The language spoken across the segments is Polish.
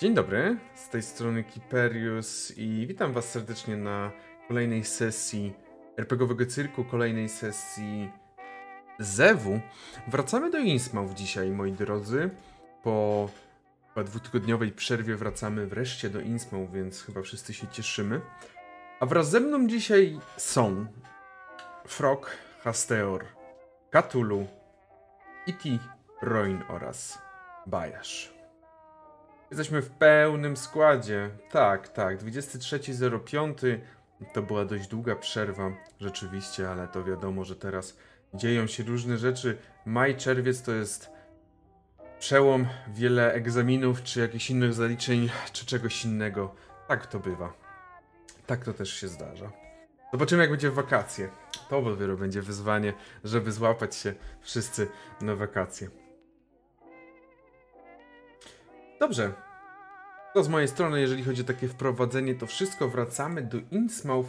Dzień dobry, z tej strony Kiperius i witam was serdecznie na kolejnej sesji RPGowego Cyrku, kolejnej sesji Zewu. Wracamy do Innsmouth dzisiaj, moi drodzy. Po chyba dwutygodniowej przerwie wracamy wreszcie do Innsmouth, więc chyba wszyscy się cieszymy. A wraz ze mną dzisiaj są Frog, Hasteor, Cthulhu, Iti, Roin oraz Bajasz. Jesteśmy w pełnym składzie. Tak, tak. 23.05 to była dość długa przerwa, rzeczywiście, ale to wiadomo, że teraz dzieją się różne rzeczy. Maj, czerwiec to jest przełom, wiele egzaminów, czy jakichś innych zaliczeń, czy czegoś innego. Tak to bywa. Tak to też się zdarza. Zobaczymy, jak będzie w wakacje. To dopiero będzie wyzwanie, żeby złapać się wszyscy na wakacje. Dobrze. To z mojej strony, jeżeli chodzi o takie wprowadzenie, to wszystko. Wracamy do Innsmouth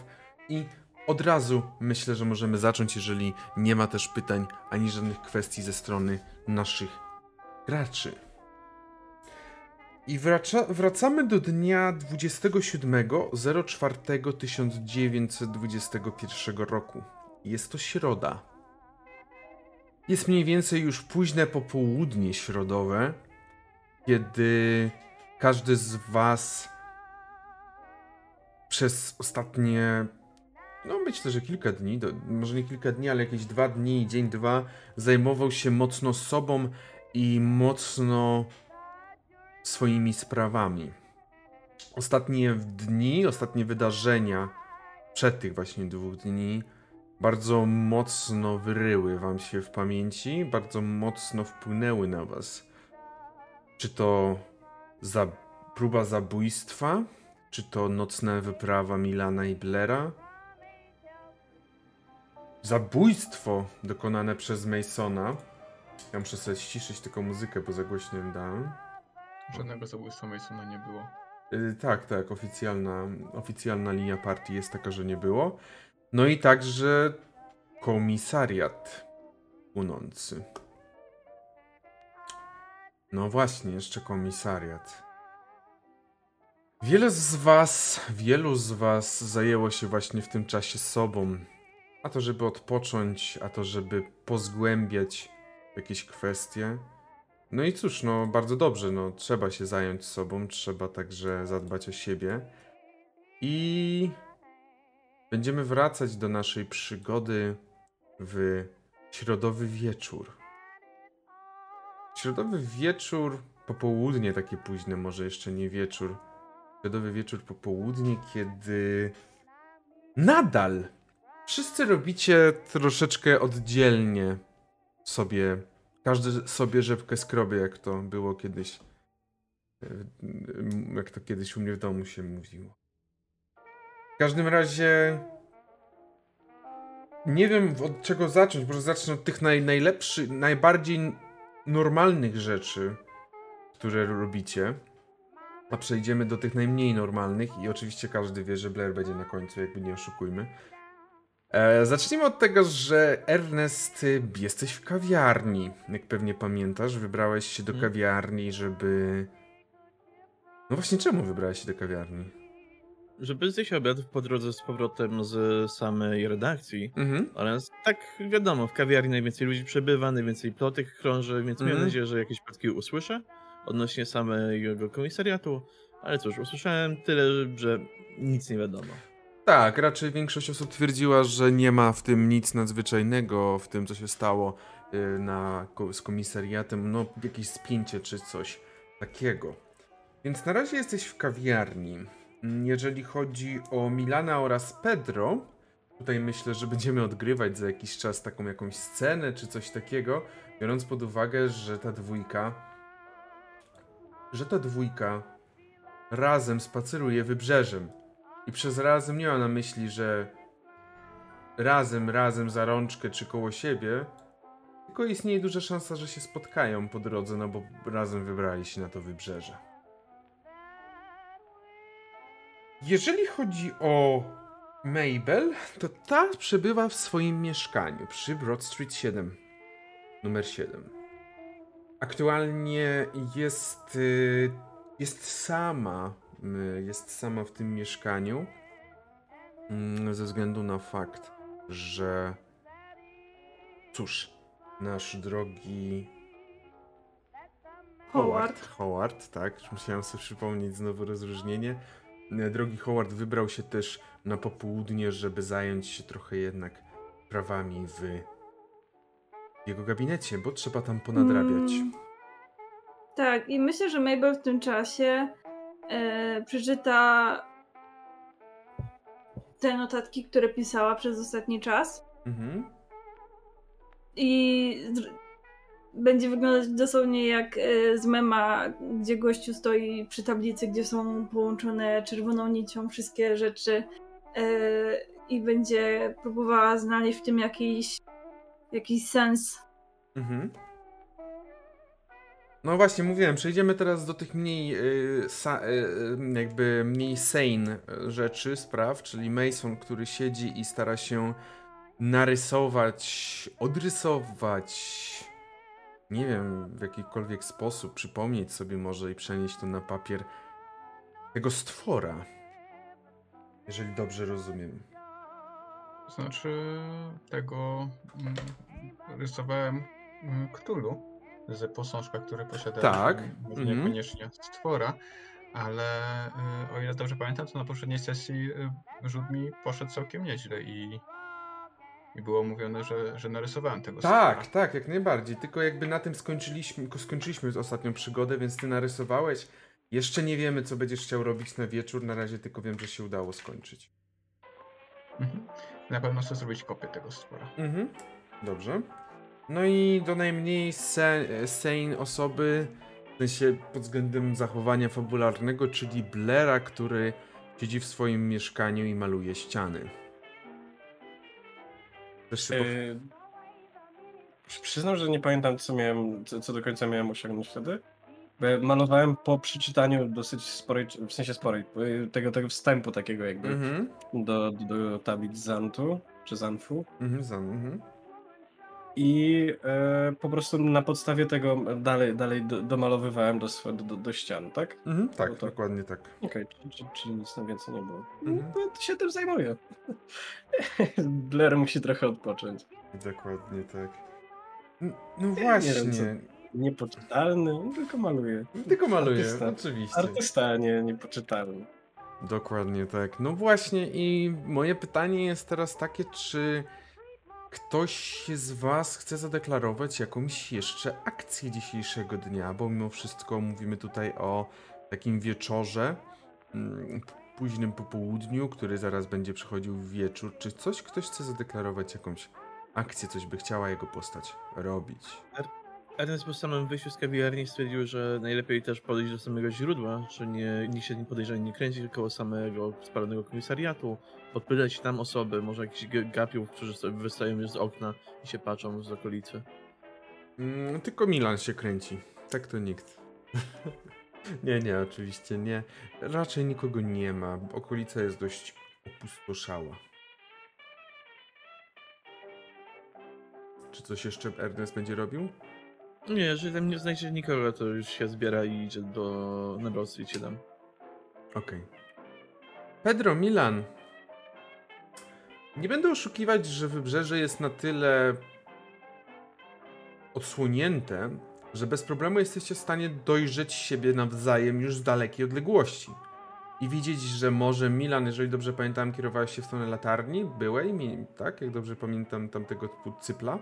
i od razu myślę, że możemy zacząć, jeżeli nie ma też pytań ani żadnych kwestii ze strony naszych graczy. I wraca, wracamy do dnia 27.04.1921 roku. Jest to środa. Jest mniej więcej już późne popołudnie środowe, kiedy każdy z Was przez ostatnie, no myślę, że kilka dni, do, może nie kilka dni, ale jakieś dwa dni, dzień, dwa, zajmował się mocno sobą i mocno swoimi sprawami. Ostatnie dni, ostatnie wydarzenia przed tych właśnie dwóch dni bardzo mocno wyryły wam się w pamięci, bardzo mocno wpłynęły na was. Czy to za próba zabójstwa? Czy to nocna wyprawa Milana i Blera? Zabójstwo dokonane przez Masona. Ja muszę sobie ściszyć tylko muzykę, bo za głośno dałem. Żadnego zabójstwa Masona nie było. Yy, tak, tak, oficjalna, oficjalna linia partii jest taka, że nie było. No i także komisariat płonący. No właśnie, jeszcze komisariat. Wiele z was, wielu z was zajęło się właśnie w tym czasie sobą. A to, żeby odpocząć, a to, żeby pozgłębiać jakieś kwestie. No i cóż, no bardzo dobrze, no trzeba się zająć sobą, trzeba także zadbać o siebie. I będziemy wracać do naszej przygody w środowy wieczór. Środowy wieczór, popołudnie takie późne, może jeszcze nie wieczór. Środowy wieczór, popołudnie, kiedy nadal wszyscy robicie troszeczkę oddzielnie sobie. Każdy sobie rzepkę skrobie, jak to było kiedyś. Jak to kiedyś u mnie w domu się mówiło. W każdym razie. Nie wiem od czego zacząć. Może zacznę od tych naj, najlepszych, najbardziej normalnych rzeczy, które robicie, a przejdziemy do tych najmniej normalnych i oczywiście każdy wie, że Blair będzie na końcu, jakby nie oszukujmy. E, zacznijmy od tego, że Ernest, jesteś w kawiarni. Jak pewnie pamiętasz, wybrałeś się do Mhm. kawiarni, żeby... No właśnie, czemu wybrałeś się do kawiarni? Żeby zjeść obiad po drodze z powrotem z samej redakcji. Mhm. Oraz tak wiadomo, w kawiarni najwięcej ludzi przebywa, najwięcej plotek krąży, więc Mhm. miałem nadzieję, że jakieś plotki usłyszę odnośnie samego komisariatu. Ale cóż, usłyszałem tyle, że nic nie wiadomo. Tak, raczej większość osób twierdziła, że nie ma w tym nic nadzwyczajnego, w tym co się stało y, na, z komisariatem, no jakieś spięcie czy coś takiego. Więc na razie jesteś w kawiarni. Jeżeli chodzi o Milana oraz Pedro, tutaj myślę, że będziemy odgrywać za jakiś czas taką jakąś scenę czy coś takiego, biorąc pod uwagę, że ta dwójka, że ta dwójka razem spaceruje wybrzeżem. I przez razem nie mam na myśli, że razem, razem za rączkę czy koło siebie, tylko istnieje duża szansa, że się spotkają po drodze, no bo razem wybrali się na to wybrzeże. Jeżeli chodzi o Mabel, to ta przebywa w swoim mieszkaniu przy Broad Street 7, numer 7. Aktualnie jest y, jest sama, y, jest sama w tym mieszkaniu mm, ze względu na fakt, że cóż, nasz drogi Howard. Howard, tak, musiałem sobie przypomnieć znowu rozróżnienie. E, Drogi Howard wybrał się też na popołudnie, żeby zająć się trochę jednak prawami w jego gabinecie, bo trzeba tam ponadrabiać. Mm, tak, i myślę, że Mabel w tym czasie e, przeczyta te notatki, które pisała przez ostatni czas Mhm. i będzie wyglądać dosłownie jak e, z mema, gdzie gościu stoi przy tablicy, gdzie są połączone czerwoną nicią wszystkie rzeczy e, i będzie próbowała znaleźć w tym jakiś, jakiś sens. Mhm. No właśnie, mówiłem, przejdziemy teraz do tych mniej, y, sa, jakby mniej sane rzeczy, spraw, czyli Mason, który siedzi i stara się narysować, odrysować, nie wiem, w jakikolwiek sposób, przypomnieć sobie może i przenieść to na papier tego stwora. Jeżeli dobrze rozumiem. To znaczy tego mm, rysowałem mm, Cthulhu z posążka, który posiada Tak, mm, może mhm. niekoniecznie stwora, ale y, o ile dobrze pamiętam, to na poprzedniej sesji y, rzut mi poszedł całkiem nieźle i, i było mówione, że, że narysowałem tego Tak, tak, jak najbardziej. Tylko jakby na tym skończyliśmy, skończyliśmy ostatnią przygodę, więc ty narysowałeś. Jeszcze nie wiemy, co będziesz chciał robić na wieczór. Na razie tylko wiem, że się udało skończyć. Mhm. Na pewno chcę zrobić kopię tego stwora. Mhm. Dobrze. No i do najmniej se, sane osoby, w sensie pod względem zachowania fabularnego, czyli Blaira, który siedzi w swoim mieszkaniu i maluje ściany. Po... Yy, przyznam, że nie pamiętam, co miałem, co, co do końca miałem osiągnąć wtedy. Malowałem po przeczytaniu dosyć sporej, w sensie sporej, yy, tego, tego wstępu takiego jakby Mhm. do, do tablic Zantu, czy Zanfu. Mhm, za, mhm. I e, po prostu na podstawie tego dalej, dalej do, domalowywałem do, do, do, ścian, tak? Mhm, tak, No to- dokładnie tak. Okej, czyli, czyli, czyli nic na więcej nie było. Mhm. No, to się tym zajmuję. Blair musi trochę odpocząć. Dokładnie tak. No nie właśnie. wiem, co- Niepoczytalny, tylko maluje. Tylko maluję, Artysta. oczywiście. Artysta, a nie niepoczytalny. Dokładnie tak. No właśnie i moje pytanie jest teraz takie, czy ktoś z was chce zadeklarować jakąś jeszcze akcję dzisiejszego dnia, bo mimo wszystko mówimy tutaj o takim wieczorze, mm, późnym popołudniu, który zaraz będzie przechodził w wieczór. Czy coś ktoś chce zadeklarować jakąś akcję, coś by chciała jego postać robić? Ernest po samym wyjściu z kawiarni stwierdził, że najlepiej też podejść do samego źródła, że nie, nikt się podejrzanie nie kręci koło samego spalonego komisariatu, podpytać tam osoby, może jakichś gapiów, którzy sobie wystają już z okna i się patrzą z okolicy. Mm, tylko Milan się kręci. Tak to nikt. nie, nie, oczywiście nie. Raczej nikogo nie ma. Okolica jest dość opustoszała. Czy coś jeszcze Ernest będzie robił? Nie, jeżeli tam nie znajdzie nikogo, to już się zbiera i idzie do na Broad Street 7. Okej. Pedro, Milan. Nie będę oszukiwać, że wybrzeże jest na tyle odsłonięte, że bez problemu jesteście w stanie dojrzeć siebie nawzajem już z dalekiej odległości. I widzieć, że może Milan, jeżeli dobrze pamiętam, kierowałeś się w stronę latarni, byłej, mi- tak? Jak dobrze pamiętam tamtego typu cypla.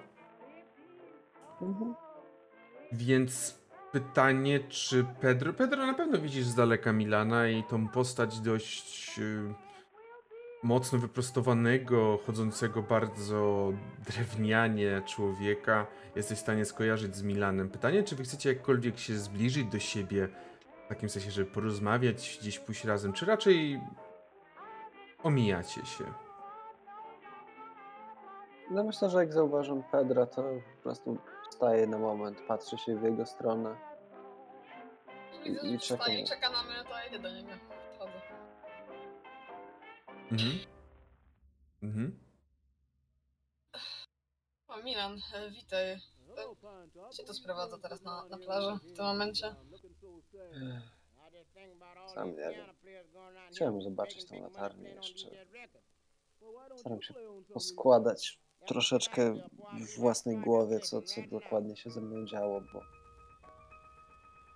Więc pytanie, czy Pedro. Pedro na pewno widzisz z daleka Milana i tą postać dość y, mocno wyprostowanego, chodzącego bardzo drewnianie człowieka. Jesteś w stanie skojarzyć z Milanem. Pytanie, czy wy chcecie jakkolwiek się zbliżyć do siebie, w takim sensie, żeby porozmawiać, gdzieś pójść razem, czy raczej omijacie się? No myślę, że jak zauważam Pedra, to po prostu staję na moment, patrzę się w jego stronę. I- i że wstaje czekam. i czeka na mnie, to ja idę do niego. Wchodzę. Mhm. Mhm. O, Milan, e, witaj. E, Co to sprowadza teraz na, na plażę w tym momencie? Sam nie wiem. Chciałem zobaczyć tą latarnię jeszcze. Staram się poskładać troszeczkę w własnej głowie, co, co dokładnie się ze mną działo, bo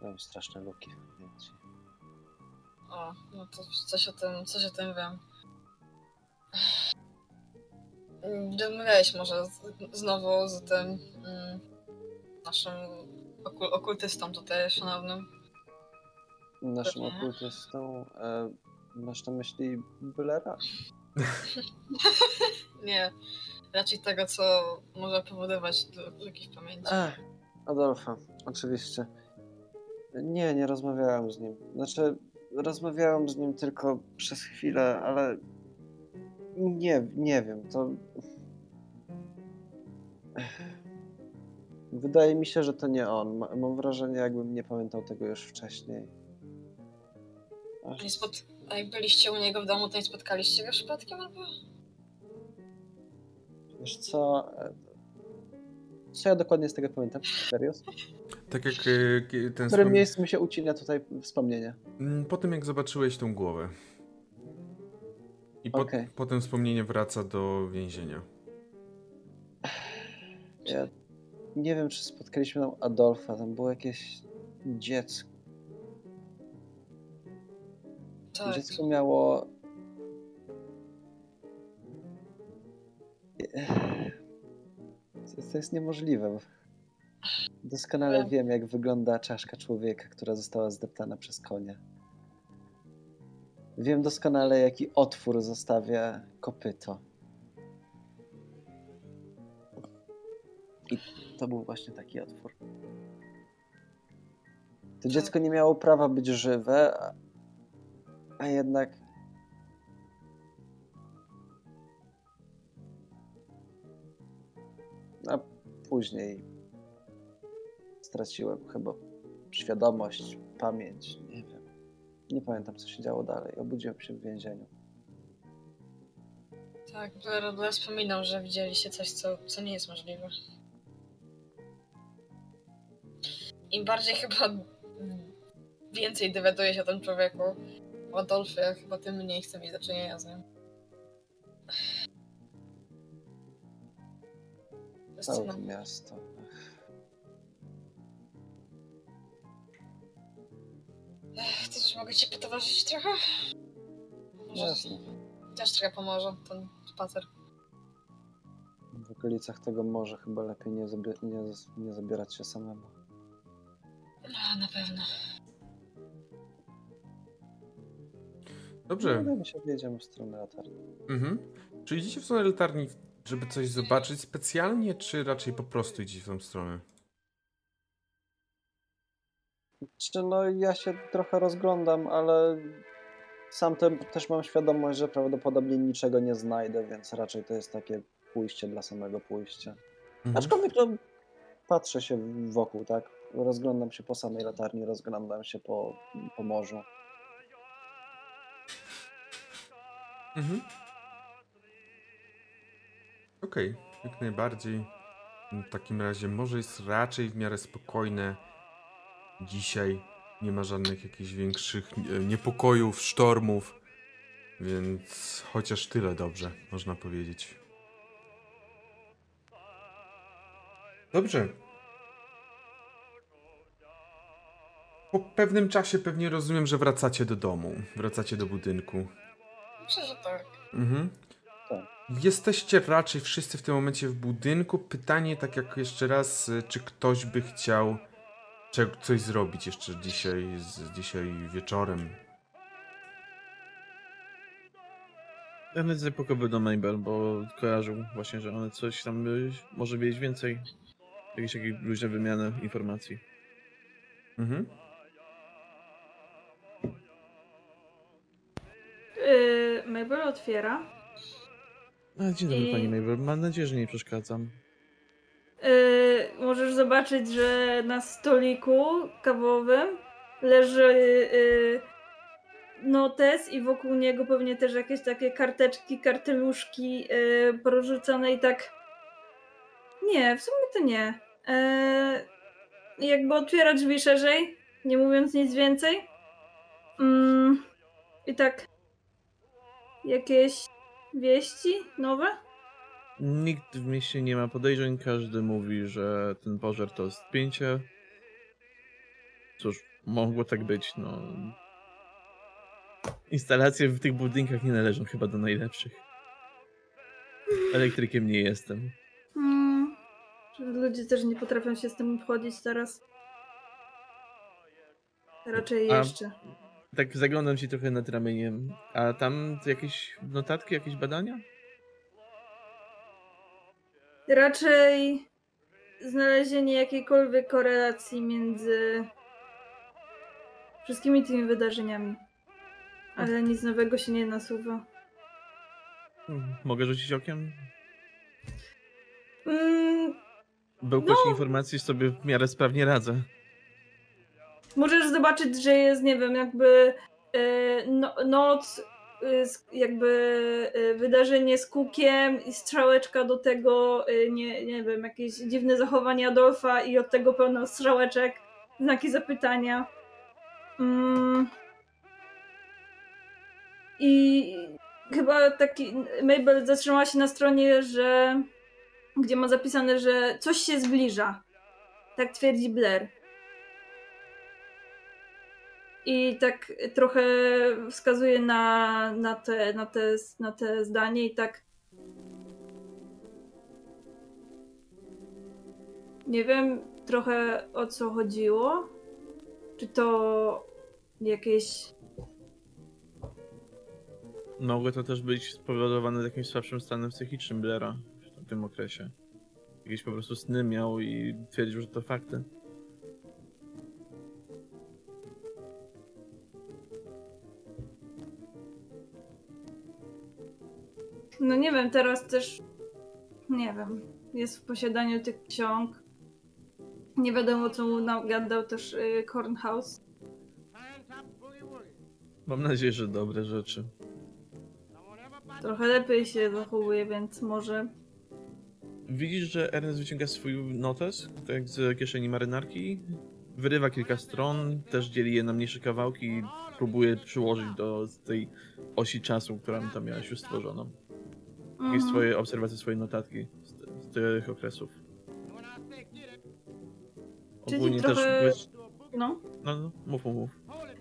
mam straszne luki w pamięci. O, no to coś o tym, coś o tym wiem. Rozmawiałeś może z, znowu z tym mm, naszym okul okultystą tutaj szanownym. Naszym Pewnie. okultystą e, masz na myśli Bylera? Nie, raczej tego, co może powodować lu- luki w pamięci. Ech, Adolfa, oczywiście. Nie, nie rozmawiałem z nim. Znaczy, rozmawiałem z nim tylko przez chwilę, ale nie, nie wiem, to... Wydaje mi się, że to nie on. Ma- Mam wrażenie, jakbym nie pamiętał tego już wcześniej. Ach. A jak byliście u niego w domu, to nie spotkaliście go przypadkiem albo? Wiesz co? e, Co ja dokładnie z tego pamiętam? Serio? Tak jak e, ten W którym wspom- miejscu mi się ucina tutaj wspomnienie? Mm, Po tym jak zobaczyłeś tą głowę. I po, Okej. potem wspomnienie wraca do więzienia. Ja nie wiem, czy spotkaliśmy tam Adolfa. Tam było jakieś dziecko. Tak. Dziecko miało. To, jest niemożliwe. Doskonale Ale- wiem, jak wygląda czaszka człowieka, która została zdeptana przez konia. Wiem doskonale, jaki otwór zostawia kopyto. I to był właśnie taki otwór. To dziecko nie miało prawa być żywe, a jednak. Później straciłem chyba świadomość, pamięć, nie wiem. Nie pamiętam, co się działo dalej. Obudziłem się w więzieniu. Tak, Blair wspominał, że widzieliście coś, co, co nie jest możliwe. Im bardziej chyba więcej dowiaduję się o tym człowieku, o Adolfie, chyba tym mniej chcę mieć do czynienia z nim. Całe no, to miasto. ech, to coś mogę ci potowarzyszyć trochę? Może Jasne. też trochę pomoże ten spacer. W okolicach tego morza chyba lepiej nie, zabie- nie, nie zabierać się samemu. No, na pewno. Dobrze. Wydaje mi się, że jedziemy w stronę latarni. Mhm. Czy idziecie w stronę latarni, żeby coś zobaczyć specjalnie, czy raczej po prostu idziecie w tą stronę? Czy no ja się trochę rozglądam, ale sam te, też mam świadomość, że prawdopodobnie niczego nie znajdę, więc raczej to jest takie pójście dla samego pójścia. Mhm. Aczkolwiek no, patrzę się wokół, tak? Rozglądam się po samej latarni, rozglądam się po, po morzu. Mhm. Okej, jak najbardziej. W takim razie morze jest raczej w miarę spokojne. Dzisiaj nie ma żadnych jakichś większych e, niepokojów, sztormów. Więc chociaż tyle dobrze, można powiedzieć. Dobrze. Po pewnym czasie pewnie rozumiem, że wracacie do domu. Wracacie do budynku. Myślę, że tak. Mhm. Jesteście raczej wszyscy w tym momencie w budynku. Pytanie, tak jak jeszcze raz, y, czy ktoś by chciał coś zrobić jeszcze dzisiaj, z, dzisiaj wieczorem? Ja będę zapokowy do Mabel, bo kojarzył właśnie, że one coś tam y, może wiedzieć więcej. Jakieś takie luźne wymiany informacji. Mhm. Yy, Mabel otwiera. A, dzień dobry I- pani Mabel, mam nadzieję, że nie przeszkadzam. Yy, możesz zobaczyć, że na stoliku kawowym leży yy, notes i wokół niego pewnie też jakieś takie karteczki, karteluszki yy, porzucone i tak. Nie, w sumie to nie. Yy, jakby otwiera drzwi szerzej, nie mówiąc nic więcej. Mm, I tak. Jakieś wieści nowe? Nikt w mieście nie ma podejrzeń, każdy mówi, że ten pożar to spięcie. Cóż, mogło tak być, no. Instalacje w tych budynkach nie należą chyba do najlepszych. Elektrykiem nie jestem. Mm, że ludzie też nie potrafią się z tym obchodzić teraz. Raczej A- jeszcze. Tak zaglądam ci trochę nad ramieniem. A tam jakieś notatki, jakieś badania? Raczej znalezienie jakiejkolwiek korelacji między wszystkimi tymi wydarzeniami. Ale nic nowego się nie nasuwa. Hmm, Mogę rzucić okiem? Mm, Bełkoć No. informacji sobie w miarę sprawnie radzę. Możesz zobaczyć, że jest, nie wiem, jakby e, no, noc, e, jakby e, wydarzenie z kukiem i strzałeczka do tego, nie, nie wiem, jakieś dziwne zachowanie Adolfa i od tego pełno strzałeczek, znaki zapytania. Mm. I chyba taki Mabel zatrzymała się na stronie, że gdzie ma zapisane, że coś się zbliża. Tak twierdzi Blair. I tak trochę wskazuje na, na, te, na, te, na te zdanie i tak. Nie wiem trochę o co chodziło. Czy to jakieś. Mogło to też być spowodowane jakimś słabszym stanem psychicznym Blaira w tym okresie. Jakieś po prostu sny miał i twierdził, że to fakty. No nie wiem, teraz też. Nie wiem. Jest w posiadaniu tych ksiąg. Nie wiadomo, co mu nagadał też y, Cornhouse. Mam nadzieję, że dobre rzeczy. Trochę lepiej się zachowuje, więc może. Widzisz, że Ernest wyciąga swój notes, tak z kieszeni marynarki, wyrywa kilka stron, też dzieli je na mniejsze kawałki i próbuje przyłożyć do tej osi czasu, którą tam miałeś już stworzoną. Mhm. swoje obserwacje, swoje notatki z, z tych okresów. Czyli Ogólnie trochę- też... No. no, no, mów, mów, mów.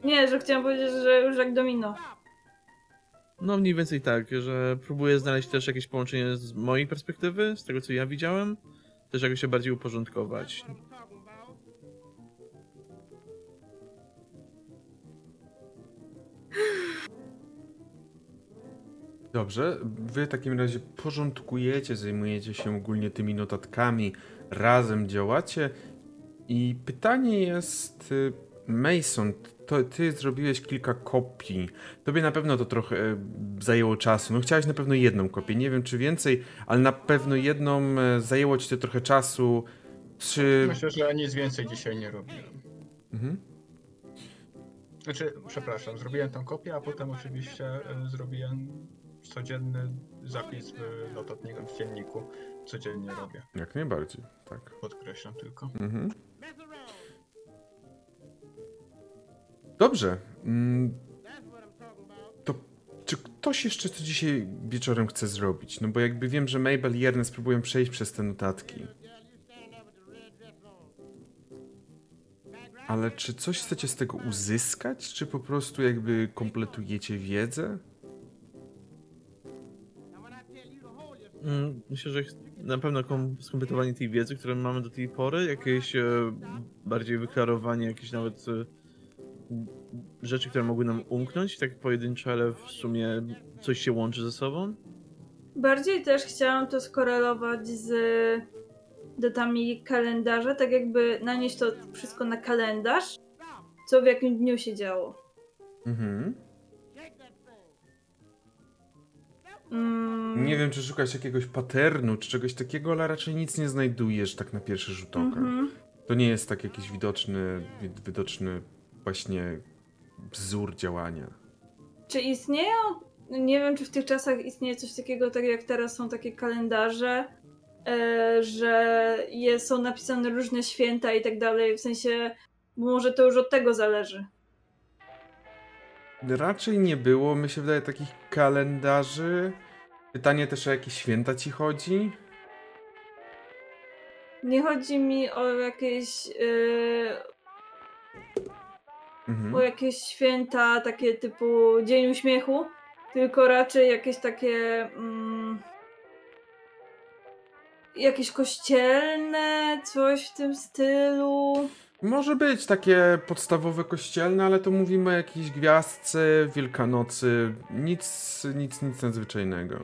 Nie, że chciałam powiedzieć, że już jak domino. No mniej więcej tak, że próbuję znaleźć też jakieś połączenie z mojej perspektywy, z tego co ja widziałem, też jakoś się bardziej uporządkować. Dobrze, wy w takim razie porządkujecie, zajmujecie się ogólnie tymi notatkami, razem działacie. I pytanie jest, y, Mason, to ty zrobiłeś kilka kopii. Tobie na pewno to trochę e, zajęło czasu. No chciałeś na pewno jedną kopię, nie wiem czy więcej, ale na pewno jedną e, zajęło ci to trochę czasu. Czy... Myślę, że nic więcej dzisiaj nie robiłem. Mhm. Znaczy, przepraszam, zrobiłem tą kopię, a potem oczywiście zrobiłem codzienny zapis w notatniku, w dzienniku. Codziennie robię, Jak najbardziej, tak. podkreślam tylko. Mhm. Dobrze. Mm, To czy ktoś jeszcze co dzisiaj wieczorem chce zrobić? No bo jakby wiem, że Mabel i Ernest próbują przejść przez te notatki. Ale czy coś chcecie z tego uzyskać, czy po prostu jakby kompletujecie wiedzę? Myślę, że na pewno kom- skompletowanie tej wiedzy, którą mamy do tej pory, jakieś e, bardziej wyklarowanie, jakieś nawet e, rzeczy, które mogły nam umknąć, tak pojedyncze, ale w sumie coś się łączy ze sobą. Bardziej też chciałam to skorelować z datami kalendarza, tak jakby nanieść to wszystko na kalendarz, co w jakim dniu się działo. Mhm. Mm, Nie wiem, czy szukasz jakiegoś paternu, czy czegoś takiego, ale raczej nic nie znajdujesz tak na pierwszy rzut oka. mhm. To nie jest tak jakiś widoczny, wi- widoczny właśnie wzór działania. Czy istnieją, nie wiem czy w tych czasach istnieje coś takiego, tak jak teraz są takie kalendarze, e, że jest, są napisane różne święta i tak dalej, w sensie, może to już od tego zależy. Raczej nie było, mi się wydaje, takich kalendarzy. Pytanie też o jakie święta ci chodzi? Nie chodzi mi o jakieś. Yy, Mhm. o jakieś święta takie typu Dzień Uśmiechu, tylko raczej jakieś takie. Mm, jakieś kościelne, coś w tym stylu. Może być takie podstawowe kościelne, ale to mówimy o jakiejś gwiazdce, Wielkanocy. Nic, nic, nic nadzwyczajnego.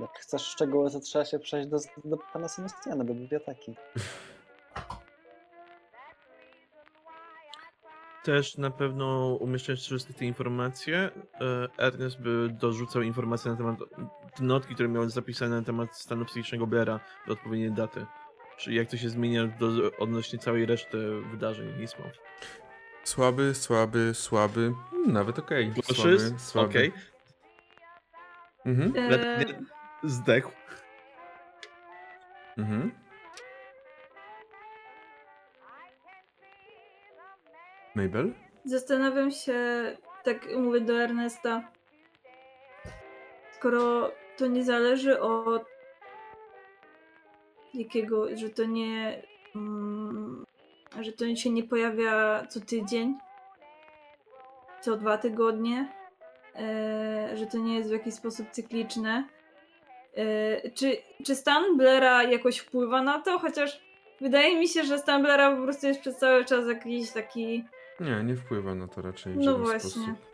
Jak chcesz szczegóły, to trzeba się przejść do, do pana Sebastiana, do biblioteki. Też na pewno umieszczając wszystkie te informacje, e, Ernest by dorzucał informacje na temat notki, które miały zapisane na temat stanu psychicznego Blaira do odpowiedniej daty. Czyli jak to się zmienia do, odnośnie całej reszty wydarzeń Nismów. Słaby, słaby, słaby. Hmm, Nawet okej. Słyszysz? Słaby, słaby. Okej. Mhm, E, Zdechł. mhm. Mabel? Zastanawiam się, tak mówię do Ernesta, skoro to nie zależy od jakiego, że to nie, mm, że to się nie pojawia co tydzień, co dwa tygodnie, e, że to nie jest w jakiś sposób cykliczne. E, czy, czy stan Blaira jakoś wpływa na to? Chociaż wydaje mi się, że stan Blaira po prostu jest przez cały czas jakiś taki Nie, nie wpływa na to raczej w No właśnie. sposób.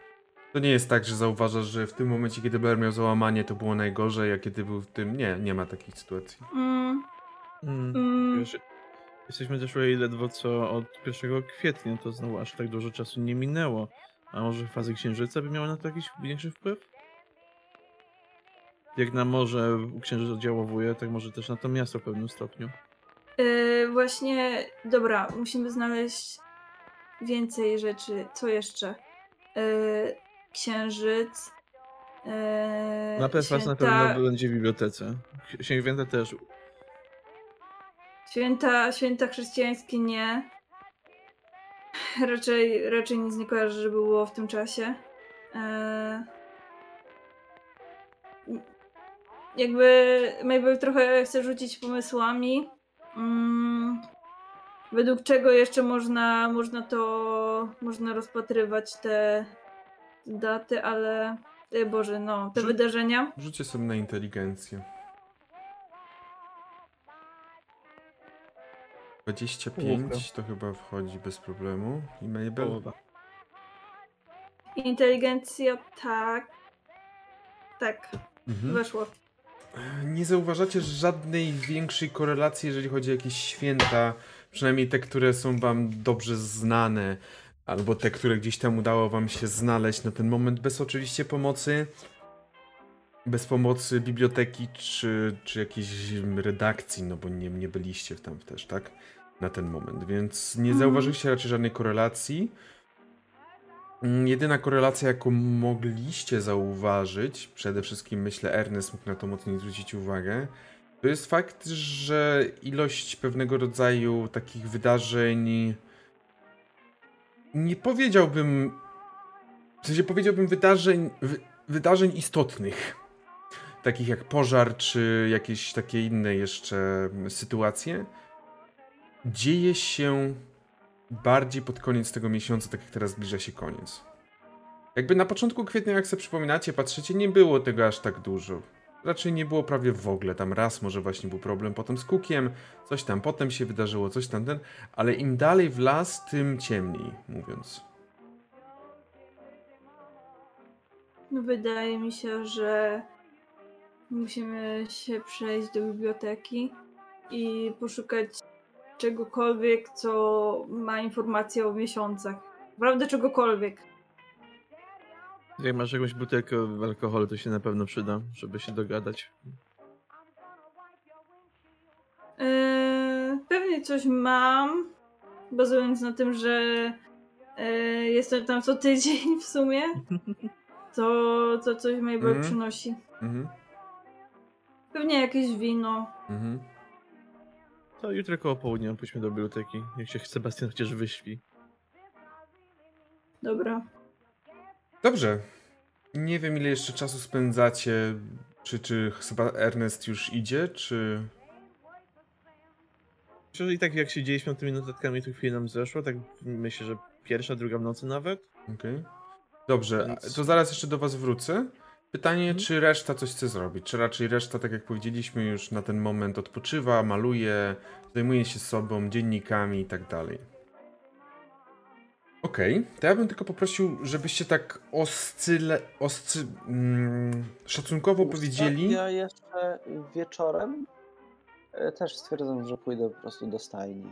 To nie jest tak, że zauważasz, że w tym momencie, kiedy Blair miał załamanie, to było najgorzej, a kiedy był w tym... Nie, nie ma takich sytuacji. Mm, Mm. mm, Wiesz, jesteśmy też ledwo co od 1 kwietnia, to znowu aż tak dużo czasu nie minęło. A może fazy księżyca by miała na to jakiś większy wpływ? Jak na morze księżyc oddziałowuje, tak może też na to miasto w pewnym stopniu. e, właśnie, dobra, musimy znaleźć więcej rzeczy. Co jeszcze? E, księżyc. E, Na pewno na święta, pewno będzie w bibliotece. Księgwięta też. Święta, święta chrześcijańskie nie. Raczej, raczej nic nie kojarzę, żeby było w tym czasie. E, jakby Mabel trochę chce rzucić pomysłami. Mm, według czego jeszcze można, można to można rozpatrywać te daty, ale e, Boże, no, te Rzu- wydarzenia. Rzućcie sobie na inteligencję. 25 to chyba wchodzi bez problemu. I Mabel? Inteligencja, tak. Tak, Mhm. weszło. Nie zauważacie żadnej większej korelacji, jeżeli chodzi o jakieś święta, przynajmniej te, które są wam dobrze znane, albo te, które gdzieś tam udało wam się znaleźć na ten moment, bez oczywiście pomocy, bez pomocy biblioteki czy, czy jakiejś redakcji, no bo nie, nie byliście tam też, tak? Na ten moment, więc nie Mhm. zauważyliście raczej żadnej korelacji. Mm, Jedyna korelacja, jaką mogliście zauważyć, przede wszystkim myślę, Ernest mógł na to mocniej zwrócić uwagę, to jest fakt, że ilość pewnego rodzaju takich wydarzeń. Nie powiedziałbym. W sensie powiedziałbym wydarzeń, wy, wydarzeń istotnych. Takich jak pożar, czy jakieś takie inne jeszcze sytuacje. Dzieje się bardziej pod koniec tego miesiąca, tak jak teraz zbliża się koniec. Jakby na początku kwietnia, jak sobie przypominacie, patrzycie, nie było tego aż tak dużo. Raczej nie było prawie w ogóle. Tam raz może właśnie był problem potem z Cookiem, coś tam potem się wydarzyło, coś tam ten, ale im dalej w las, tym ciemniej, mówiąc. No, Wydaje mi się, że musimy się przejść do biblioteki i poszukać czegokolwiek, co ma informacje o miesiącach. Naprawdę czegokolwiek. Jak masz jakąś butelkę alkoholu, to się na pewno przyda, żeby się dogadać. Eee, pewnie coś mam, bazując na tym, że eee, jestem tam co tydzień w sumie. To, to coś Mabel Mhm. przynosi. Mhm, Pewnie jakieś wino. mhm. To jutro koło południa pójdźmy do biblioteki. Niech się Sebastian chociaż wyśpi. Dobra. Dobrze. Nie wiem, ile jeszcze czasu spędzacie. Czy, czy chyba Ernest już idzie, czy... Myślę, że i tak jak się dzieliśmy tymi notatkami, to chwilę nam zeszło, tak myślę, że pierwsza, druga w nocy nawet. Okej. Dobrze, Więc- to zaraz jeszcze do was wrócę. Pytanie, Mhm. czy reszta coś chce zrobić? Czy raczej reszta, tak jak powiedzieliśmy, już na ten moment odpoczywa, maluje, zajmuje się sobą, dziennikami i tak dalej. Okej, to ja bym tylko poprosił, żebyście tak oscyle, oscy, mm, szacunkowo powiedzieli. Ja jeszcze wieczorem e, też stwierdzam, że pójdę po prostu do stajni.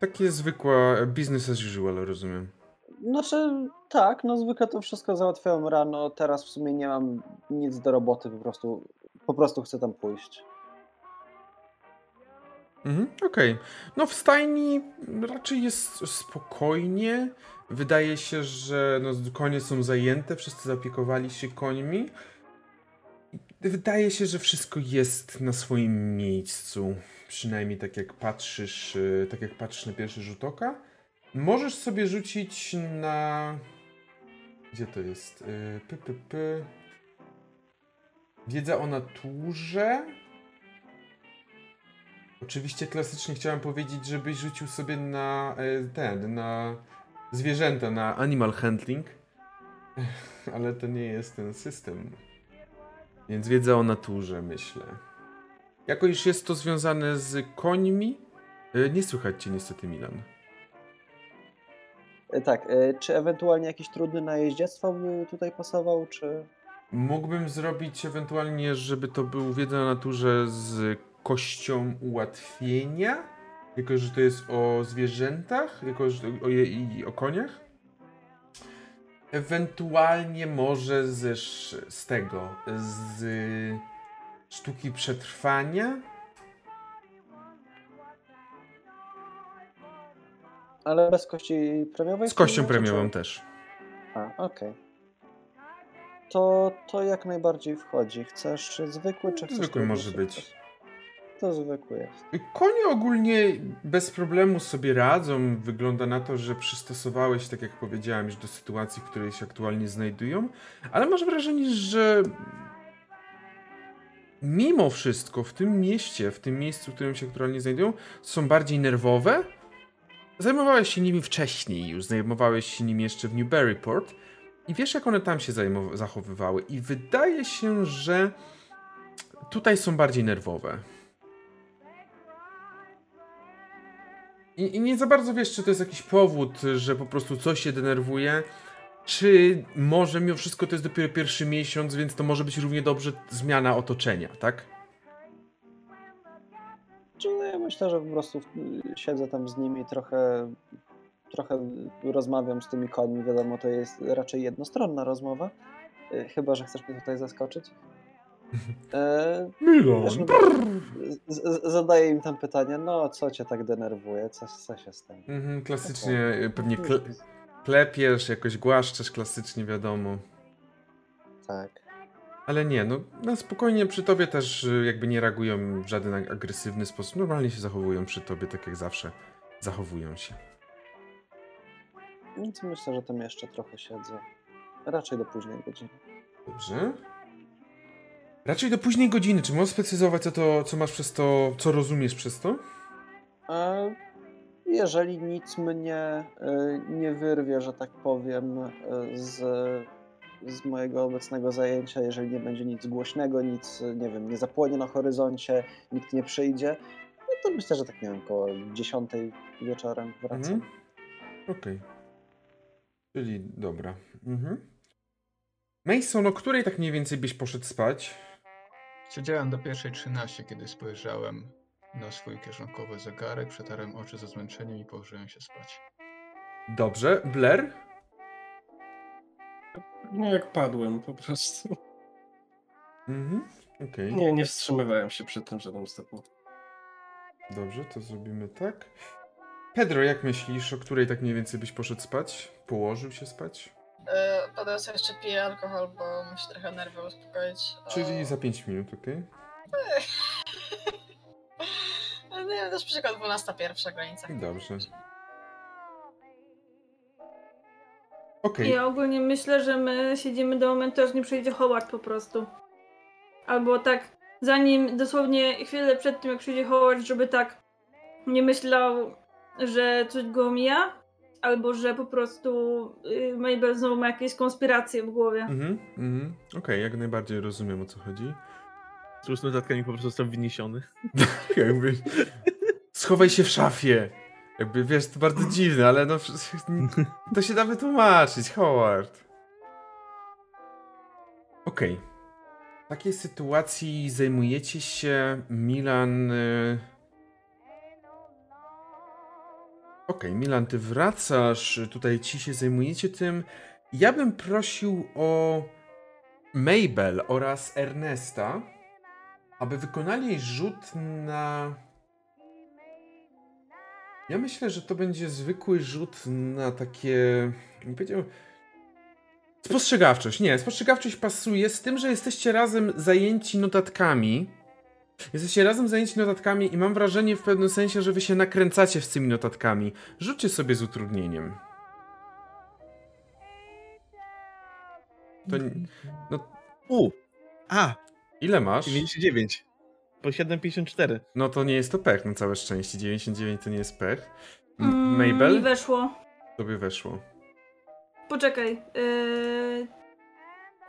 Takie zwykła business as usual, rozumiem. Znaczy, tak, no zwykle to wszystko załatwiałem rano, teraz w sumie nie mam nic do roboty, po prostu, po prostu chcę tam pójść. Mhm, Okej. No w stajni raczej jest spokojnie. Wydaje się, że no, konie są zajęte, wszyscy zaopiekowali się końmi. Wydaje się, że wszystko jest na swoim miejscu. Przynajmniej tak jak patrzysz, y, tak jak patrzysz na pierwszy rzut oka. Możesz sobie rzucić na... Gdzie to jest? Y, Py, py, py. Wiedza o naturze. Oczywiście klasycznie chciałem powiedzieć, żebyś rzucił sobie na e, ten, na zwierzęta, na animal handling. Ale to nie jest ten system. Więc wiedza o naturze, myślę. Jako iż jest to związane z końmi, e, nie słychać cię niestety, Milan. E, Tak, e, czy ewentualnie jakiś trudny na jeździectwo by tutaj pasował, czy... Mógłbym zrobić ewentualnie, żeby to był wiedza o naturze z kością ułatwienia, jako że to jest o zwierzętach, jako że o, je- i o koniach. Ewentualnie może sz- z tego, z sztuki przetrwania. Ale bez kości premiowej? Z kością premiową też. A, okej. To, to jak najbardziej wchodzi. Chcesz zwykły, czy chcesz... Zwykły może być. To zwykły jest. Konie ogólnie bez problemu sobie radzą. Wygląda na to, że przystosowałeś, tak jak powiedziałem, już do sytuacji, w której się aktualnie znajdują, ale masz wrażenie, że mimo wszystko w tym mieście, w tym miejscu, w którym się aktualnie znajdują, są bardziej nerwowe. Zajmowałeś się nimi wcześniej już, zajmowałeś się nimi jeszcze w Newburyport i wiesz, jak one tam się zachowywały. I wydaje się, że tutaj są bardziej nerwowe. I, I nie za bardzo wiesz, czy to jest jakiś powód, że po prostu coś się denerwuje, czy może mimo wszystko to jest dopiero pierwszy miesiąc, więc to może być równie dobrze zmiana otoczenia, tak? Myślę, że po prostu siedzę tam z nimi trochę, trochę rozmawiam z tymi końmi. Wiadomo, to jest raczej jednostronna rozmowa. y, Chyba, że chcesz mnie tutaj zaskoczyć. E, wiesz, no, zadaję im tam pytania, no co cię tak denerwuje, co, co się stało? Mhm, klasycznie y, pewnie kle, klepiesz, jakoś głaszczesz, klasycznie wiadomo. Tak. Ale nie, no na spokojnie przy tobie też y, jakby nie reagują w żaden ag- agresywny sposób. Normalnie się zachowują przy tobie, tak jak zawsze zachowują się. Więc myślę, że tam jeszcze trochę siedzę. Raczej do późnej godziny. Dobrze. Raczej do późnej godziny. Czy możesz sprecyzować, co, to, co masz przez to, co rozumiesz przez to? E, Jeżeli nic mnie e, nie wyrwie, że tak powiem, e, z, z mojego obecnego zajęcia, jeżeli nie będzie nic głośnego, nic, nie wiem, nie zapłonie na horyzoncie, nikt nie przyjdzie, no to myślę, że tak nie wiem, około 10 wieczorem wracam. Mhm. Okej. Czyli dobra. Mhm. Mason, o której tak mniej więcej byś poszedł spać? Siedziałem do pierwszej 13, kiedy spojrzałem na swój kieszonkowy zegarek, przetarłem oczy ze zmęczeniem i położyłem się spać. Dobrze. Blair? Nie jak padłem po prostu. Mhm. Okej. Nie, nie wstrzymywałem się przy tym żadnym stopniu. Dobrze, to zrobimy tak. Pedro, jak myślisz, o której tak mniej więcej byś poszedł spać? Położył się spać? E, sobie jeszcze piję alkohol, bo muszę trochę nerwy uspokoić. Czyli O, za 5 minut, okej? Nie wiem, też przykład 12 pierwsza granica. Dobrze. Okej, Ja ogólnie myślę, że my siedzimy do momentu, aż nie przyjdzie Howard po prostu. Albo tak, zanim dosłownie chwilę przed tym, jak przyjdzie Howard, żeby tak nie myślał, że coś go mija, albo że po prostu y, Mabel znowu ma jakieś konspiracje w głowie. mhm, mhm. Okej, jak najbardziej rozumiem o co chodzi. Z notatkami po prostu został wyniesiony. Jakby... Schowaj się w szafie. Jakby, wiesz, to bardzo dziwne, ale no... To się da wytłumaczyć, Howard. Okej. W takiej sytuacji zajmujecie się Milan... y, Okej, Milan, ty wracasz, tutaj ci się zajmujecie tym. Ja bym prosił o Mabel oraz Ernesta, aby wykonali rzut na. Ja myślę, że to będzie zwykły rzut na takie. Nie powiedział. Spostrzegawczość. Nie, spostrzegawczość pasuje z tym, że jesteście razem zajęci notatkami. Jesteście razem zajęci notatkami i mam wrażenie w pewnym sensie, że wy się nakręcacie z tymi notatkami. Rzućcie sobie z utrudnieniem. To, no, U! A! ile masz? 99. Po 7,54. No to nie jest to pech, na całe szczęście. 99 to nie jest pech. M- Mm, Mi Mabel? weszło. Tobie weszło. Poczekaj. Yy...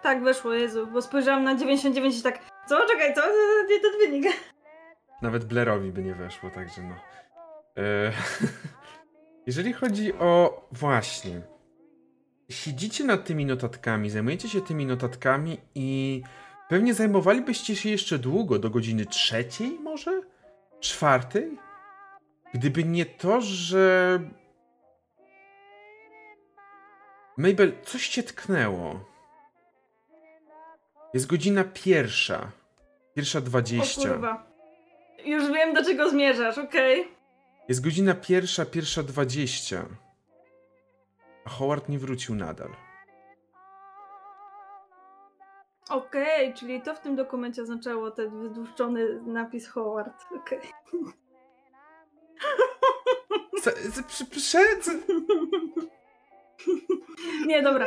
Tak, weszło, Jezu, bo spojrzałam na 99 i tak, co? Czekaj, co? Nie ten wynik. Nawet Blairowi by nie weszło, także no. E, Jeżeli chodzi o. Właśnie. Siedzicie nad tymi notatkami, zajmujecie się tymi notatkami i pewnie zajmowalibyście się jeszcze długo, do godziny trzeciej może? Czwartej? Gdyby nie to, że. Mabel, coś cię tknęło. Jest godzina pierwsza. Pierwsza O dwadzieścia. kurwa. Już wiem, do czego zmierzasz, okej. Jest godzina pierwsza, pierwsza dwadzieścia. A Howard nie wrócił nadal. Okej, czyli to w tym dokumencie oznaczało ten wydłużczony napis Howard. Okej. Co- co- prze- prze- co- Nie, dobra.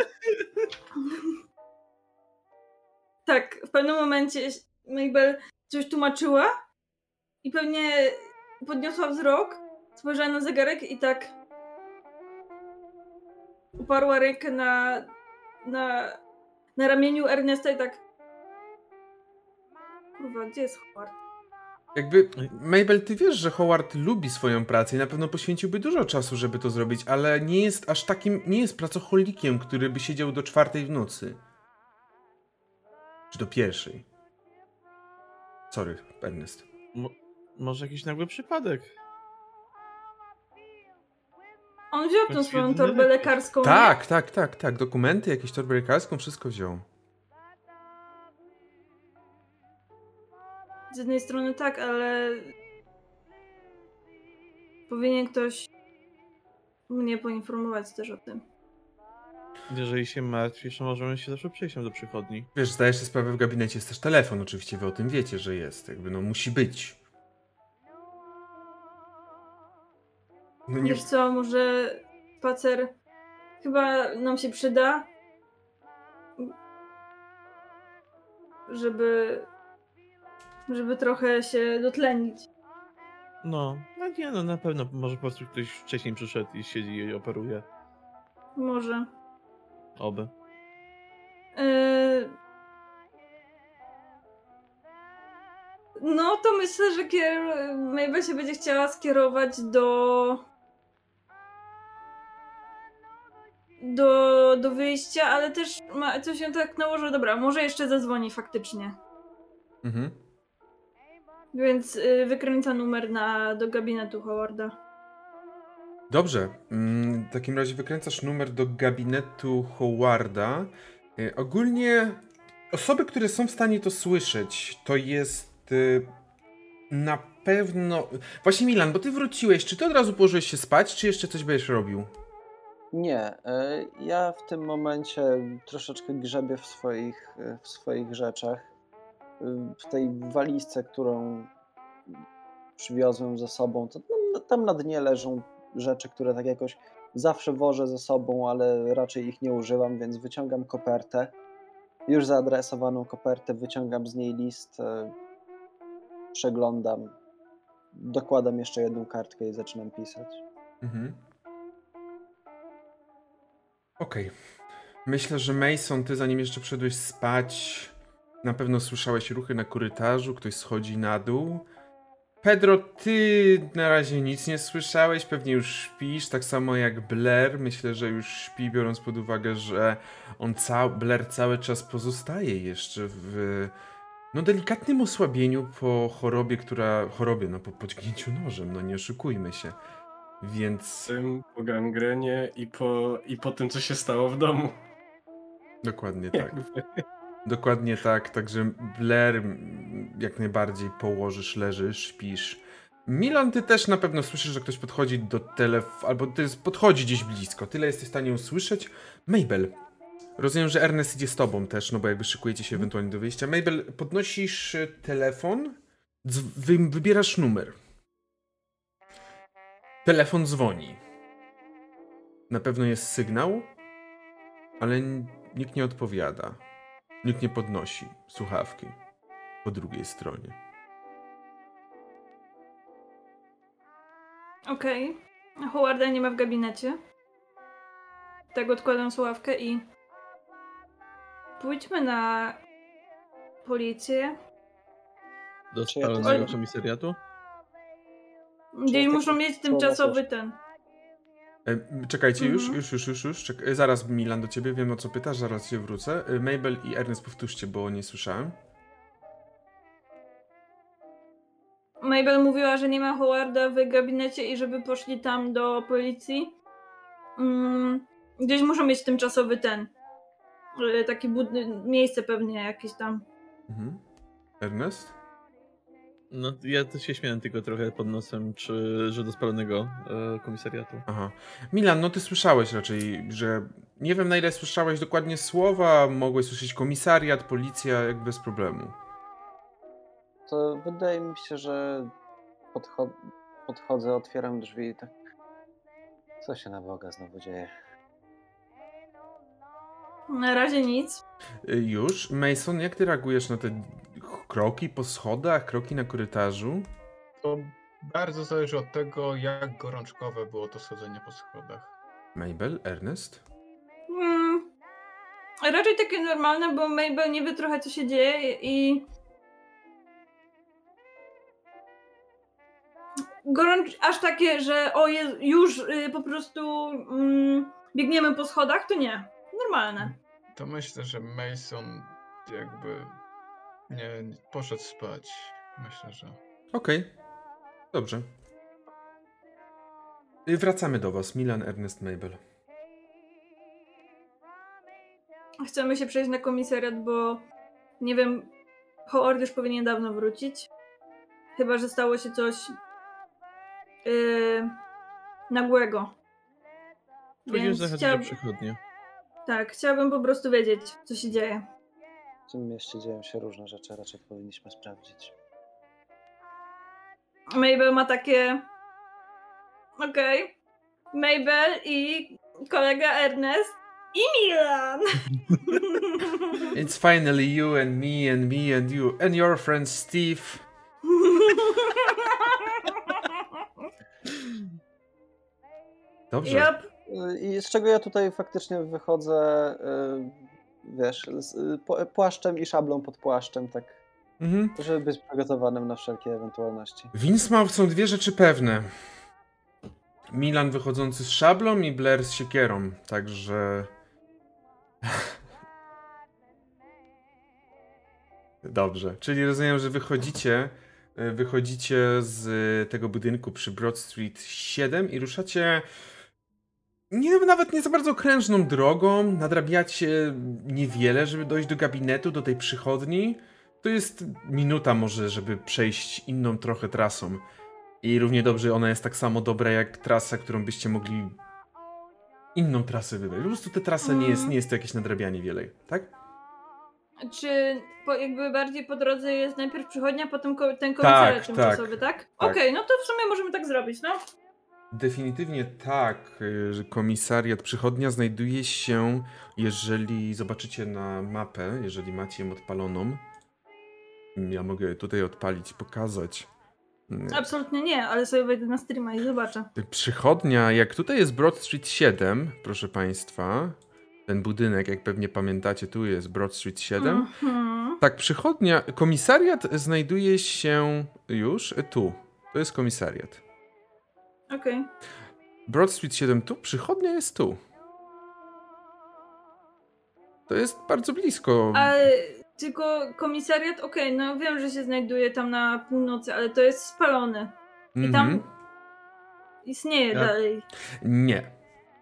Tak, w pewnym momencie Mabel coś tłumaczyła i pewnie podniosła wzrok, spojrzała na zegarek i tak uparła rękę na, na, na ramieniu Ernesta i tak kurwa, gdzie jest Howard? Jakby, Mabel, ty wiesz, że Howard lubi swoją pracę i na pewno poświęciłby dużo czasu, żeby to zrobić, ale nie jest aż takim, nie jest pracocholikiem, który by siedział do czwartej w nocy. Czy do pierwszej. Sorry, Ernest. Może jakiś nagły przypadek. On wziął tą swoją torbę lekarską. nie? Tak, tak, tak, tak. Dokumenty, jakieś torbę lekarską, wszystko wziął. Z jednej strony tak, ale powinien ktoś mnie poinformować też o tym. Jeżeli się martwisz, to możemy się zawsze przejść tam do przychodni. Wiesz, zdajesz sobie sprawę, w gabinecie jest też telefon, oczywiście wy o tym wiecie, że jest. Jakby, no musi być. No nie... Wiesz co, może spacer chyba nam się przyda, żeby żeby trochę się dotlenić. No, no nie, no na pewno może po prostu ktoś wcześniej przyszedł i siedzi i operuje. Może. Oby. Yy... No to myślę, że kier... Mabel się będzie chciała skierować do do, do wyjścia, ale też ma coś się tak nałożyło, dobra, może jeszcze zadzwoni faktycznie. Mhm. Więc y, wykręca numer na, do gabinetu Howarda. Dobrze. Mm, W takim razie wykręcasz numer do gabinetu Howarda. Y, Ogólnie osoby, które są w stanie to słyszeć, to jest y, na pewno. Właśnie Milan, bo ty wróciłeś. Czy ty od razu położyłeś się spać, czy jeszcze coś będziesz robił? Nie, e, ja w tym momencie troszeczkę grzebię w swoich, e, w swoich rzeczach. E, W tej walizce, którą przywiozłem ze sobą, to tam, na dnie leżą rzeczy, które tak jakoś zawsze wożę ze sobą, ale raczej ich nie używam, więc wyciągam kopertę. Już zaadresowaną kopertę, wyciągam z niej list, przeglądam, dokładam jeszcze jedną kartkę i zaczynam pisać. Mhm. Okej. Myślę, że Mason, ty zanim jeszcze wszedłeś spać, na pewno słyszałeś ruchy na korytarzu, ktoś schodzi na dół. Pedro, ty na razie nic nie słyszałeś, pewnie już śpisz, tak samo jak Blair. Myślę, że już śpi, biorąc pod uwagę, że on ca Blair cały czas pozostaje jeszcze w no delikatnym osłabieniu po chorobie, która chorobie, no po podźgnięciu nożem, no nie oszukujmy się. Więc Tym, po gangrenie i po, i po tym, co się stało w domu. dokładnie tak. Dokładnie tak, także Blair jak najbardziej położysz, leżysz, śpisz. Milan, ty też na pewno słyszysz, że ktoś podchodzi do telefonu, albo ty podchodzi gdzieś blisko. Tyle jesteś w stanie usłyszeć. Mabel, rozumiem, że Ernest idzie z tobą też, no bo jakby szykujecie się ewentualnie do wyjścia. Mabel, podnosisz y, telefon, wybierasz numer. Telefon dzwoni. Na pewno jest sygnał, ale nikt nie odpowiada. Nikt nie podnosi słuchawki po drugiej stronie. Okej. Okay. Howarda nie ma w gabinecie. Tak odkładam słuchawkę i... Pójdźmy na policję. Do Czy ja to spalonego zrobię? komisariatu? Gdzieś ja muszą mieć tymczasowy ten. E, czekajcie, już, Mhm. już, już, już, już. Czek e, zaraz Milan do ciebie, wiem o co pytasz, zaraz się wrócę. E, Mabel i Ernest powtórzcie, bo nie słyszałem. Mabel mówiła, że nie ma Howarda w gabinecie i żeby poszli tam do policji. Mm, gdzieś muszą mieć tymczasowy ten. Taki bud- miejsce pewnie jakieś tam. Mhm. Ernest? No, ja też się śmiałem tylko trochę pod nosem, czy, że do spalonego e, komisariatu. Aha. Milan, no ty słyszałeś raczej, że nie wiem na ile słyszałeś dokładnie słowa, mogłeś słyszeć komisariat, policja, jak bez problemu. To wydaje mi się, że podcho- podchodzę, otwieram drzwi i tak. Co się na Boga znowu dzieje? Na razie nic. E, Już. Mason, jak ty reagujesz na te kroki po schodach, kroki na korytarzu? To bardzo zależy od tego, jak gorączkowe było to schodzenie po schodach. Mabel, Ernest? Mm, raczej takie normalne, bo Mabel nie wie trochę co się dzieje i. Gorącz, aż takie, że o jest, już y, po prostu mm, biegniemy po schodach, to nie. Normalne. To myślę, że Mason jakby nie nie poszedł spać. Myślę, że. Okej. Dobrze. Y, Wracamy do was. Milan, Ernest, Mabel. Chcemy się przejść na komisariat, bo nie wiem, Howard już powinien dawno wrócić. Chyba, że stało się coś yy, nagłego. Później Więc do przychodnie. Tak, chciałabym po prostu wiedzieć, co się dzieje. W tym mieście dzieją się różne rzeczy, raczej powinniśmy sprawdzić. Mabel ma takie. Okej. Mabel i kolega Ernest i Milan. It's finally you and me and me and you and your friend Steve. Dobrze. Yep. I z czego ja tutaj faktycznie wychodzę, y, wiesz, z y, płaszczem i szablą pod płaszczem, tak, Mhm. żeby być przygotowanym na wszelkie ewentualności. W Innsmouth są dwie rzeczy pewne. Milan wychodzący z szablą i Blair z siekierą, także... Dobrze, czyli rozumiem, że wychodzicie, y, wychodzicie z tego budynku przy Broad Street 7 i ruszacie nie, nawet nie za bardzo krężną drogą, nadrabiacie niewiele, żeby dojść do gabinetu, do tej przychodni. To jest minuta może, żeby przejść inną trochę trasą. I równie dobrze ona jest tak samo dobra jak trasa, którą byście mogli inną trasę wybrać. Po prostu ta trasa nie jest, Mm. nie jest to jakieś nadrabianie wiele, tak? Czy po, jakby bardziej po drodze jest najpierw przychodnia, potem ko- ten komisariat Tak, tymczasowy, tak? tak. Okej, no to w sumie możemy tak zrobić, no. Definitywnie tak, y, komisariat przychodnia znajduje się, jeżeli zobaczycie na mapę, jeżeli macie ją odpaloną. Ja mogę tutaj odpalić, pokazać. Mm, Absolutnie nie, ale sobie wejdę na streama i zobaczę. Przychodnia, jak tutaj jest Broad Street 7, proszę Państwa, ten budynek, jak pewnie pamiętacie, tu jest Broad Street 7. Mhm. Tak, przychodnia, komisariat znajduje się już tu. To jest komisariat. Okej. Broad Street 7 tu, przychodnia jest tu. To jest bardzo blisko. Ale tylko komisariat, okej, no wiem, że się znajduje tam na północy, ale to jest spalony. I tam Mhm. istnieje Ja- dalej. Nie.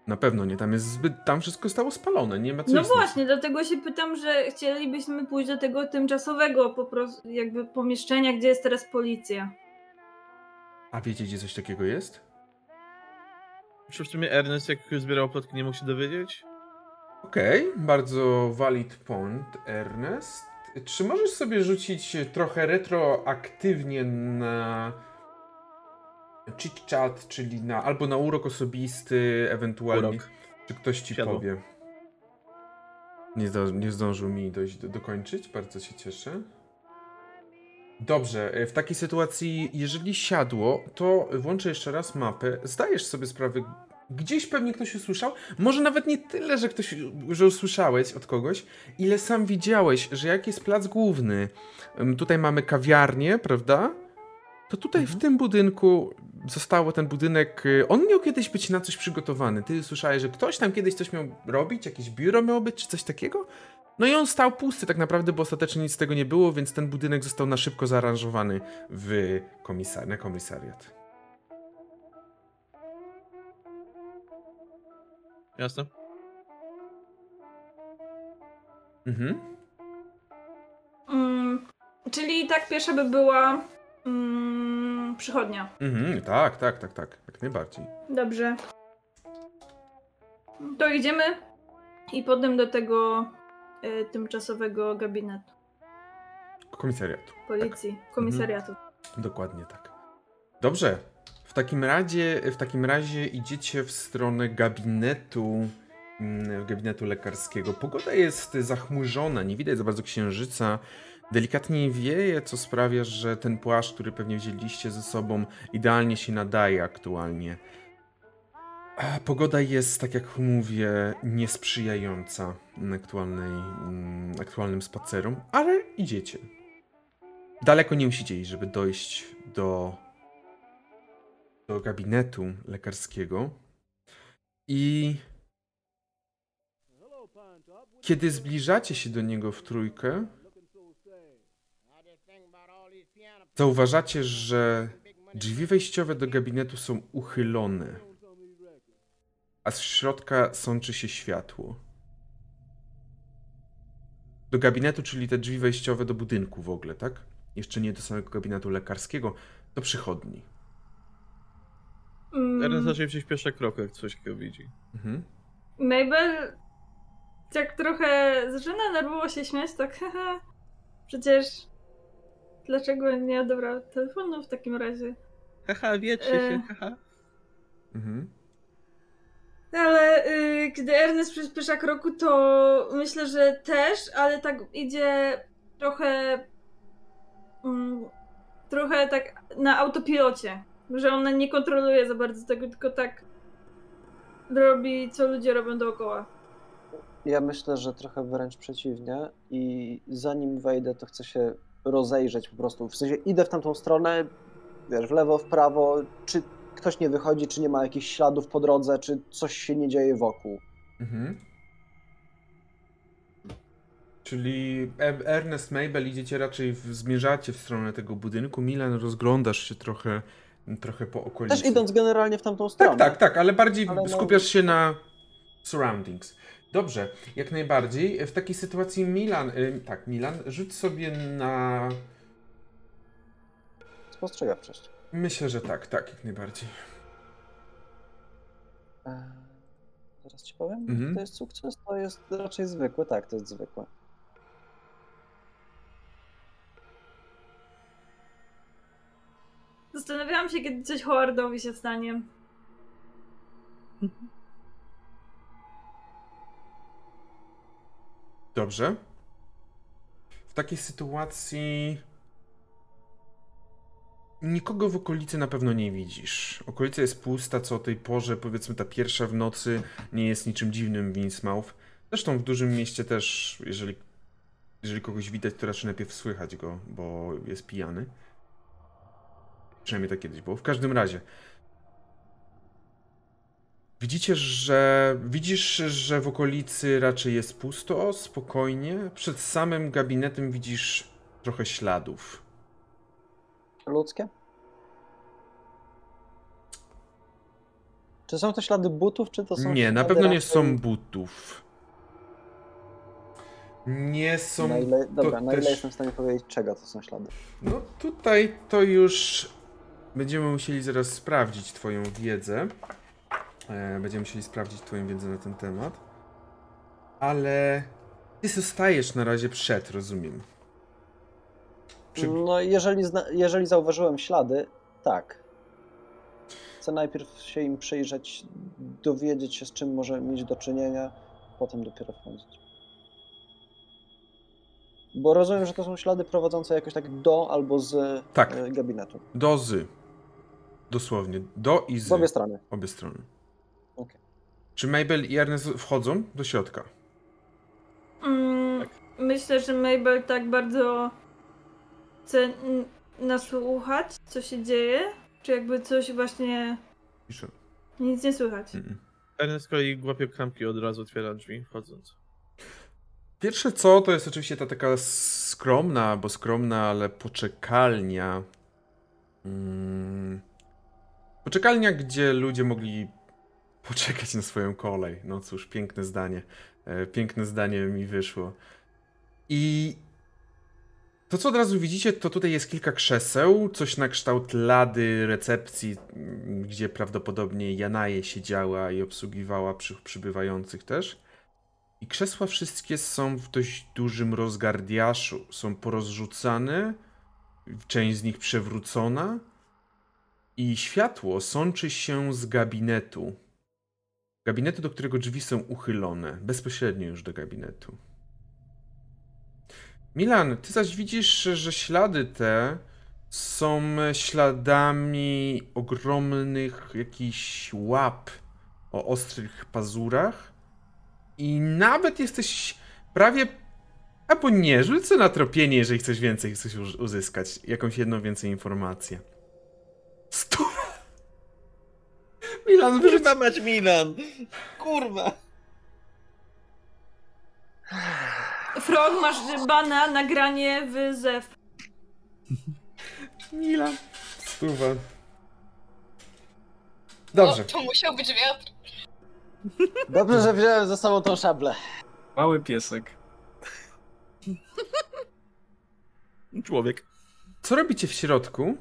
Na pewno nie, tam jest zbyt, tam wszystko stało spalone, nie ma co No istnieć. właśnie, dlatego się pytam, że chcielibyśmy pójść do tego tymczasowego po prostu jakby pomieszczenia, gdzie jest teraz policja. A wiecie, gdzie coś takiego jest? Czy w sumie Ernest, jak zbierał plotki, nie mógł się dowiedzieć? Okej, bardzo valid point, Ernest. Czy możesz sobie rzucić trochę retroaktywnie na chit chat, czyli na albo na urok osobisty, ewentualnie, Urok. czy ktoś ci Siadło. powie. Nie, zdo, nie zdążył mi dojść do, dokończyć, bardzo się cieszę. Dobrze, e, w takiej sytuacji, jeżeli siadło, to włączę jeszcze raz mapę. Zdajesz sobie sprawę, gdzieś pewnie ktoś usłyszał, może nawet nie tyle, że ktoś, że usłyszałeś od kogoś, ile sam widziałeś, że jak jest plac główny, tutaj mamy kawiarnię, prawda? To tutaj w tym budynku zostało ten budynek. y, On miał kiedyś być na coś przygotowany. Ty słyszałeś, że ktoś tam kiedyś coś miał robić, jakieś biuro miało być, czy coś takiego? No i on stał pusty tak naprawdę, bo ostatecznie nic z tego nie było, więc ten budynek został na szybko zaaranżowany w komisar na komisariat. Jasne? Mhm. Mm, czyli tak pierwsza by była mm, przychodnia. Mhm, tak, tak, tak, tak, jak najbardziej. Dobrze. To idziemy i potem do tego y, tymczasowego gabinetu Komisariatu. policji, komisariatu. Dokładnie tak. Dobrze. W takim razie, w takim razie idziecie w stronę gabinetu, mm, gabinetu lekarskiego. Pogoda jest zachmurzona, nie widać za bardzo księżyca. Delikatnie wieje, co sprawia, że ten płaszcz, który pewnie wzięliście ze sobą, idealnie się nadaje aktualnie. Pogoda jest, tak jak mówię, niesprzyjająca aktualnej, mm, aktualnym spacerom, ale idziecie. Daleko nie musicie iść, żeby dojść do, do gabinetu lekarskiego. I kiedy zbliżacie się do niego w trójkę, zauważacie, że drzwi wejściowe do gabinetu są uchylone, a z środka sączy się światło. Do gabinetu, czyli te drzwi wejściowe do budynku w ogóle, tak? Jeszcze nie do samego gabinetu lekarskiego, do przychodni. Mm, Ernest raczej przyspiesza krok, jak coś takiego widzi. Mhm. Mabel tak trochę zaczyna nerwowo się śmiać, tak haha, przecież dlaczego nie odebrał telefonu w takim razie? Haha, wietrze E. się, haha. Mhm. Ale y, gdy Ernest przyspiesza kroku, to myślę, że też, ale tak idzie trochę. Mm, trochę tak na autopilocie. Że ona nie kontroluje za bardzo tego, tylko tak robi, co ludzie robią dookoła. Ja myślę, że trochę wręcz przeciwnie i zanim wejdę, to chcę się rozejrzeć po prostu. W sensie idę w tamtą stronę, wiesz, w lewo, w prawo, czy ktoś nie wychodzi, czy nie ma jakichś śladów po drodze, czy coś się nie dzieje wokół. Mhm. Czyli E- Ernest, Mabel idziecie raczej, w, zmierzacie w stronę tego budynku. Milan, rozglądasz się trochę, trochę po okolicy. Też idąc generalnie w tamtą stronę. Tak, tak, tak, ale bardziej Ale no- skupiasz się na surroundings. Dobrze, jak najbardziej. W takiej sytuacji Milan, y, tak, Milan, rzuć sobie na... Spostrzegawczość. Myślę, że tak, tak, jak najbardziej. Zaraz ci powiem, Mhm. to jest sukces, to jest raczej zwykły, tak, to jest zwykłe. Zastanawiałam się, kiedy coś Howardowi się stanie. Dobrze. W takiej sytuacji nikogo w okolicy na pewno nie widzisz. Okolica jest pusta, co o tej porze, powiedzmy ta pierwsza w nocy, nie jest niczym dziwnym w Innsmouth. Zresztą w dużym mieście też, jeżeli, jeżeli kogoś widać, to raczej najpierw słychać go, bo jest pijany. Przynajmniej tak kiedyś było. W każdym razie. Widzicie, że widzisz, że w okolicy raczej jest pusto, spokojnie. Przed samym gabinetem widzisz trochę śladów. Ludzkie? Czy są to ślady butów, czy to są Nie, na pewno nie są butów. Nie są. Na ile, dobra, to na ile też- jestem w stanie powiedzieć, czego to są ślady? No tutaj to już będziemy musieli zaraz sprawdzić Twoją wiedzę. E, Będziemy musieli sprawdzić Twoją wiedzę na ten temat. Ale Ty zostajesz na razie przed, rozumiem. Czy... No, jeżeli, zna- jeżeli zauważyłem ślady, tak. Chcę najpierw się im przyjrzeć, dowiedzieć się, z czym może mieć do czynienia, potem dopiero wchodzić. Bo rozumiem, że to są ślady prowadzące jakoś tak do albo z Tak. e, gabinetu. Do z. Dosłownie. Do i z. Z obie strony. Obie strony. Okej. Czy Mabel i Ernest wchodzą do środka? Mm, Myślę, że Mabel tak bardzo chce nasłuchać, co się dzieje. Czy jakby coś właśnie. Nic nie słychać. Mm. Ernest z kolei łapie klamki i od razu otwiera drzwi, wchodząc. Pierwsze co, to jest oczywiście ta taka skromna, bo skromna, ale poczekalnia. Mm. Poczekalnia, gdzie ludzie mogli poczekać na swoją kolej. No cóż, piękne zdanie. E, Piękne zdanie mi wyszło. I to, co od razu widzicie, to tutaj jest kilka krzeseł, coś na kształt lady recepcji, mm, gdzie prawdopodobnie Janaje siedziała i obsługiwała przy, przybywających też. I krzesła wszystkie są w dość dużym rozgardiaszu. Są porozrzucane, część z nich przewrócona. I światło sączy się z gabinetu. Gabinetu, do którego drzwi są uchylone. Bezpośrednio już do gabinetu. Milan, ty zaś widzisz, że ślady te są śladami ogromnych jakichś łap o ostrych pazurach. I nawet jesteś prawie. Albo nie, rzucę na tropienie, jeżeli chcesz więcej, chcesz uz- uzyskać. Jakąś jedną więcej informację. Stu. Milan, wyrzuć. Kurwa mać Milan! Kurwa! Frog, masz bana nagranie w ZEW. Milan. Stuwa. Dobrze. O, to musiał być wiatr. Dobrze, że wziąłem ze sobą tą szablę. Mały piesek. Człowiek. Co robicie w środku?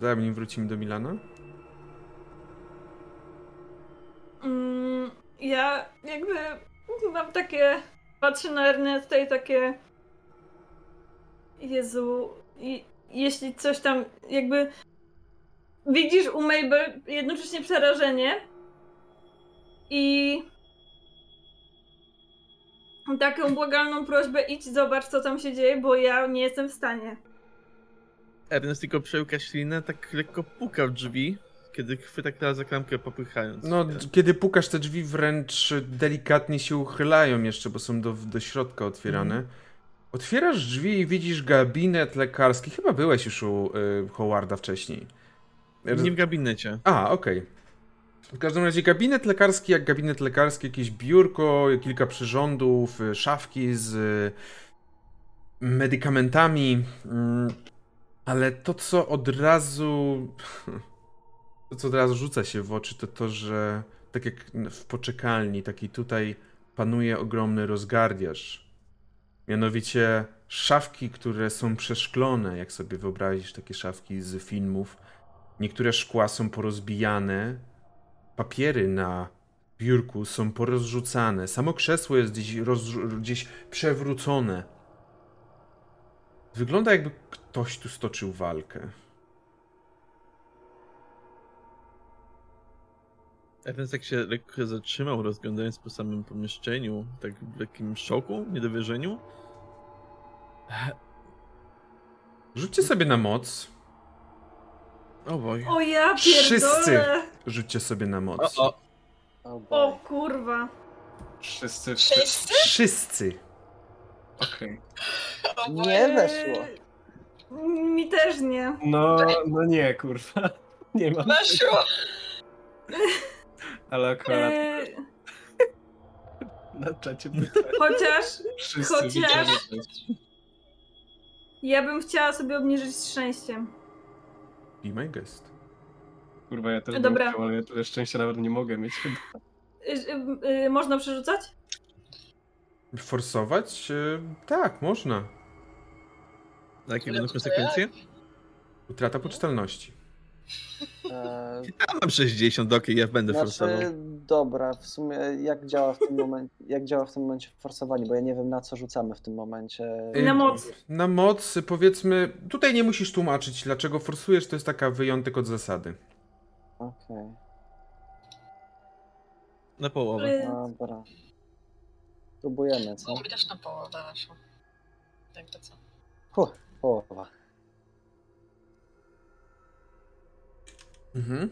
Zanim wrócimy do Milana. Mm, ja jakby mam takie. Patrzę na Ernesta i takie. Jezu. I, jeśli coś tam jakby. Widzisz u Mabel jednocześnie przerażenie i taką błagalną prośbę idź zobacz co tam się dzieje, bo ja nie jestem w stanie. Ernest tylko przełka ślinę, tak lekko puka w drzwi, kiedy chwyta Klara za klamkę popychając. No, d- kiedy pukasz, te drzwi wręcz delikatnie się uchylają jeszcze, bo są do, do środka otwierane. Otwierasz drzwi i widzisz gabinet lekarski. Chyba byłeś już u y, Howarda wcześniej. Nie w gabinecie. A, okej. W każdym razie gabinet lekarski jak gabinet lekarski, jakieś biurko, kilka przyrządów, y, szafki z y, medykamentami. mm, Ale to, co od razu. To, co od razu rzuca się w oczy, to to, że tak jak w poczekalni, taki tutaj panuje ogromny rozgardiaż. Mianowicie szafki, które są przeszklone, jak sobie wyobrazisz takie szafki z filmów. Niektóre szkła są porozbijane, papiery na biurku są porozrzucane, samo krzesło jest gdzieś, gdzieś przewrócone. Wygląda jakby ktoś tu stoczył walkę. Evans tak się lekko zatrzymał, rozglądając po samym pomieszczeniu, tak w takim szoku, niedowierzeniu. Rzućcie sobie na moc. O boj. O ja Wszyscy. pierdolę! Rzućcie sobie na O, moc. o, O, O boy. kurwa. Wszyscy, wszyscy. Wszyscy? Wszyscy. Okej. O Nie weszło. Mi też nie. No, no nie, kurwa. Nie mam. Weszło! Ale akurat E, na czacie pytań. chociaż Wszyscy Chociaż- ja bym chciała sobie obniżyć szczęściem. Be my guest. Kurwa, ja też Dobra. bym chciał, ale ja tyle szczęścia nawet nie mogę mieć. Y, y, y, można przerzucać? Forsować? Tak, można. na jakie będą konsekwencje? Utrata poczytalności. E, Ja mam 60, okej, ja będę forsował. Znaczy, dobra, w sumie jak działa w tym momencie, jak działa w tym momencie forsowanie, bo ja nie wiem na co rzucamy w tym momencie. Na moc. Na moc, powiedzmy, tutaj nie musisz tłumaczyć, dlaczego forsujesz, to jest taka wyjątek od zasady. Okej, Na połowę. Y, dobra. Próbujemy, co? No, mi też na połowę weszło. Jakby co. Huh, połowa. Mhm.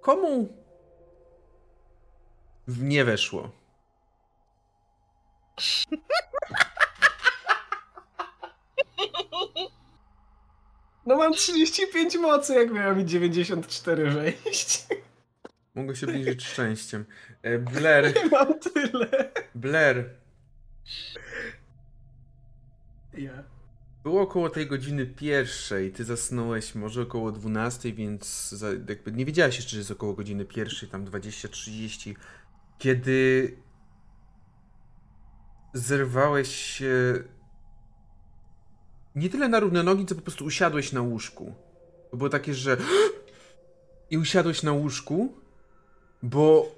Komu w nie weszło? No mam 35 mocy, jak miałem mi 94 wejść. Mogę się obniżyć szczęściem. E, Blair, Nie mam tyle. Blair, Ja. Było około tej godziny pierwszej, ty zasnąłeś może około 12, więc za, jakby nie wiedziałeś jeszcze, że jest około godziny pierwszej, tam 20-30, kiedy zerwałeś się nie tyle na równe nogi, co po prostu usiadłeś na łóżku. To było takie, że i usiadłeś na łóżku, bo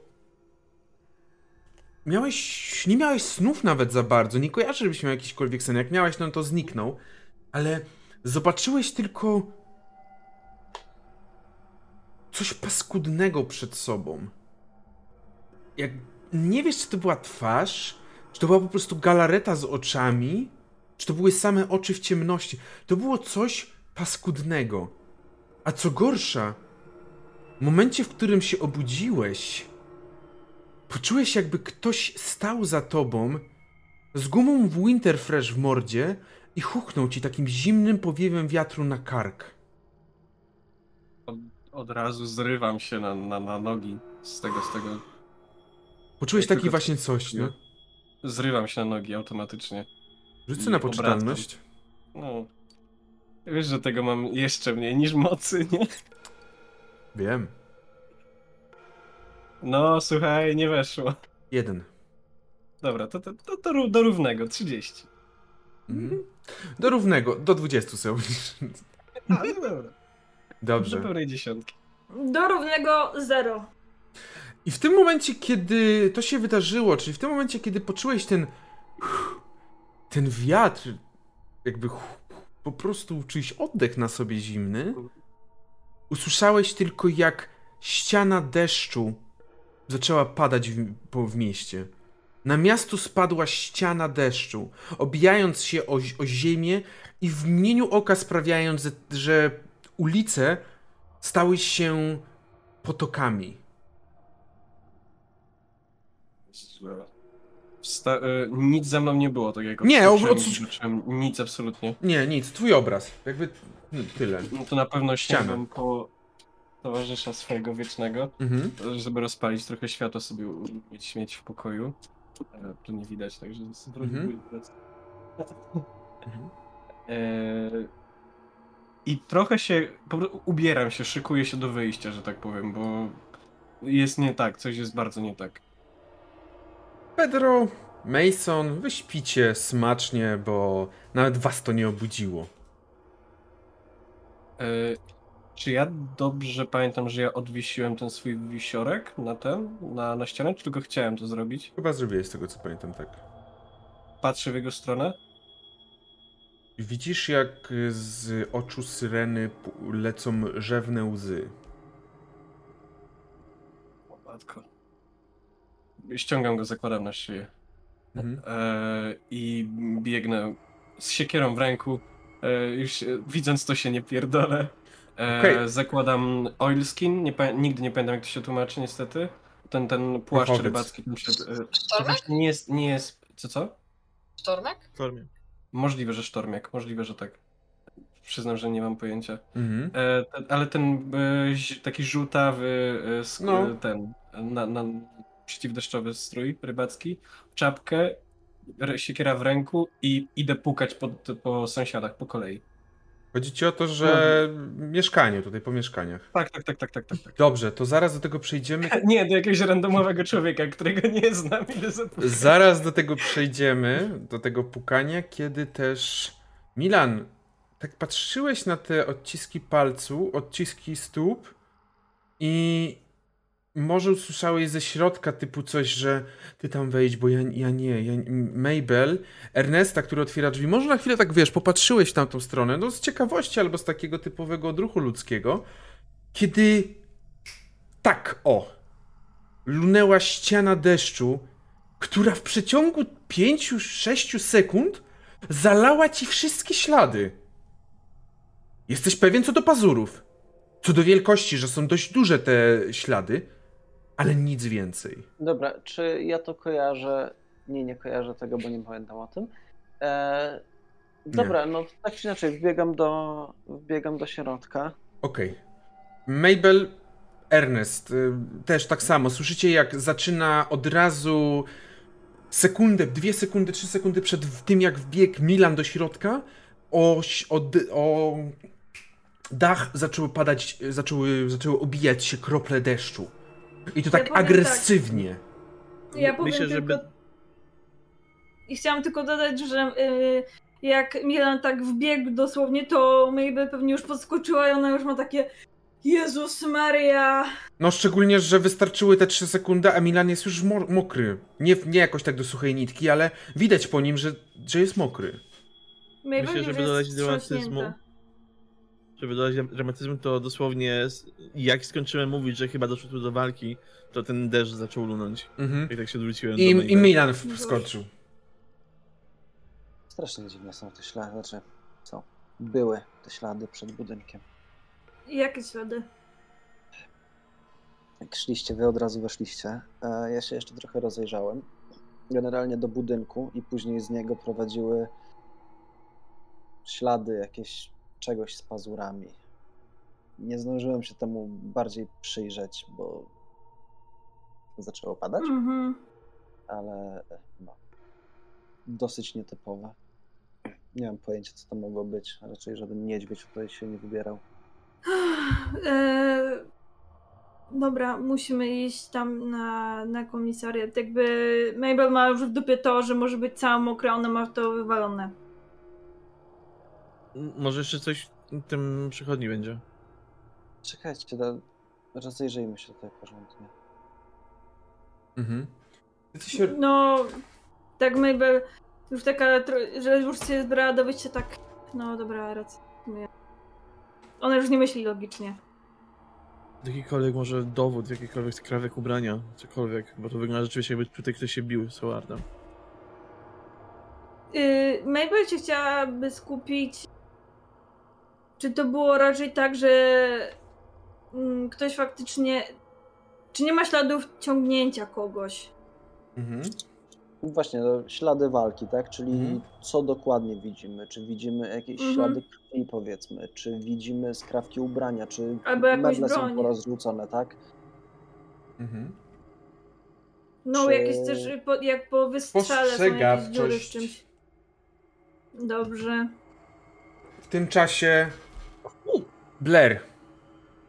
miałeś, nie miałeś snów nawet za bardzo, nie kojarzę, żebyś miał jakikolwiek sen. Jak miałeś, no to zniknął, ale zobaczyłeś tylko coś paskudnego przed sobą. Jak nie wiesz, czy to była twarz, czy to była po prostu galareta z oczami, czy to były same oczy w ciemności. To było coś paskudnego. A co gorsza, w momencie, w którym się obudziłeś, poczułeś, jakby ktoś stał za tobą z gumą w Winterfresh w mordzie i huknął ci takim zimnym powiewem wiatru na kark. Od, od razu zrywam się na, na, na nogi z tego, z tego. Poczułeś taki tylko właśnie coś, no? Zrywam się na nogi automatycznie. Rzuć na poczytalność. No. Wiesz, że tego mam jeszcze mniej niż mocy, nie? Wiem. No, słuchaj, nie weszło. Jeden. Dobra, to, to, to, to do równego, 30. Mhm. Do równego, do 20 sobie. Ale dobra. Do Dobrze. pełnej dziesiątki. Do równego zero. I w tym momencie, kiedy to się wydarzyło, czyli w tym momencie, kiedy poczułeś ten ten wiatr, jakby po prostu czyjś oddech na sobie zimny, usłyszałeś tylko jak ściana deszczu zaczęła padać w, po, w mieście. Na miasto spadła ściana deszczu, obijając się o, o ziemię i w mgnieniu oka sprawiając, że- że ulice stały się potokami. Wsta- y, nic ze mną nie było, tak jak Nie, od- zobaczyłem nic absolutnie. Nie, nic, twój obraz. Jakby tyle. No to na pewno Ściana. sięgam po towarzysza swojego wiecznego, Mhm. żeby rozpalić trochę światła sobie mieć, mieć w pokoju. E, tu nie widać, także spróbuję Mhm. Mhm. E, I trochę się, ubieram się, szykuję się do wyjścia, że tak powiem, bo jest nie tak, coś jest bardzo nie tak. Pedro, Mason, wy śpicie smacznie, bo nawet was to nie obudziło. E, czy ja dobrze pamiętam, że ja odwiesiłem ten swój wisiorek na ten, na, na ścianę, czy tylko chciałem to zrobić? Chyba zrobiłeś z tego, co pamiętam, tak. Patrzę w jego stronę. Widzisz, jak z oczu syreny lecą rzewne łzy. Matko. Ściągam go, zakładam na szyję. Mhm. E, I biegnę z siekierą w ręku. E, już e, widząc to się nie pierdolę. E, Okej. Zakładam oilskin. Nie, nigdy nie pamiętam jak to się tłumaczy niestety. Ten, ten płaszcz Fachowiec. rybacki. Się, e, to Sztormek? właśnie nie jest, nie jest... Co, co? Sztormek? Formie. Możliwe, że sztormiak. Możliwe, że tak. Przyznam, że nie mam pojęcia. Mhm. E, te, ale ten e, taki żółtawy e, sk- No. ten na, na przeciwdeszczowy strój rybacki, czapkę, siekiera w ręku i idę pukać po, po sąsiadach po kolei. Chodzi ci o to, że mieszkanie tutaj, po mieszkaniach. Tak, tak, tak, tak, tak, tak. tak. Dobrze, to zaraz do tego przejdziemy. Nie, do jakiegoś randomowego człowieka, którego nie znam. Zaraz do tego przejdziemy, do tego pukania, kiedy też Milan, tak patrzyłeś na te odciski palcu, odciski stóp i może usłyszałeś ze środka typu coś, że ty tam wejdź, bo ja, ja nie, ja, Mabel, Ernesta, który otwiera drzwi, może na chwilę tak wiesz, popatrzyłeś w tamtą stronę, no z ciekawości albo z takiego typowego odruchu ludzkiego, kiedy tak o, lunęła ściana deszczu, która w przeciągu 5-6 sekund zalała ci wszystkie ślady. Jesteś pewien co do pazurów, co do wielkości, że są dość duże te ślady, ale nic więcej. Dobra, czy ja to kojarzę? Nie, nie kojarzę tego, bo nie pamiętam o tym. E, dobra, no tak czy inaczej, wbiegam do, wbiegam do środka. Okej. Mabel, Ernest, y, też tak samo. Słyszycie, jak zaczyna od razu sekundę, dwie sekundy, trzy sekundy przed tym, jak wbiegł Milan do środka, o, o, o dach zaczęły padać, zaczęły, zaczęły obijać się krople deszczu. I to tak powiem tak. agresywnie. Ja powiem Myślę, tylko... żeby- I chciałam tylko dodać, że y, jak Milan tak wbiegł dosłownie, to Mabel pewnie już podskoczyła i ona już ma takie Jezus Maria! No szczególnie, że wystarczyły te 3 sekundy, a Milan jest już mo- mokry. Nie, nie jakoś tak do suchej nitki, ale widać po nim, że, że jest mokry. Mabel Myślę, żeby dodać dramatyzmu. Żeby dodać dramatyzmu, to dosłownie jak skończyłem mówić, że chyba doszło tu do walki, to ten deszcz zaczął lunąć. Mhm. I tak się odwróciłem do I, Mabel. I Milan w- wskoczył. Strasznie dziwne są te ślady, znaczy co? Były te ślady przed budynkiem. Jakie ślady? Jak szliście, wy od razu weszliście. E, Ja się jeszcze trochę rozejrzałem. Generalnie do budynku i później z niego prowadziły ślady jakieś czegoś z pazurami. Nie zdążyłem się temu bardziej przyjrzeć, bo zaczęło padać, Mhm. ale no, dosyć nietypowe. Nie mam pojęcia, co to mogło być. Raczej żaden niedźwiedź tutaj się nie wybierał. E, dobra, musimy iść tam na, na komisariat. Jakby Mabel ma już w dupie to, że może być cała mokra, ona ma to wywalone. Może jeszcze coś w tym przychodni będzie. Czekajcie, da- rozejrzyjmy się tutaj porządnie. Mhm. Się... No, tak Mabel już taka, że już się zbrała do wyjścia tak, no dobra, racja. Ona już nie myśli logicznie. Jakikolwiek może dowód, jakikolwiek skrawek ubrania, cokolwiek, bo to wygląda rzeczywiście jakby tutaj ktoś się bił z Howardem. Yy, Mabel się chciałaby skupić. Czy to było raczej tak, że mm, ktoś faktycznie. Czy nie ma śladów ciągnięcia kogoś? Mhm. Właśnie, no, ślady walki, tak? Czyli Mhm. co dokładnie widzimy? Czy widzimy jakieś Mhm. ślady krwi, powiedzmy? Czy widzimy skrawki ubrania? Czy meble są porozrzucone, tak? Mhm. No, Czy- jakieś też po, jak po wystrzale są jakieś dziury w czymś. Dobrze. W tym czasie... Blair.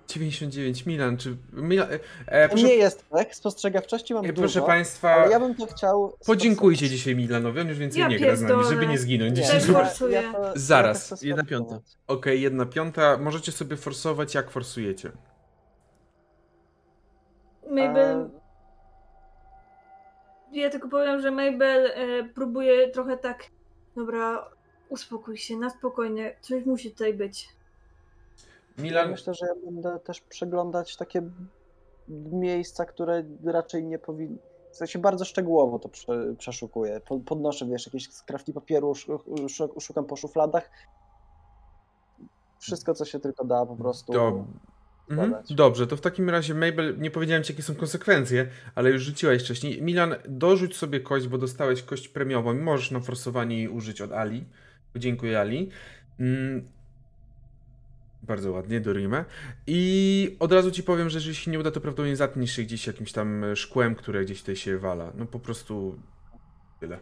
99 Milan, czy... Milan, e, e, To proszę, nie jest tak, spostrzegawczości mam e, dużo, proszę Państwa, ale ja bym to chciał... podziękujcie dzisiaj Milanowi, on już więcej Ja nie gra z nami, żeby nie zginąć. Nie, 10 Też lat. ja- ja to- ja Zaraz. chcę Jedna piąta. Okej, jedna piąta. Możecie sobie forsować, jak forsujecie. Mabel. Ja tylko powiem, że Mabel e, próbuje trochę tak. Dobra, uspokój się, na spokojnie. Coś musi tutaj być. Ja Milan, myślę, że ja będę też przeglądać takie miejsca, które raczej nie powinny. W sensie bardzo szczegółowo to prze, przeszukuję. Po- Podnoszę, wiesz, jakieś skrawki papieru, szu- szu- szukam po szufladach. Wszystko, co się tylko da, po prostu. Dob- Mhm. Dobrze, to w takim razie Mabel, nie powiedziałem ci jakie są konsekwencje, ale już rzuciłeś wcześniej. Milan, dorzuć sobie kość, bo dostałeś kość premiową i możesz na forsowanie jej użyć od Ali. Dziękuję Ali. Bardzo ładnie, Dorime. I od razu ci powiem, że jeżeli się nie uda, to prawdopodobnie zatniesz się gdzieś jakimś tam e, szkłem, które gdzieś tutaj się wala. No po prostu tyle.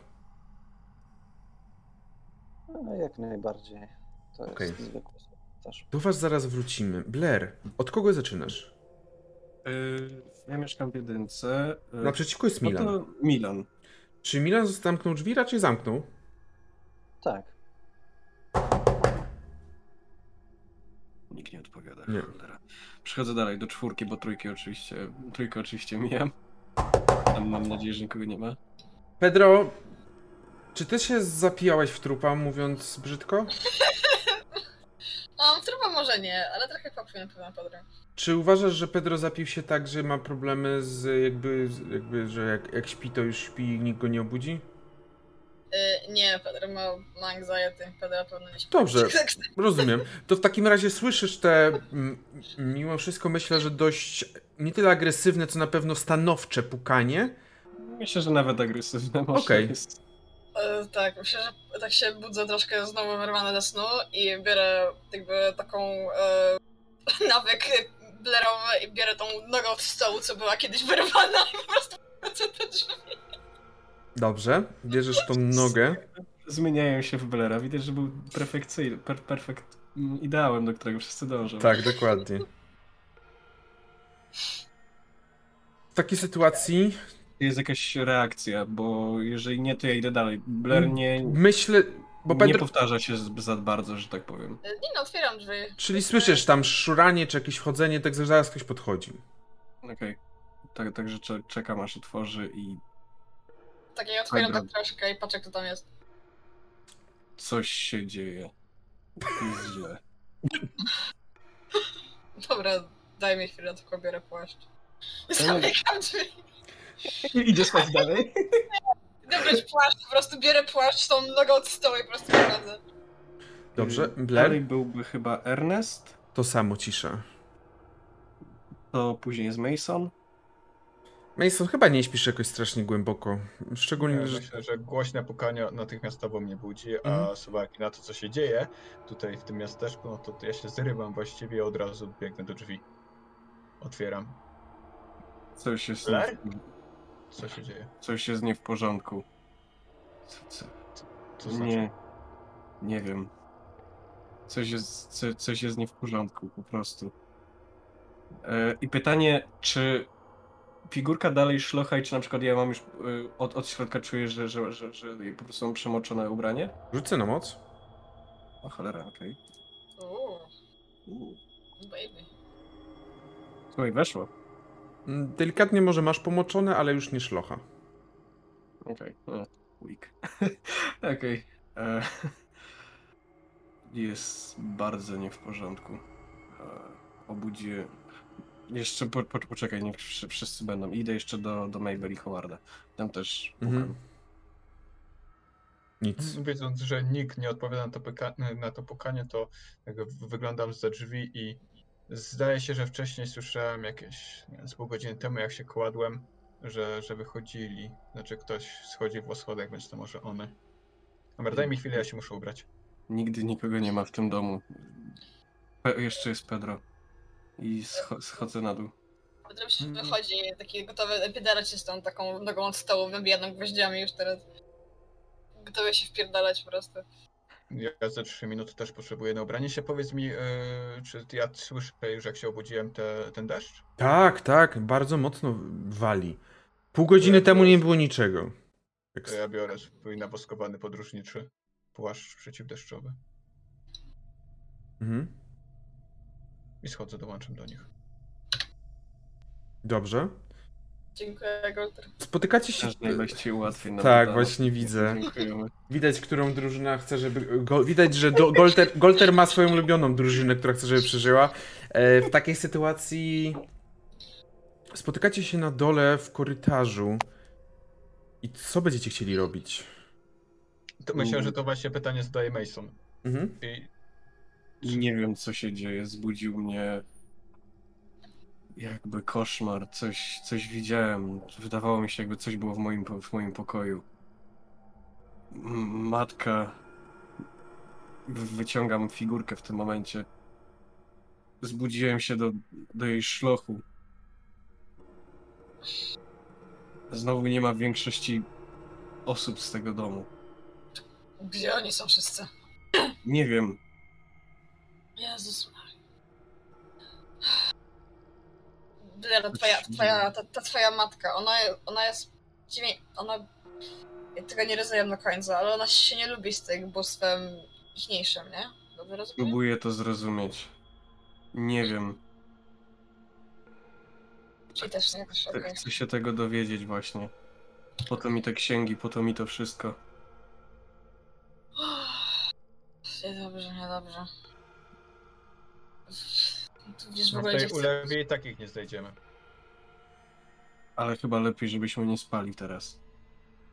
No, jak najbardziej. To jest Okej. zwykły. Do was zaraz wrócimy. Blair, od kogo zaczynasz? Yy, ja mieszkam w jedynce. Yy, Naprzeciwko jest no Milan. to Milan. Czy Milan zamknął drzwi? Raczej zamknął. Tak. Nie. Nie. Cholera. Przechodzę dalej do czwórki, bo trójki oczywiście, trójkę oczywiście mijam. Tam mam nadzieję, że nikogo nie ma. Pedro, czy ty się zapijałeś w trupa, mówiąc brzydko? No, trupa może nie, ale trochę popłynie pewnie podrę. Czy uważasz, że Pedro zapił się tak, że ma problemy z jakby, jakby że jak, jak śpi, to już śpi i nikt go nie obudzi? Nie, Pedro ma, ma anxiety. Pedro pewno nie śpi. Dobrze. Rozumiem. To w takim razie słyszysz te, mimo wszystko myślę, że dość nie tyle agresywne, co na pewno stanowcze pukanie. Myślę, że nawet agresywne może Okej. jest. E, tak, myślę, że tak się budzę troszkę znowu wyrwane ze snu i biorę jakby taką e, nawyk blerowy i biorę tą nogę od stołu, co była kiedyś wyrwana i po prostu wchodzę do drzwi. Dobrze, bierzesz tą nogę. Zmieniają się w Blera. Widać, że był perfekcyjny, per, perfekt, mm, ideałem, do którego wszyscy dążą. Tak, dokładnie. W takiej sytuacji Jest jakaś reakcja, bo jeżeli nie, to ja idę dalej. Blair nie, myślę, bo nie Pedro, powtarza się za bardzo, że tak powiem. Nie no, otwieram drzwi. czyli słyszysz tam szuranie czy jakieś wchodzenie, tak zaraz ktoś podchodzi. Okej. Tak, także cze- czekam aż otworzy i Tak, ja otwieram Dobra. tak troszkę i patrzę, kto tam jest. coś się dzieje. Jest źle. Dobra, daj mi chwilę, tylko biorę płaszcz. Zamykam drzwi. Idzie spać dalej? Dobra, płaszcz, po prostu biorę płaszcz, tą nogą od stołu i po prostu wychodzę. Dobrze, Dalej Blair? byłby chyba Ernest, To samo cisza. to później jest Mason. Mason, chyba nie śpisz jakoś strasznie głęboko. Szczególnie, Ja że... myślę, że głośne pukanie natychmiastowo mnie budzi, a Mhm. z uwagi na to, co się dzieje tutaj w tym miasteczku, no to ja się zrywam właściwie i od razu biegnę do drzwi. Otwieram. Coś jest, Blair? Co się dzieje? coś jest nie w porządku. Co, co, Co znaczy? nie, nie wiem. Coś jest, co, coś jest nie w porządku, po prostu. E, I pytanie, czy figurka dalej szlocha i czy na przykład ja mam już e, od, od środka czuję, że, że, że, że po prostu mam przemoczone ubranie? Rzucę na moc. O cholera, okej. Uuu. baby. Słuchaj, weszło. Mm, Delikatnie może masz pomoczone, ale już nie szlocha. Okej, okay. weak. Okej. e, Jest bardzo nie w porządku. E, Obudzię. Jeszcze po, po, poczekaj, niech wszy- wszyscy będą. Idę jeszcze do, do Mabel i Howarda. Tam też pukam. Mhm. Nic. Wiedząc, że nikt nie odpowiada na to, pyka- na to pukanie, to jakby wyglądam za drzwi i zdaje się, że wcześniej słyszałem jakieś z pół godziny temu, jak się kładłem, że, że wychodzili. Znaczy ktoś schodzi po schodach, więc to może one. Dobra, daj mi chwilę, ja się muszę ubrać. Nigdy nikogo nie ma w tym domu. Pe- jeszcze jest Pedro. I scho- schodzę na dół. Potem się Mhm. wychodzi taki gotowy się z tą taką nogą od stołu, wybijaną gwoździami już teraz. Gotowy się wpierdalać po prostu. Ja za 3 minuty też potrzebuję na ubranie się. Powiedz mi, yy, czy ja słyszę już, jak się obudziłem, te, ten deszcz? Tak, tak, bardzo mocno wali. Pół godziny Ja temu to- nie było niczego. Tak To ja biorę swój nawoskowany podróżniczy płaszcz przeciwdeszczowy Mhm. I schodzę, dołączam do nich. Dobrze. Dziękuję, Golter. Spotykacie się. Najlepiej ułatwień nam Tak, właśnie widzę. Dziękujemy. Widać, którą drużyna chce, żeby. Go, widać, że do, Golter, Golter ma swoją ulubioną drużynę, która chce, żeby przeżyła. E, w takiej sytuacji. spotykacie się na dole w korytarzu. I co będziecie chcieli robić? To myślę, że to właśnie pytanie zadaje Mason. Mhm. I Nie wiem, co się dzieje. Zbudził mnie jakby koszmar. Coś, coś widziałem. Wydawało mi się, jakby coś było w moim, w moim pokoju. Matka. Wyciągam figurkę w tym momencie. Zbudziłem się do, do jej szlochu. Znowu nie ma większości osób z tego domu. Gdzie oni są wszyscy? Nie wiem. Jezus. Blair, twoja, twoja, ta, ta twoja matka, ona, ona jest... Dziwnie, ona... Ja tego nie rozumiem do końca, ale ona się nie lubi z tym bóstwem ichniejszym, nie? Dobrze rozumiem? Próbuję to zrozumieć. Nie wiem. Czyli też nie, też okej. Chcę się tego dowiedzieć właśnie. Po to mi te księgi, po to mi to wszystko. Niedobrze, niedobrze. Tu widzisz w no w ogóle tej chcę... ulewie i takich nie znajdziemy. Ale chyba lepiej, żebyśmy nie spali teraz.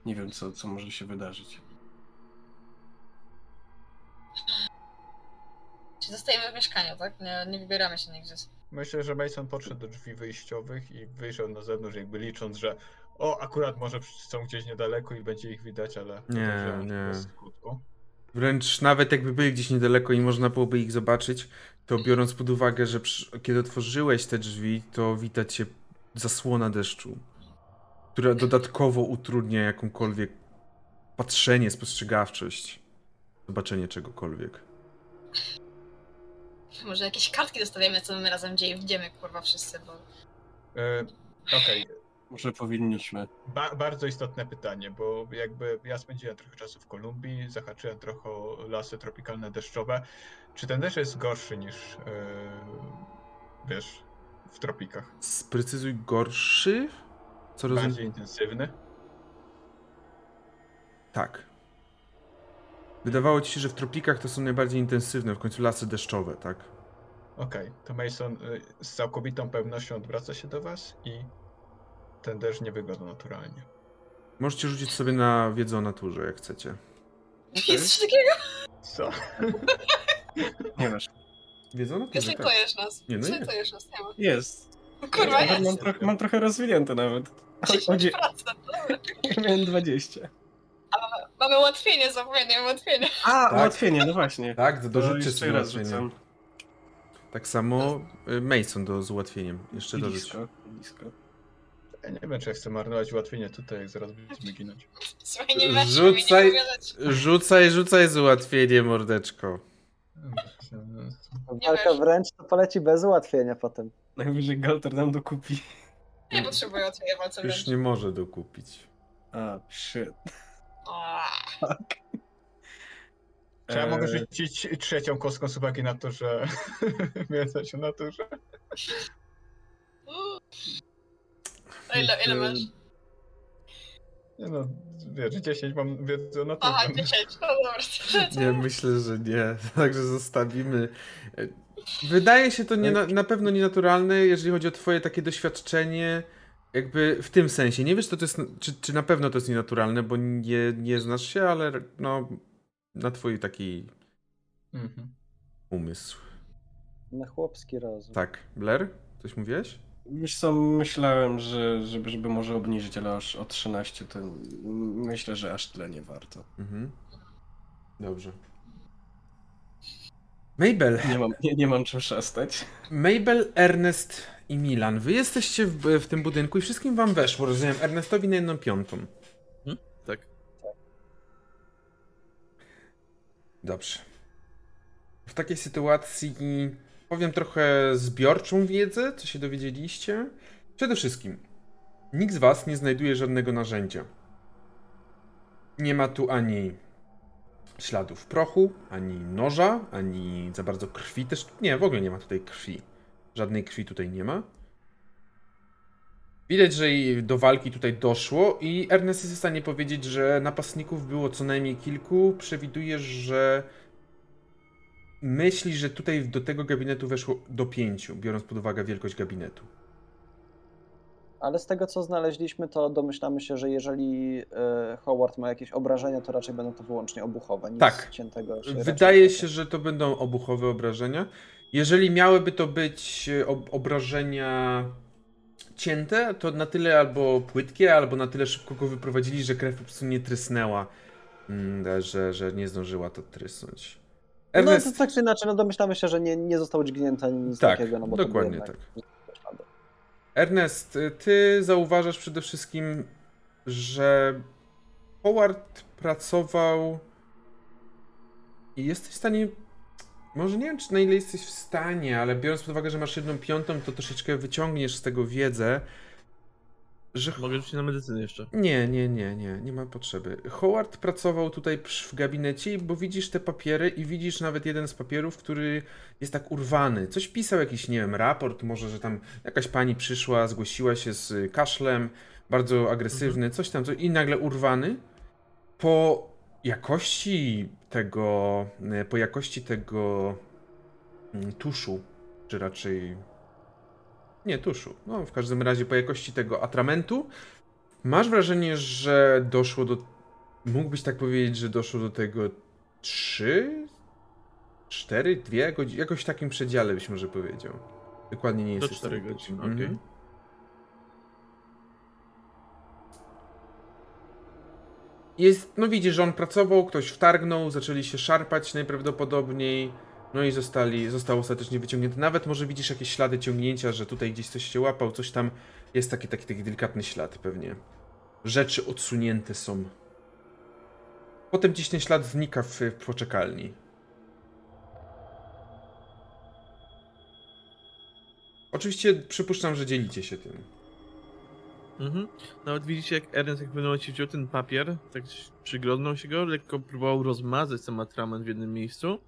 Nie wiem, co, co może się wydarzyć. Czyli zostajemy w mieszkaniu, tak? Nie, nie wybieramy się nigdzie. Myślę, że Mason podszedł do drzwi wyjściowych i wyjrzał na zewnątrz, jakby licząc, że o, akurat może są gdzieś niedaleko i będzie ich widać, ale Nie, nie. skutku. Wręcz nawet jakby byli gdzieś niedaleko i można byłoby ich zobaczyć, to biorąc pod uwagę, że przy, kiedy otworzyłeś te drzwi, to widać się zasłona deszczu, która dodatkowo utrudnia jakąkolwiek patrzenie, spostrzegawczość, zobaczenie czegokolwiek. Może jakieś kartki zostawiamy, co my razem dzieje, widzimy, kurwa, wszyscy, bo... E, Okej, Może powinniśmy. ba- bardzo istotne pytanie, bo jakby ja spędziłem trochę czasu w Kolumbii, zahaczyłem trochę lasy tropikalne deszczowe. Czy ten deszcz jest gorszy niż, e, wiesz, w tropikach? Sprecyzuj gorszy? Co rozumiem? Bardziej intensywny? Tak. Wydawało ci się, że w tropikach to są najbardziej intensywne, w końcu lasy deszczowe, tak? Okej, to Mason y, z całkowitą pewnością odwraca się do was i ten deszcz nie wygląda naturalnie. Możecie rzucić sobie na wiedzę o naturze, jak chcecie. Jest coś takiego? Co? Nie wiesz. Wiedzę o naturze, tak. Zlitujesz nas. Nie, no nie. Nas, nie ma. Jest. Kurwa, jest. Mam, trochę, mam trochę rozwinięte nawet. O, o, dzie- 10%. Dobra. ja miałem 20. Mamy ułatwienie, zapomniałem ułatwienie. A, Tak. ułatwienie, no właśnie. Tak, To dorzućcie sobie raz ułatwienie. rzucam. Tak samo y, Mason do, z ułatwieniem. Jeszcze dorzuć. Blisko, blisko. Ja nie wiem, czy ja chcę marnować ułatwienie tutaj, jak zaraz będziemy ginąć. Słuchaj, nie Rzucaj- nie. Rzucaj, rzucaj z ułatwieniem, mordeczko. Walka wręcz to poleci bez ułatwienia potem. Najwyżej Galter nam dokupi. Nie potrzebuję ułatwienia walce Już wręcz. nie może dokupić. A, shit. O, Czy ja mogę Eee, rzucić trzecią kostką z uwagi na to, że wiedza się naturze? A ile, ile masz? Nie no, wiesz, 10 mam wiedzy o naturze. Aha, 10. No dobra. Nie, myślę, że nie. Także zostawimy. Wydaje się to nie, na, na pewno nienaturalne, jeżeli chodzi o twoje takie doświadczenie, jakby w tym sensie. Nie wiesz, to, to jest, czy, czy na pewno to jest nienaturalne, bo nie, nie znasz się, ale no, na twój taki Mhm. umysł. Na chłopski rozum. Tak. Blair? Coś mówiłeś? Wiesz co, myślałem, że żeby, żeby może obniżyć, ale aż o 13 to myślę, że aż tyle nie warto. Mhm. Dobrze. Mabel, Nie mam, nie, nie mam czym szastać. Mabel, Ernest i Milan. Wy jesteście w, w tym budynku i wszystkim wam weszło, rozumiem, Ernestowi na jedną piątą. Tak. Dobrze. W takiej sytuacji powiem trochę zbiorczą wiedzę, co się dowiedzieliście. Przede wszystkim, nikt z was nie znajduje żadnego narzędzia. Nie ma tu ani śladów prochu, ani noża, ani za bardzo krwi też. Nie, w ogóle nie ma tutaj krwi. Żadnej krwi tutaj nie ma. Widać, że i do walki tutaj doszło i Ernest jest w stanie powiedzieć, że napastników było co najmniej kilku. Przewidujesz, że myśli, że tutaj do tego gabinetu weszło do pięciu, biorąc pod uwagę wielkość gabinetu. Ale z tego co znaleźliśmy, to domyślamy się, że jeżeli e, Howard ma jakieś obrażenia, to raczej będą to wyłącznie obuchowe. Nic Tak. ciętego się Wydaje się, że to będą obuchowe obrażenia. Jeżeli miałyby to być e, ob obrażenia cięte, to na tyle albo płytkie, albo na tyle szybko go wyprowadzili, że krew po prostu nie trysnęła, mm, że, że nie zdążyła to trysnąć. No Ernest, to tak czy inaczej, no domyślamy się, że nie, nie został dźgnięty ani nic Tak, takiego, no bo dokładnie tak. Ernest, ty zauważasz przede wszystkim, że Howard pracował i jesteś w stanie. Może nie wiem, czy na ile jesteś w stanie, ale biorąc pod uwagę, że masz jedną piątą, to troszeczkę wyciągniesz z tego wiedzę, że. Mogę rzucić na medycynę jeszcze. Nie, nie, nie, nie, nie ma potrzeby. Howard pracował tutaj w gabinecie, bo widzisz te papiery i widzisz nawet jeden z papierów, który jest tak urwany. Coś pisał, jakiś, nie wiem, raport, może, że tam jakaś pani przyszła, zgłosiła się z kaszlem, bardzo agresywny, coś tam, coś, i nagle urwany. Po jakości tego, y, po jakości tego mm, tuszu, czy raczej nie, tuszu. No, w każdym razie po jakości tego atramentu masz wrażenie, że doszło do. Mógłbyś tak powiedzieć, że doszło do tego 3, 4, 2 godziny. Jakoś w takim przedziale byś może powiedział. Dokładnie nie Do w czterech stanie godzin, powiedzieć. okej. Mhm. Jest, no widzisz, że on pracował, ktoś wtargnął, zaczęli się szarpać najprawdopodobniej, no i zostali, został ostatecznie wyciągnięty. Nawet może widzisz jakieś ślady ciągnięcia, że tutaj gdzieś coś się łapał, coś tam, jest taki, taki, taki delikatny ślad pewnie. Rzeczy odsunięte są. Potem gdzieś ten ślad znika w, w poczekalni. Oczywiście przypuszczam, że dzielicie się tym. Mhm. Nawet widzicie, jak Ernest jak pewnym momencie wziął ten papier, tak przyglądnął się go, lekko próbował rozmazać ten atrament w jednym miejscu.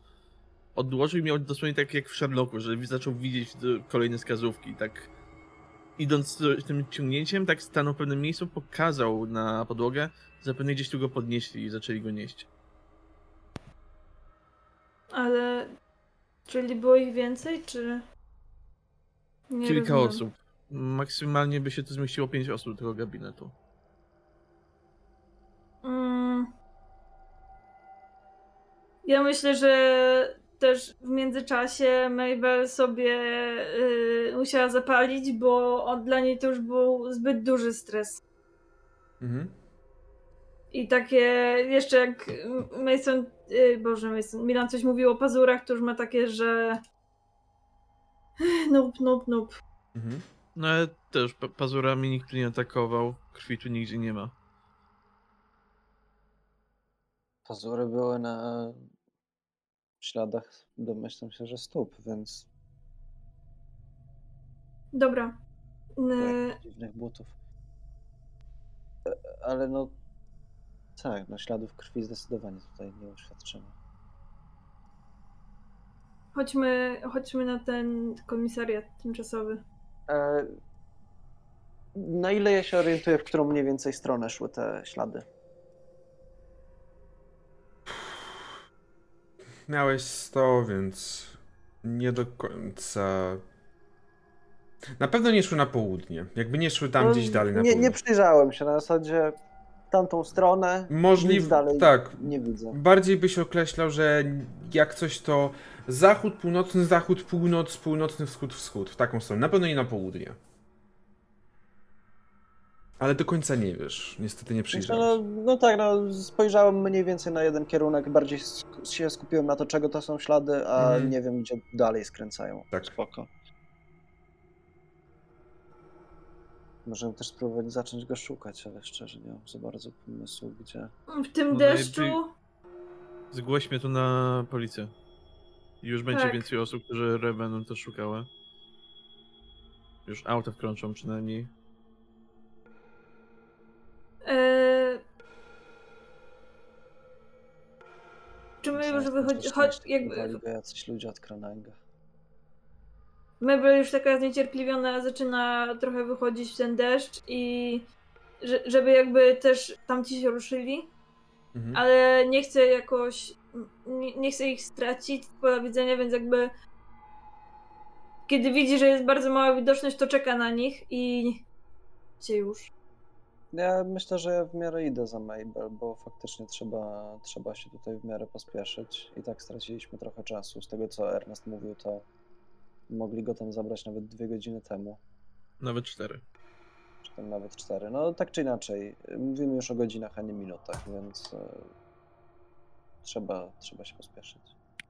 Odłożył i miał dosłownie tak jak w Sherlocku, że zaczął widzieć kolejne wskazówki. Tak idąc tym ciągnięciem, tak stanął w pewnym miejscu, pokazał na podłogę, zapewne gdzieś tu go podnieśli i zaczęli go nieść. Ale. Czyli było ich więcej, czy. Nie Kilka rozumiem. osób. Maksymalnie by się tu zmieściło 5 osób do tego gabinetu. Mm. Ja myślę, że też w międzyczasie Mabel sobie y, musiała zapalić, bo on, dla niej to już był zbyt duży stres. Mhm. I takie, jeszcze jak Mason, y, Boże Mason, Milan coś mówił o pazurach, to już ma takie, że nope, nope, nope. Mhm. No ale też pa- pazurami nikt tu nie atakował, krwi tu nigdzie nie ma. Pazury były na śladach, domyślam się, że stóp, więc Dobra. Y, jakichś dziwnych butów. E, Ale no, tak, no śladów krwi zdecydowanie tutaj nie uświadczymy. chodźmy, chodźmy na ten komisariat tymczasowy. E, Na ile ja się orientuję, w którą mniej więcej stronę szły te ślady? Miałeś 100, więc nie do końca. Na pewno nie szły na południe. Jakby nie szły tam No, gdzieś dalej na nie, południe. nie przyjrzałem się, na zasadzie tamtą stronę, Możliw... nic dalej Tak. nie widzę. Bardziej byś określał, że jak coś to zachód, północny, zachód, północ, północny, wschód, wschód. W taką stronę. Na pewno nie na południe. Ale do końca nie wiesz. Niestety nie przyjrzałem no, no tak, no, spojrzałem mniej więcej na jeden kierunek, bardziej sk- się skupiłem na to, czego to są ślady, a Mhm. nie wiem, gdzie dalej skręcają. Tak. Spoko. Możemy też spróbować zacząć go szukać, ale szczerze nie mam za bardzo pomysłu, gdzie. W tym No deszczu. najlepiej- Zgłośmy to na policję. Już będzie Tak. więcej osób, które re- będą to szukały. Już auta wkrączą przynajmniej. E... Czy my już wychodzi... jeszcze jakby... jacyś ludzie od Kronanga. Mebel już taka zniecierpliwiona zaczyna trochę wychodzić w ten deszcz i że, żeby jakby też tamci się ruszyli, Mhm. ale nie chce jakoś, nie, nie chce ich stracić z pola widzenia, więc jakby kiedy widzi, że jest bardzo mała widoczność, to czeka na nich i się już. Ja myślę, że ja w miarę idę za Mabel, bo faktycznie trzeba, trzeba się tutaj w miarę pospieszyć. I tak straciliśmy trochę czasu. Z tego co Ernest mówił, to mogli go tam zabrać nawet dwie godziny temu, Nawet cztery. czy tam nawet cztery. No tak czy inaczej, mówimy już o godzinach, a nie minutach, więc e, trzeba, trzeba się pospieszyć.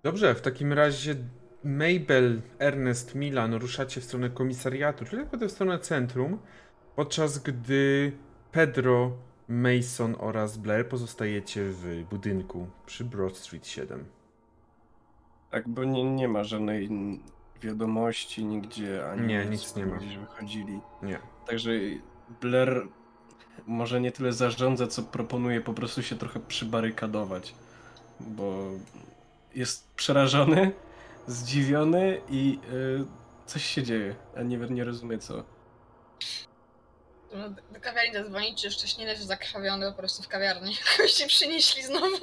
Dobrze, w takim razie Mabel, Ernest, Milan ruszacie w stronę komisariatu, czyli tak w stronę centrum, podczas gdy Pedro, Mason oraz Blair pozostajecie w budynku przy Broad Street 7. Tak, bo nie, nie ma żadnej wiadomości nigdzie, ani Nie, nic nie ma. Gdzieś wychodzili. Nie. Także Blair może nie tyle zarządza, co proponuje po prostu się trochę przybarykadować, bo jest przerażony, zdziwiony i y, coś się dzieje, a nie, nie rozumie co. No, Do kawiarni zadzwonić, czy jeszcze nie leży zakrwawiony po prostu w kawiarni. Jakoś się przynieśli znowu.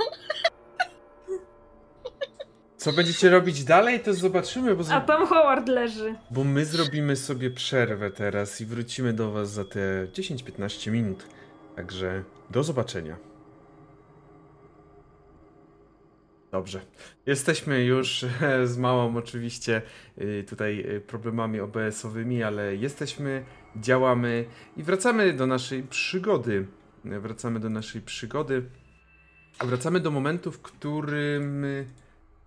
Co będziecie robić dalej, to zobaczymy, bo, A z... tam Howard leży. bo my zrobimy sobie przerwę teraz i wrócimy do was za te 10-15 minut. Także do zobaczenia. Dobrze. Jesteśmy już z małą oczywiście y, tutaj y, problemami OBS-owymi, ale jesteśmy, działamy i wracamy do naszej przygody. Wracamy do naszej przygody. A wracamy do momentu, w którym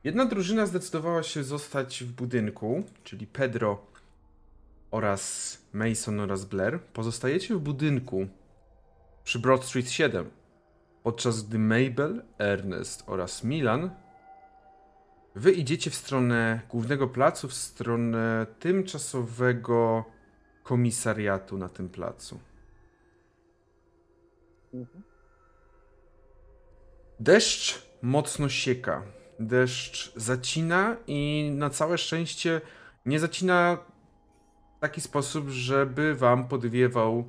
jedna drużyna zdecydowała się zostać w budynku, czyli Pedro oraz Mason oraz Blair. Pozostajecie w budynku przy Broad Street 7, podczas gdy Mabel, Ernest oraz Milan wy idziecie w stronę głównego placu, w stronę tymczasowego komisariatu na tym placu. Deszcz mocno sieka. Deszcz zacina i na całe szczęście nie zacina w taki sposób, żeby wam podwiewał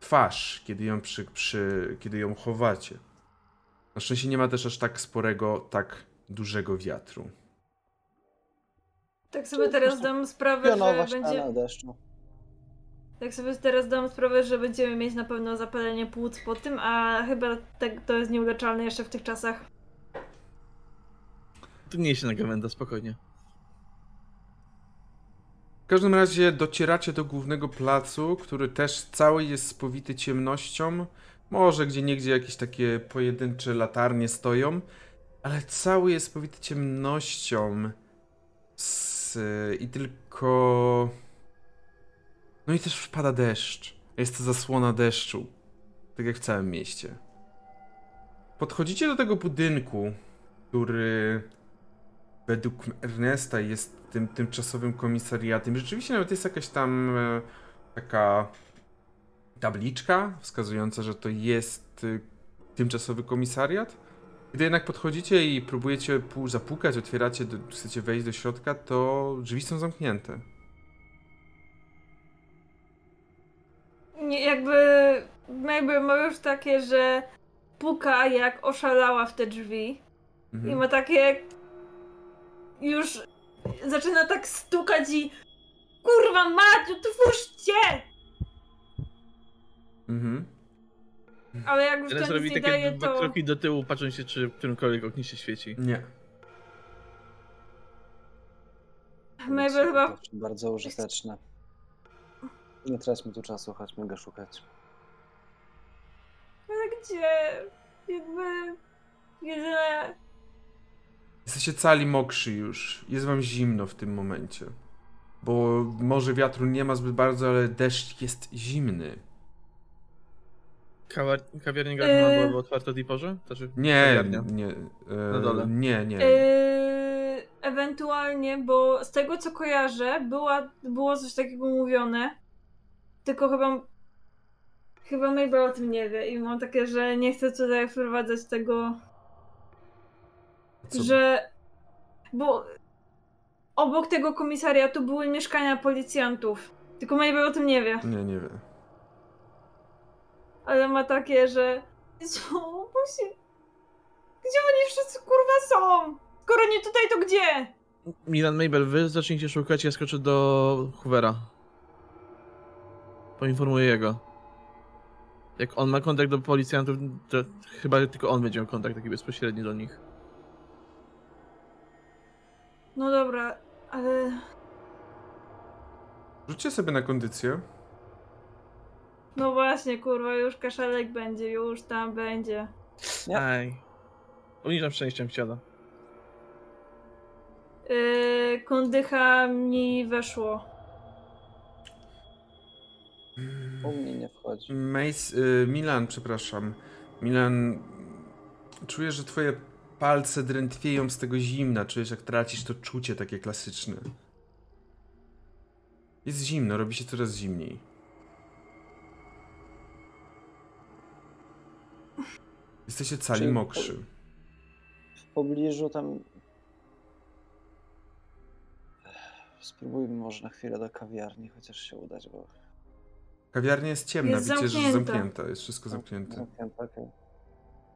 twarz, kiedy ją, przy, przy, kiedy ją chowacie. Na szczęście nie ma też aż tak sporego, tak dużego wiatru. Tak sobie teraz dam sprawę, że będzie... deszczu. Tak sobie teraz dam sprawę, że będziemy mieć na pewno zapalenie płuc po tym, a chyba tak to jest nieuleczalne jeszcze w tych czasach. Tu nie się na gawęda, spokojnie. W każdym razie docieracie do głównego placu, który też cały jest spowity ciemnością. Może gdzie niegdzie jakieś takie pojedyncze latarnie stoją, ale cały jest spowity ciemnością. S- I tylko. No i też wpada deszcz. Jest to zasłona deszczu. Tak jak w całym mieście. Podchodzicie do tego budynku, który według Ernesta jest tym tymczasowym komisariatem. Rzeczywiście nawet jest jakaś tam e, taka tabliczka wskazująca, że to jest y, tymczasowy komisariat. Gdy jednak podchodzicie i próbujecie zapukać, otwieracie, chcecie wejść do środka, to drzwi są zamknięte. Nie, jakby Mabel ma już takie, że puka jak oszalała w te drzwi i Mhm. ma takie już zaczyna tak stukać i kurwa Maciu, otwórzcie! Mhm. Ale jak już Teraz to nic robi nie takie daje, dwa to... kroki do tyłu, patrząc się, czy w którymkolwiek oknie się świeci. Nie. Mabel chyba Bardzo użyteczne. Nie traćmy tu czasu, chodźmy go szukać. Ale gdzie? Jakby jedyne... Jesteście cali mokrzy już. Jest wam zimno w tym momencie. Bo może wiatru nie ma zbyt bardzo, ale deszcz jest zimny. Kawa kawiarnia Garma Yy. byłaby otwarta o tej porze? Znaczy, Nie, kawiarnia. nie. e, Na dole. Nie, nie. Yy, ewentualnie, bo z tego co kojarzę, była, było coś takiego mówione, tylko chyba chyba Mabel o tym nie wie i mam takie, że nie chcę tutaj wprowadzać tego, Co? że bo obok tego komisariatu były mieszkania policjantów, tylko Mabel o tym nie wie, Nie, nie wiem. ale ma takie, że Jezu, musi... gdzie oni wszyscy kurwa są? Skoro nie tutaj, to gdzie? Milan Mabel, wy zacznijcie szukać, ja skoczę do Hoovera. Poinformuję jego. Jak on ma kontakt do policjantów, to chyba tylko on będzie miał kontakt taki bezpośredni do nich. No dobra, ale Rzućcie sobie na kondycję. no właśnie, kurwa, już kaszelek będzie, już tam będzie. Nie. Aj. Uniżam szczęściem wsiada. Yy, kondycha mi weszło. U mnie nie wchodzi. Mace, y, Milan, przepraszam. Milan, czujesz, że twoje palce drętwieją z tego zimna. Czujesz, jak tracisz to czucie takie klasyczne. Jest zimno, robi się coraz zimniej. Jesteście cali mokrzy. W pobliżu tam... Spróbujmy może na chwilę do kawiarni, chociaż się udać, bo... Kawiarnia jest ciemna, Jest widzicie, że zamknięta. zamknięta. Jest wszystko zamknięte. Zamknięte, okej.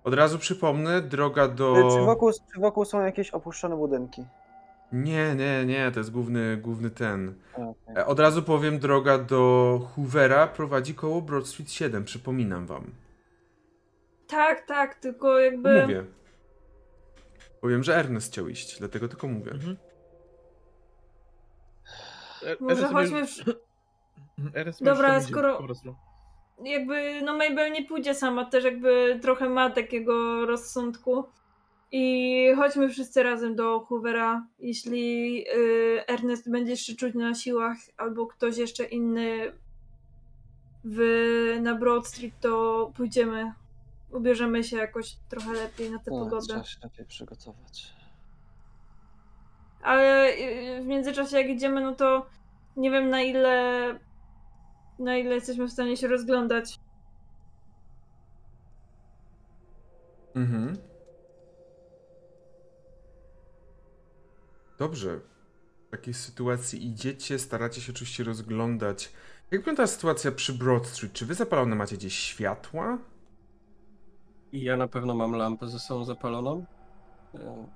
Od razu przypomnę, droga do... Czy, wokół, czy wokół są jakieś opuszczone budynki? Nie, nie, nie, to jest główny, główny ten. Okej. E, Od razu powiem, droga do Hoovera prowadzi koło Broad Street 7, przypominam wam. Tak, tak, tylko jakby. Mówię. Powiem, że Ernest chciał iść, dlatego tylko mówię. Mhm. Może chodźmy w... Dobra, skoro- jakby, no Mabel nie pójdzie sama, też jakby trochę ma takiego rozsądku. I chodźmy wszyscy razem do Hoovera. Jeśli y, Ernest będzie jeszcze czuć na siłach, albo ktoś jeszcze inny w, na Broad Street, to pójdziemy. Ubierzemy się jakoś trochę lepiej na tę No, pogodę. trzeba się lepiej przygotować. Ale y, w międzyczasie jak idziemy, no to nie wiem na ile na ile jesteśmy w stanie się rozglądać. Mhm. Dobrze. W takiej sytuacji idziecie, staracie się oczywiście rozglądać. Jak wygląda sytuacja przy Broad Street? Czy wy zapalone macie gdzieś światła? I ja na pewno mam lampę ze sobą zapaloną. E,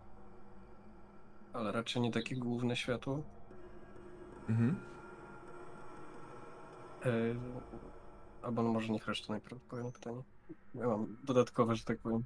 Ale raczej nie takie główne światło. Mhm. E, Albo no może niech resztę najpierw odpowie na pytanie. Ja mam dodatkowe, że tak powiem.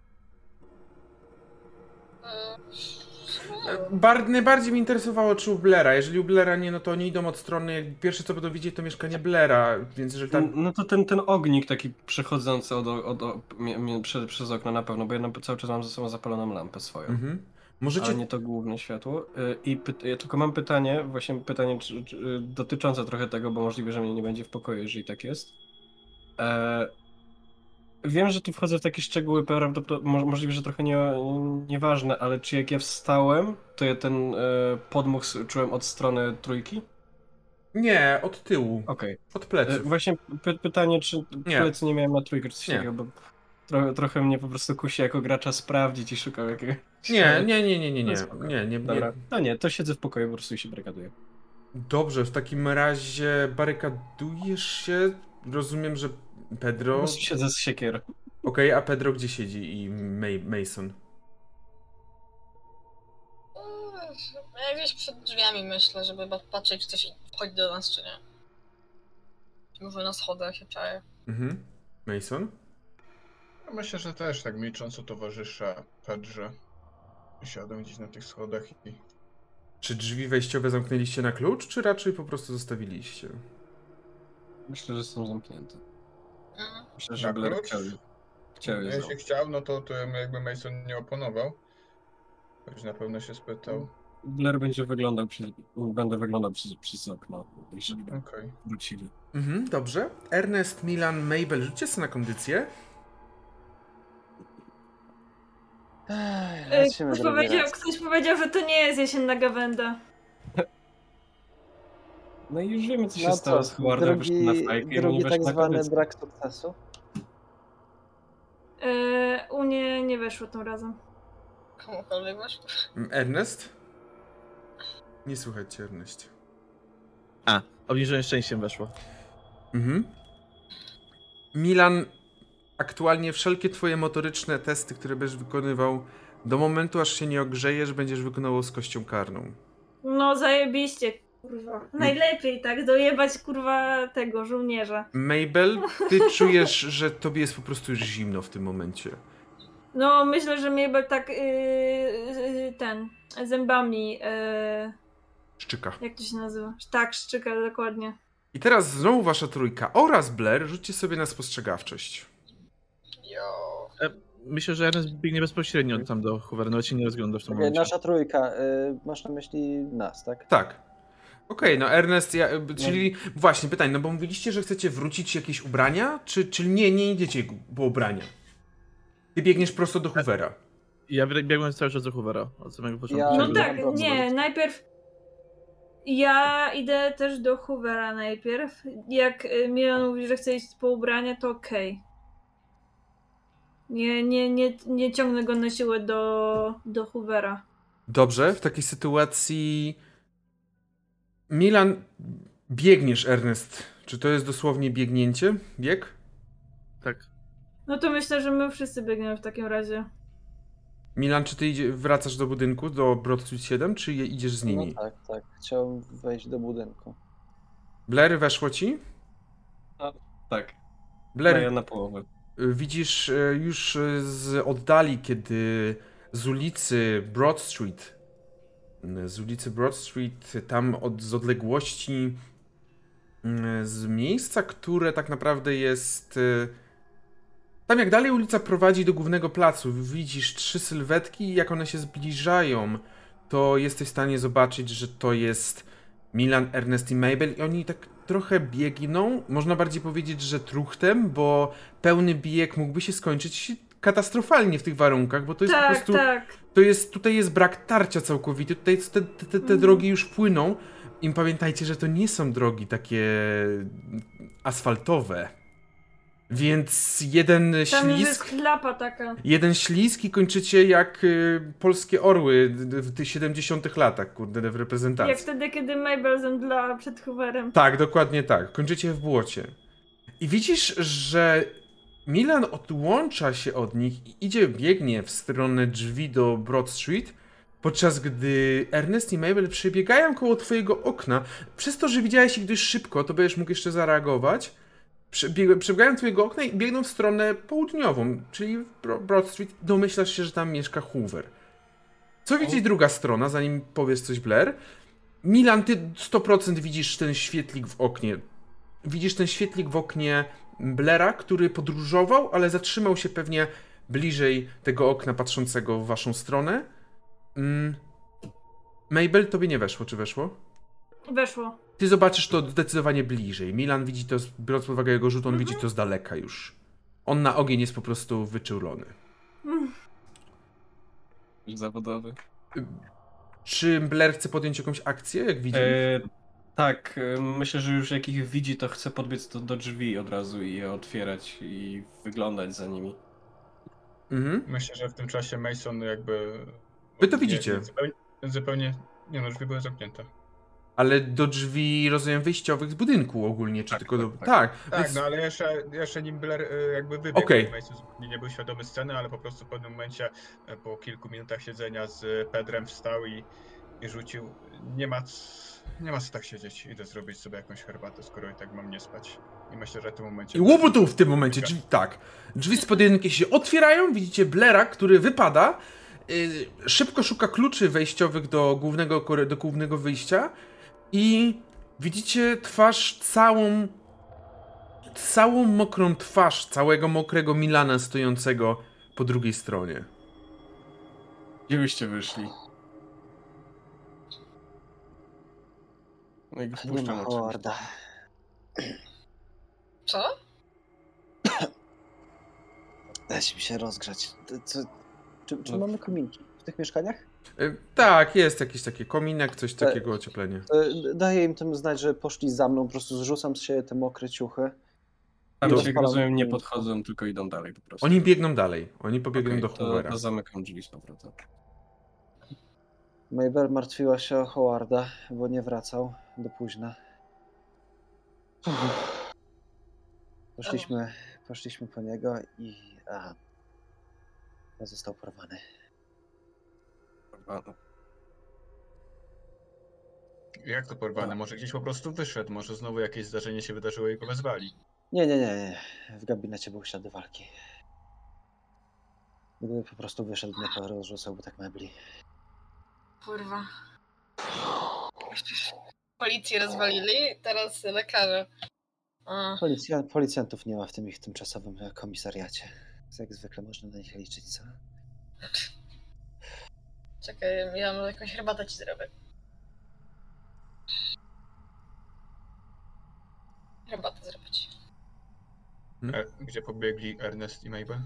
E, Bar- najbardziej mi interesowało, czy u Blera. Jeżeli u Blera nie, no to oni idą od strony, pierwsze co będą widzieć, to mieszkanie Blera, więc jeżeli tam... No to ten, ten ognik taki przechodzący od, od, od, mie- mie- prze, przez okno na pewno, bo ja cały czas mam ze sobą zapaloną lampę swoją. Mhm. Możecie... Ale nie to główne światło. Y, I py- ja tylko mam pytanie, właśnie pytanie czy, czy, y, dotyczące trochę tego, bo możliwe, że mnie nie będzie w pokoju, jeżeli tak jest. E, wiem, że tu wchodzę w takie szczegóły, prawdopodobnie, mo- możliwe, że trochę nie, nieważne, ale czy jak ja wstałem, to ja ten e, podmuch czułem od strony trójki? Nie, od tyłu, Okej. od E, pleców. Właśnie py- pytanie, czy Nie. plecy nie miałem na trójkę, czy coś Nie. takiego, bo trochę, trochę mnie po prostu kusi jako gracza sprawdzić i szukał jakiegoś... Nie, nie, nie, nie, nie, nie, spoko. nie, nie, Dobra, nie. no nie, to siedzę w pokoju po prostu i się barykaduję. Dobrze, w takim razie barykadujesz się. Rozumiem, że Po Pedro. prostu siedzę z siekierą. Okej, a Pedro gdzie siedzi i May- Mason? Ja gdzieś przed drzwiami myślę, żeby patrzeć, czy coś wchodzi do nas, czy nie. Może na schodach się czaje. Mhm. Mason? Myślę, że też tak milcząc o towarzysza Pedrze. Siadam gdzieś na tych schodach i Czy drzwi wejściowe zamknęliście na klucz, czy raczej po prostu zostawiliście? Myślę, że są zamknięte. Mhm. Myślę, że Blair klucz? chciał, chciał je jeśli zamknąć. chciał, no to, to jakby Mason nie oponował. Choć na pewno się spytał. Blair będzie wyglądał przez, będę wyglądał przez, przez okno, jeżeli Okej. wrócili. Mhm, dobrze. Ernest, Milan, Mabel, rzućcie sobie na kondycję. Ech, lecimy Ktoś drugi powiedział, ktoś powiedział, że to nie jest jesienna gawenda. No i już wiemy, co się No stało z Howardem, wyszedł na drugi, fajkę i drugi weszło tak na zwany kondycję. brak sukcesu. Y, u mnie nie weszło tym razem. Komukolwiek masz? M, Ernest? Nie słychać cię, Ernest. A, obniżenie szczęściem weszło. Mhm. Milan, aktualnie wszelkie twoje motoryczne testy, które będziesz wykonywał, do momentu aż się nie ogrzejesz, będziesz wykonywał z kością karną. No zajebiście. Kurwa. Najlepiej tak dojebać kurwa tego żołnierza. Mabel, ty czujesz, że tobie jest po prostu już zimno w tym momencie. No, myślę, że Mabel tak yy, yy, ten zębami. Yy, Szczyka. jak to się nazywa? Tak, szczyka dokładnie. I teraz znowu wasza trójka oraz Blair, rzućcie sobie na spostrzegawczość. Jo. Myślę, że Ernest biegnie bezpośrednio tam do Hoovera, nawet się nie rozgląda w tym Okej, momencie. nasza trójka. Y, masz na myśli nas, tak? Tak. Okej, no Ernest, ja, czyli właśnie pytanie, no bo mówiliście, że chcecie wrócić jakieś ubrania, czy, czy nie, nie idziecie po ubrania? Ty biegniesz prosto do Hoovera. Ja bieg- biegłem cały czas do Hoovera od samego początku. Ja- No tak, nie, najpierw. Ja idę też do Hoovera najpierw. Jak y, Milan mówi, że chce iść po ubrania, to okej. Nie, nie, nie, nie ciągnę go na siłę do, do Hoovera. Dobrze, w takiej sytuacji Milan, biegniesz Ernest. Czy to jest dosłownie biegnięcie? Bieg? Tak. No to myślę, że my wszyscy biegniemy w takim razie. Milan, czy ty idzie, wracasz do budynku, do Broad Street 7, czy idziesz z nimi? No tak, tak. Chciałem wejść do budynku. Blair, weszło ci? Tak, Blair, daję na połowę. Widzisz e, już e, z oddali, kiedy z ulicy Broad Street, m, z ulicy Broad Street, tam od, z odległości, m, z miejsca, które tak naprawdę jest. e, Tam jak dalej ulica prowadzi do głównego placu, widzisz trzy sylwetki i jak one się zbliżają, to jesteś w stanie zobaczyć, że to jest Milan, Ernest i Mabel i oni tak trochę biegną, można bardziej powiedzieć, że truchtem, bo pełny bieg mógłby się skończyć katastrofalnie w tych warunkach, bo to jest po tak, prostu, tak. to jest, tutaj jest brak tarcia całkowity, tutaj te, te, te Mhm. drogi już płyną i pamiętajcie, że to nie są drogi takie asfaltowe, więc jeden Tam już jest ślizg... klapa taka. Jeden ślizg i kończycie jak y, polskie orły w tych 70 latach, kurde, w reprezentacji. Jak wtedy, kiedy Mabel zemdlała przed Hooverem. Tak, dokładnie tak. Kończycie w błocie. I widzisz, że Milan odłącza się od nich i idzie, biegnie w stronę drzwi do Broad Street, podczas gdy Ernest i Mabel przebiegają koło twojego okna. Przez to, że widziałeś ich dość szybko, to będziesz mógł jeszcze zareagować. Przebieg- Przebiegają twojego okna i biegną w stronę południową, czyli Broad Street. Domyślasz się, że tam mieszka Hoover. Co widzi druga strona, zanim powiesz coś Blair? Milan, ty 100% widzisz ten świetlik w oknie. Widzisz ten świetlik w oknie Blera, który podróżował, ale zatrzymał się pewnie bliżej tego okna patrzącego w waszą stronę. Mm. Mabel, tobie nie weszło, czy weszło? Weszło. Ty zobaczysz to zdecydowanie bliżej. Milan widzi to, biorąc pod uwagę jego rzut, on Mhm. widzi to z daleka już. On na ogień jest po prostu wyczulony. Mm. Zawodowy. Czy Blair chce podjąć jakąś akcję, jak widzi? E, tak, e, myślę, że już jak ich widzi, to chce podbiec do, do drzwi od razu i je otwierać i wyglądać za nimi. Mhm. Myślę, że w tym czasie Mason jakby... Wy to nie- widzicie. Zupełnie, zupełnie... Nie no, drzwi były zamknięte. Ale do drzwi, rozumiem, wyjściowych z budynku ogólnie, czy Tak, tylko do... tak, Tak, Tak, więc... no ale jeszcze, jeszcze nim Blair y, jakby wybiegł. Mason zupełnie nie był świadomy sceny, ale po prostu w pewnym momencie e, po kilku minutach siedzenia z Pedrem wstał i, i rzucił. Nie ma, nie ma co tak siedzieć, idę zrobić sobie jakąś herbatę, skoro i tak mam nie spać. I myślę, że w tym momencie... I łobutu w tym momencie, drzwi, tak. Drzwi z podjedynki się otwierają, widzicie Blera, który wypada, yy, szybko szuka kluczy wejściowych do głównego, do głównego wyjścia i widzicie twarz całą, całą mokrą twarz całego mokrego Milana stojącego po drugiej stronie. Gdzie byście wyszli? No i Nie wpuszczam ma oczywiście. Howarda. Co? Dajcie mi się rozgrzać. Co, czy czy No. mamy kominki w tych mieszkaniach? Yy, tak, jest jakiś taki kominek, coś E, takiego ocieplenie. To Daję im tym znać, że poszli za mną, po prostu zrzucam z siebie te mokre ciuchy. Tam To- ci, jak rozumiem, nie podchodzą, tylko idą dalej po prostu. Oni biegną dalej, oni pobiegną Okej, do to, Hoovera. to zamykam drzwi z powrotem. Mabel martwiła się o Howarda, bo nie wracał do późna. Uff. Poszliśmy, poszliśmy po niego i a, został porwany. Jak to porwane? Może gdzieś po prostu wyszedł, może znowu jakieś zdarzenie się wydarzyło i go wezwali. Nie, nie, nie, nie. W gabinecie były ślady walki. Gdyby po prostu wyszedł, nie porozrzucałby tak mebli. Kurwa. Policję rozwalili, teraz lekarze. A, Policja, policjantów nie ma w tym ich tymczasowym komisariacie. Jak zwykle można na nich liczyć, co? czekaj, ja może jakąś herbatę ci zrobię. Herbatę zrobić. E, gdzie pobiegli Ernest i Mabel?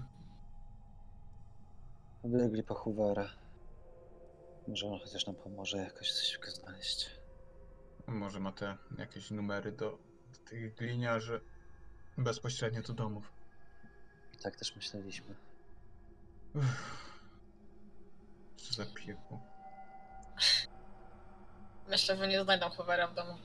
Biegli po Hoovera. Może on chociaż nam pomoże jakoś coś go znaleźć. Może ma te jakieś numery do, do tych gliniarzy bezpośrednio do domów. Tak też myśleliśmy. Uff. Za piekło. Myślę, że nie znajdą Hoovera w domu.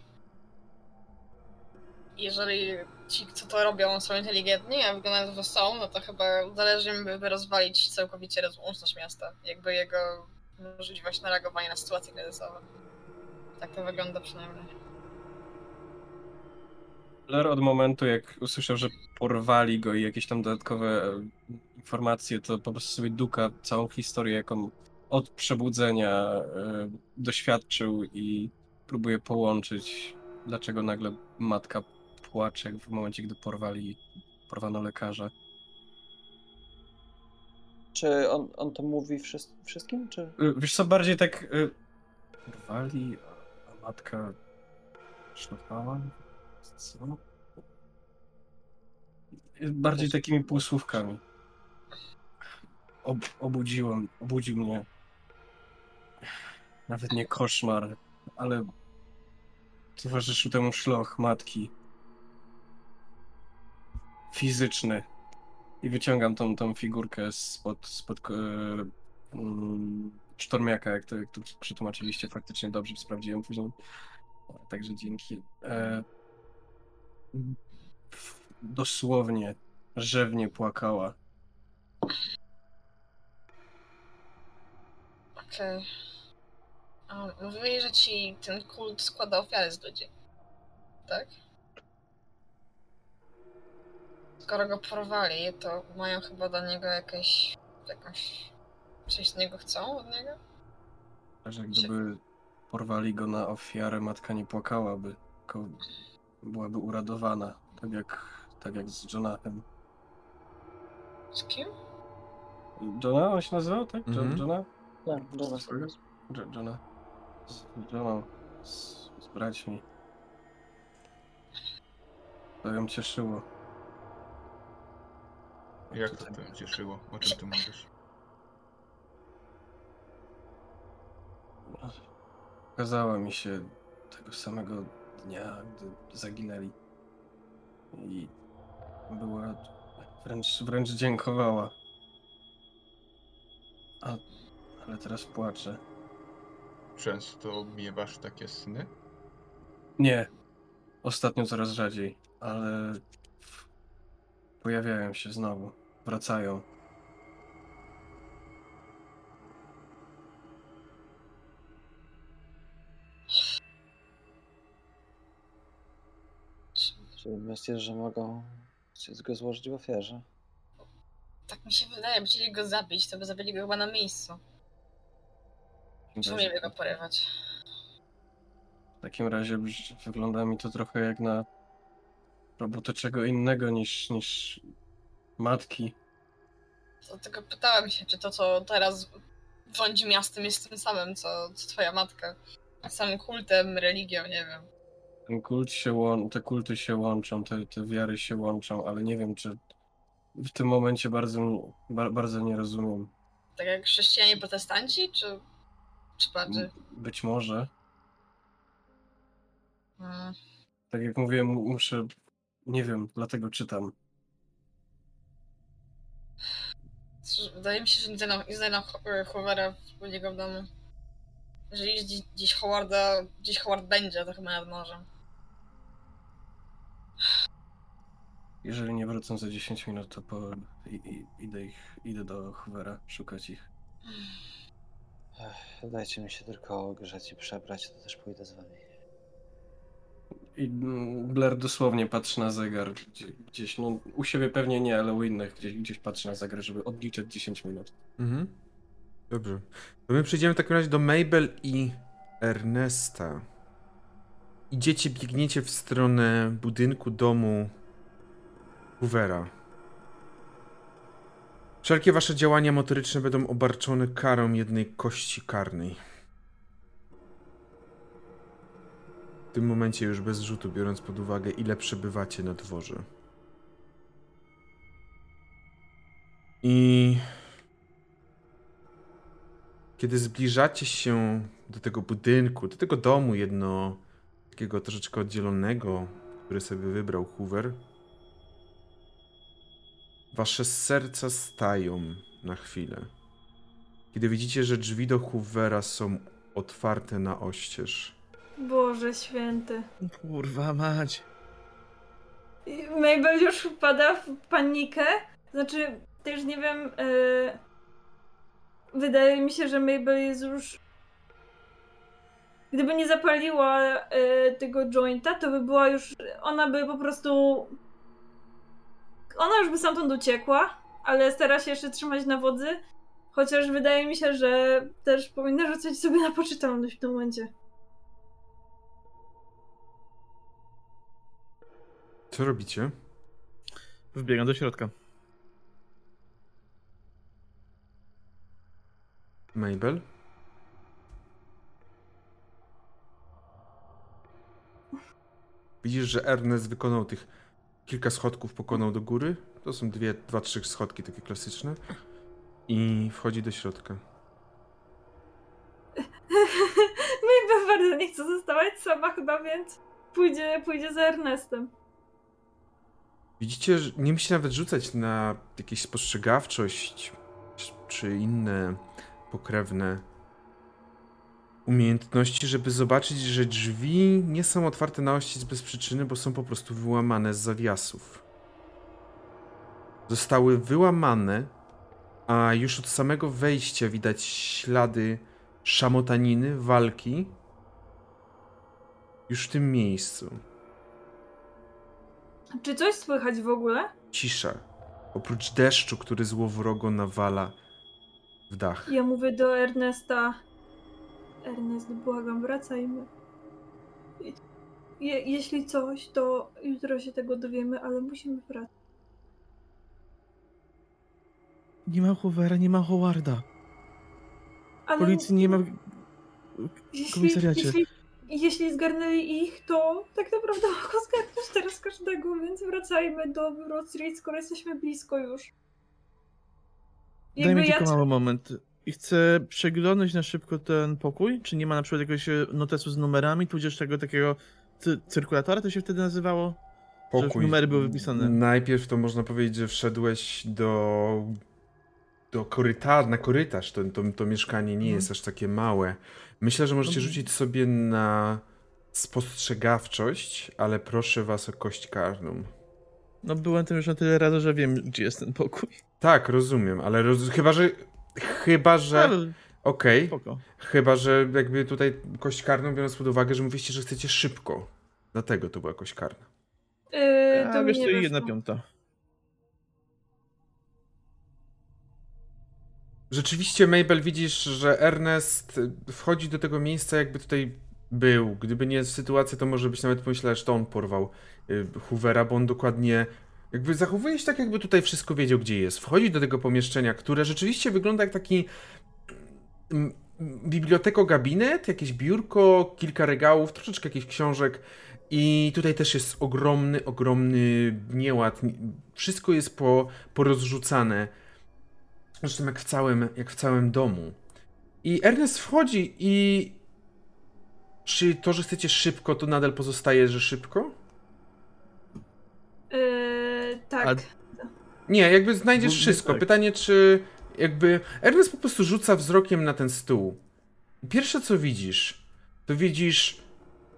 Jeżeli ci, co to robią, są inteligentni, a wygląda na to, że są, no to chyba zależy im, by rozwalić całkowicie łączność miasta. Jakby jego możliwość na reagowanie na sytuacje kryzysowe. Tak to wygląda przynajmniej. Blair od momentu, jak usłyszał, że porwali go i jakieś tam dodatkowe informacje, to po prostu sobie duka całą historię, jaką od przebudzenia e, doświadczył i próbuje połączyć, dlaczego nagle matka płacze w momencie, gdy porwali, porwano lekarza. Czy on, on to mówi wszys- wszystkim, czy? E, Wiesz co, bardziej tak e, porwali, a, matka szlachała? Co? Bardziej takimi półsłówkami. Ob, obudziłem, obudził mnie. Nawet nie koszmar, ale towarzyszył temu szloch matki. Fizyczny. I wyciągam tą, tą figurkę spod, spod e, mm, sztormiaka, jak to, jak to przetłumaczyliście faktycznie dobrze, sprawdziłem później. Także dzięki. E, dosłownie rzewnie płakała. Okej. A Mówili, że ci ten kult składa ofiary z ludzi. Tak? Skoro go porwali, to mają chyba do niego jakieś... jakąś... Coś z niego chcą od niego? Że gdyby porwali go na ofiarę, matka nie płakałaby, tylko byłaby uradowana. Tak jak, tak jak z Jonathan. Z kim? Jona on się nazywał, tak? Jo- Mhm. Jona? Tak, dobra. Jo- Jona. Z Joną. Z, z braćmi. To ją cieszyło. Jak to cię cieszyło? O czym ty mówisz? Okazała mi się tego samego dnia, gdy zaginęli. I była wręcz, wręcz dziękowała. A, ale teraz płacze. Często miewasz takie sny? Nie. Ostatnio coraz rzadziej, ale pojawiają się znowu. Wracają. Czy myślisz, że mogą chcieć go złożyć w ofierze? Tak mi się wydaje, by chcieli go zabić, to by zabili go chyba na miejscu. Czemu mieliby go porywać? W takim razie wygląda mi to trochę jak na robotę czego innego niż, niż matki. Dlatego pytałem się, czy to, co teraz rządzi miastem, jest tym samym, co, co twoja matka. Samym kultem, religią, nie wiem. Ten kult się łą- te kulty się łączą, te, te wiary się łączą, ale nie wiem, czy w tym momencie bardzo, ba, bardzo nie rozumiem. Tak jak chrześcijanie protestanci, czy, czy bardziej? Być może. Mm. Tak jak mówiłem, mu- muszę. Nie wiem, dlatego czytam. Wydaje mi się, że nie znajdą, nie znajdą Ho- e, Hoovera u niego w domu. Jeżeli gdzieś, gdzieś Howarda, gdzieś Howard będzie, to chyba nad morzem. Jeżeli nie wrócą za 10 minut, to po, i, i, idę, ich, idę do Hoovera szukać ich. Ech, dajcie mi się tylko ogrzać i przebrać, to też pójdę z wami. I mm, Blair dosłownie patrzy na zegar gdzie, gdzieś, no u siebie pewnie nie, ale u innych gdzieś, gdzieś patrzy na zegar, żeby odliczyć 10 minut. Mhm. Dobrze. To my przejdziemy w takim razie do Mabel i Ernesta. Idziecie, biegniecie w stronę budynku domu Hoovera. Wszelkie wasze działania motoryczne będą obarczone karą jednej kości karnej. W tym momencie już bez rzutu, biorąc pod uwagę, ile przebywacie na dworze. I kiedy zbliżacie się do tego budynku, do tego domu jedno, takiego troszeczkę oddzielonego, który sobie wybrał Hoover, wasze serca stają na chwilę. Kiedy widzicie, że drzwi do Hoovera są otwarte na oścież. Boże święty. Kurwa mać. Mabel już wpada w panikę. Znaczy, też nie wiem. e, Wydaje mi się, że Mabel jest już. Gdyby nie zapaliła e, tego jointa, to by była już. Ona by po prostu. Ona już by stamtąd uciekła, ale stara się jeszcze trzymać na wodzy. Chociaż wydaje mi się, że też powinna rzucać sobie na poczytalność w tym momencie. Co robicie? Wbiegam do środka. Mabel? Widzisz, że Ernest wykonał tych kilka schodków, pokonał do góry. To są dwie, dwa, trzy schodki takie klasyczne. I wchodzi do środka. Mabel bardzo nie chce zostawać sama chyba, więc pójdzie, pójdzie za Ernestem. Widzicie, że nie musicie nawet rzucać na jakieś spostrzegawczość czy inne pokrewne umiejętności, żeby zobaczyć, że drzwi nie są otwarte na ościec bez przyczyny, bo są po prostu wyłamane z zawiasów. Zostały wyłamane, a już od samego wejścia widać ślady szamotaniny, walki. Już w tym miejscu. Czy coś słychać w ogóle? Cisza. Oprócz deszczu, który złowrogo nawala w dach. Ja mówię do Ernesta. Ernest, błagam, wracajmy. Je, jeśli coś, to jutro się tego dowiemy, ale musimy wracać. Nie ma Hoovera, nie ma Howarda. Ale Policji nie ma w jeśli, komisariacie. jeśli, jeśli zgarnęli ich, to tak naprawdę mogą zgarnąć teraz każdego, więc wracajmy do Broad Street, skoro jesteśmy blisko już. Daj mi Jakby tylko mały moment. I chcę przeglądać na szybko ten pokój. Czy nie ma na przykład jakiegoś e, notesu z numerami, tudzież tego takiego cy- cyrkulatora to się wtedy nazywało? Już numery były wypisane. Najpierw to można powiedzieć, że wszedłeś do. do korytarza, na korytarz. To, to, to mieszkanie nie Mhm. jest aż takie małe. Myślę, że możecie Mhm. rzucić sobie na spostrzegawczość, ale proszę was o kość karną. No byłem tam już na tyle razy, że wiem, gdzie jest ten pokój. Tak, rozumiem, ale roz... chyba, że. Chyba, że. Okej. spoko. Chyba, że jakby tutaj kość karną, biorąc pod uwagę, że mówiliście, że chcecie szybko. Dlatego to była kość karna. Yy, to A wiesz co, jedna piąta. Rzeczywiście, Mabel, widzisz, że Ernest wchodzi do tego miejsca, jakby tutaj był. Gdyby nie sytuacja, to może byś nawet pomyślał, że to on porwał y, Hoovera, bo on dokładnie. Jakby zachowuje się tak, jakby tutaj wszystko wiedział, gdzie jest. Wchodzi do tego pomieszczenia, które rzeczywiście wygląda jak taki mm, biblioteko-gabinet, jakieś biurko, kilka regałów, troszeczkę jakichś książek. I tutaj też jest ogromny, ogromny nieład. Wszystko jest po, porozrzucane. Zresztą jak w całym, jak w całym domu. I Ernest wchodzi i... Czy to, że chcecie szybko, to nadal pozostaje, że szybko? Yy, tak. A- Nie, jakby znajdziesz No, wszystko. tak. Pytanie, czy jakby... Ernest po prostu rzuca wzrokiem na ten stół. Pierwsze, co widzisz, to widzisz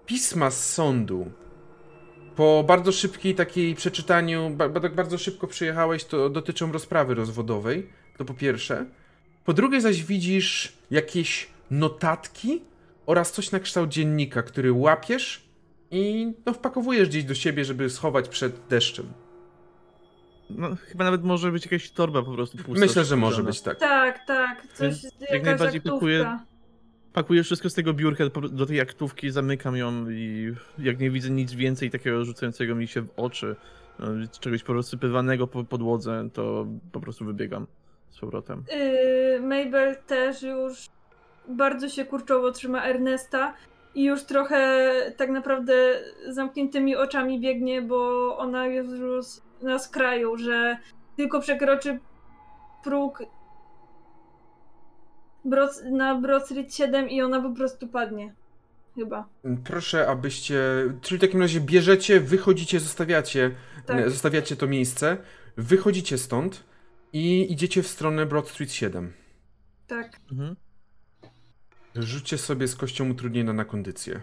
pisma z sądu. Po bardzo szybkiej takiej przeczytaniu, ba- tak bardzo szybko przyjechałeś, to dotyczą rozprawy rozwodowej. To po pierwsze. Po drugie zaś widzisz jakieś notatki oraz coś na kształt dziennika, który łapiesz i no, wpakowujesz gdzieś do siebie, żeby schować przed deszczem. No, chyba nawet może być jakaś torba po prostu pusta. Myślę, że może być tak. Tak, tak, coś, Więc jakaś jak najbardziej aktówka. pakuję- Pakuję wszystko z tego biurka do, do tej aktówki, zamykam ją i jak nie widzę nic więcej takiego rzucającego mi się w oczy, no, czegoś porozsypywanego po podłodze, to po prostu wybiegam z powrotem. Yy, Mabel też już bardzo się kurczowo trzyma Ernesta i już trochę tak naprawdę zamkniętymi oczami biegnie, bo ona jest już na skraju, że tylko przekroczy próg na Broad Street 7 i ona po prostu padnie. Chyba. Proszę, abyście. Czyli w takim razie bierzecie, wychodzicie, zostawiacie, Tak. zostawiacie to miejsce, wychodzicie stąd i idziecie w stronę Broad Street 7. Tak. Mhm. Rzućcie sobie z kością utrudnienia na kondycję.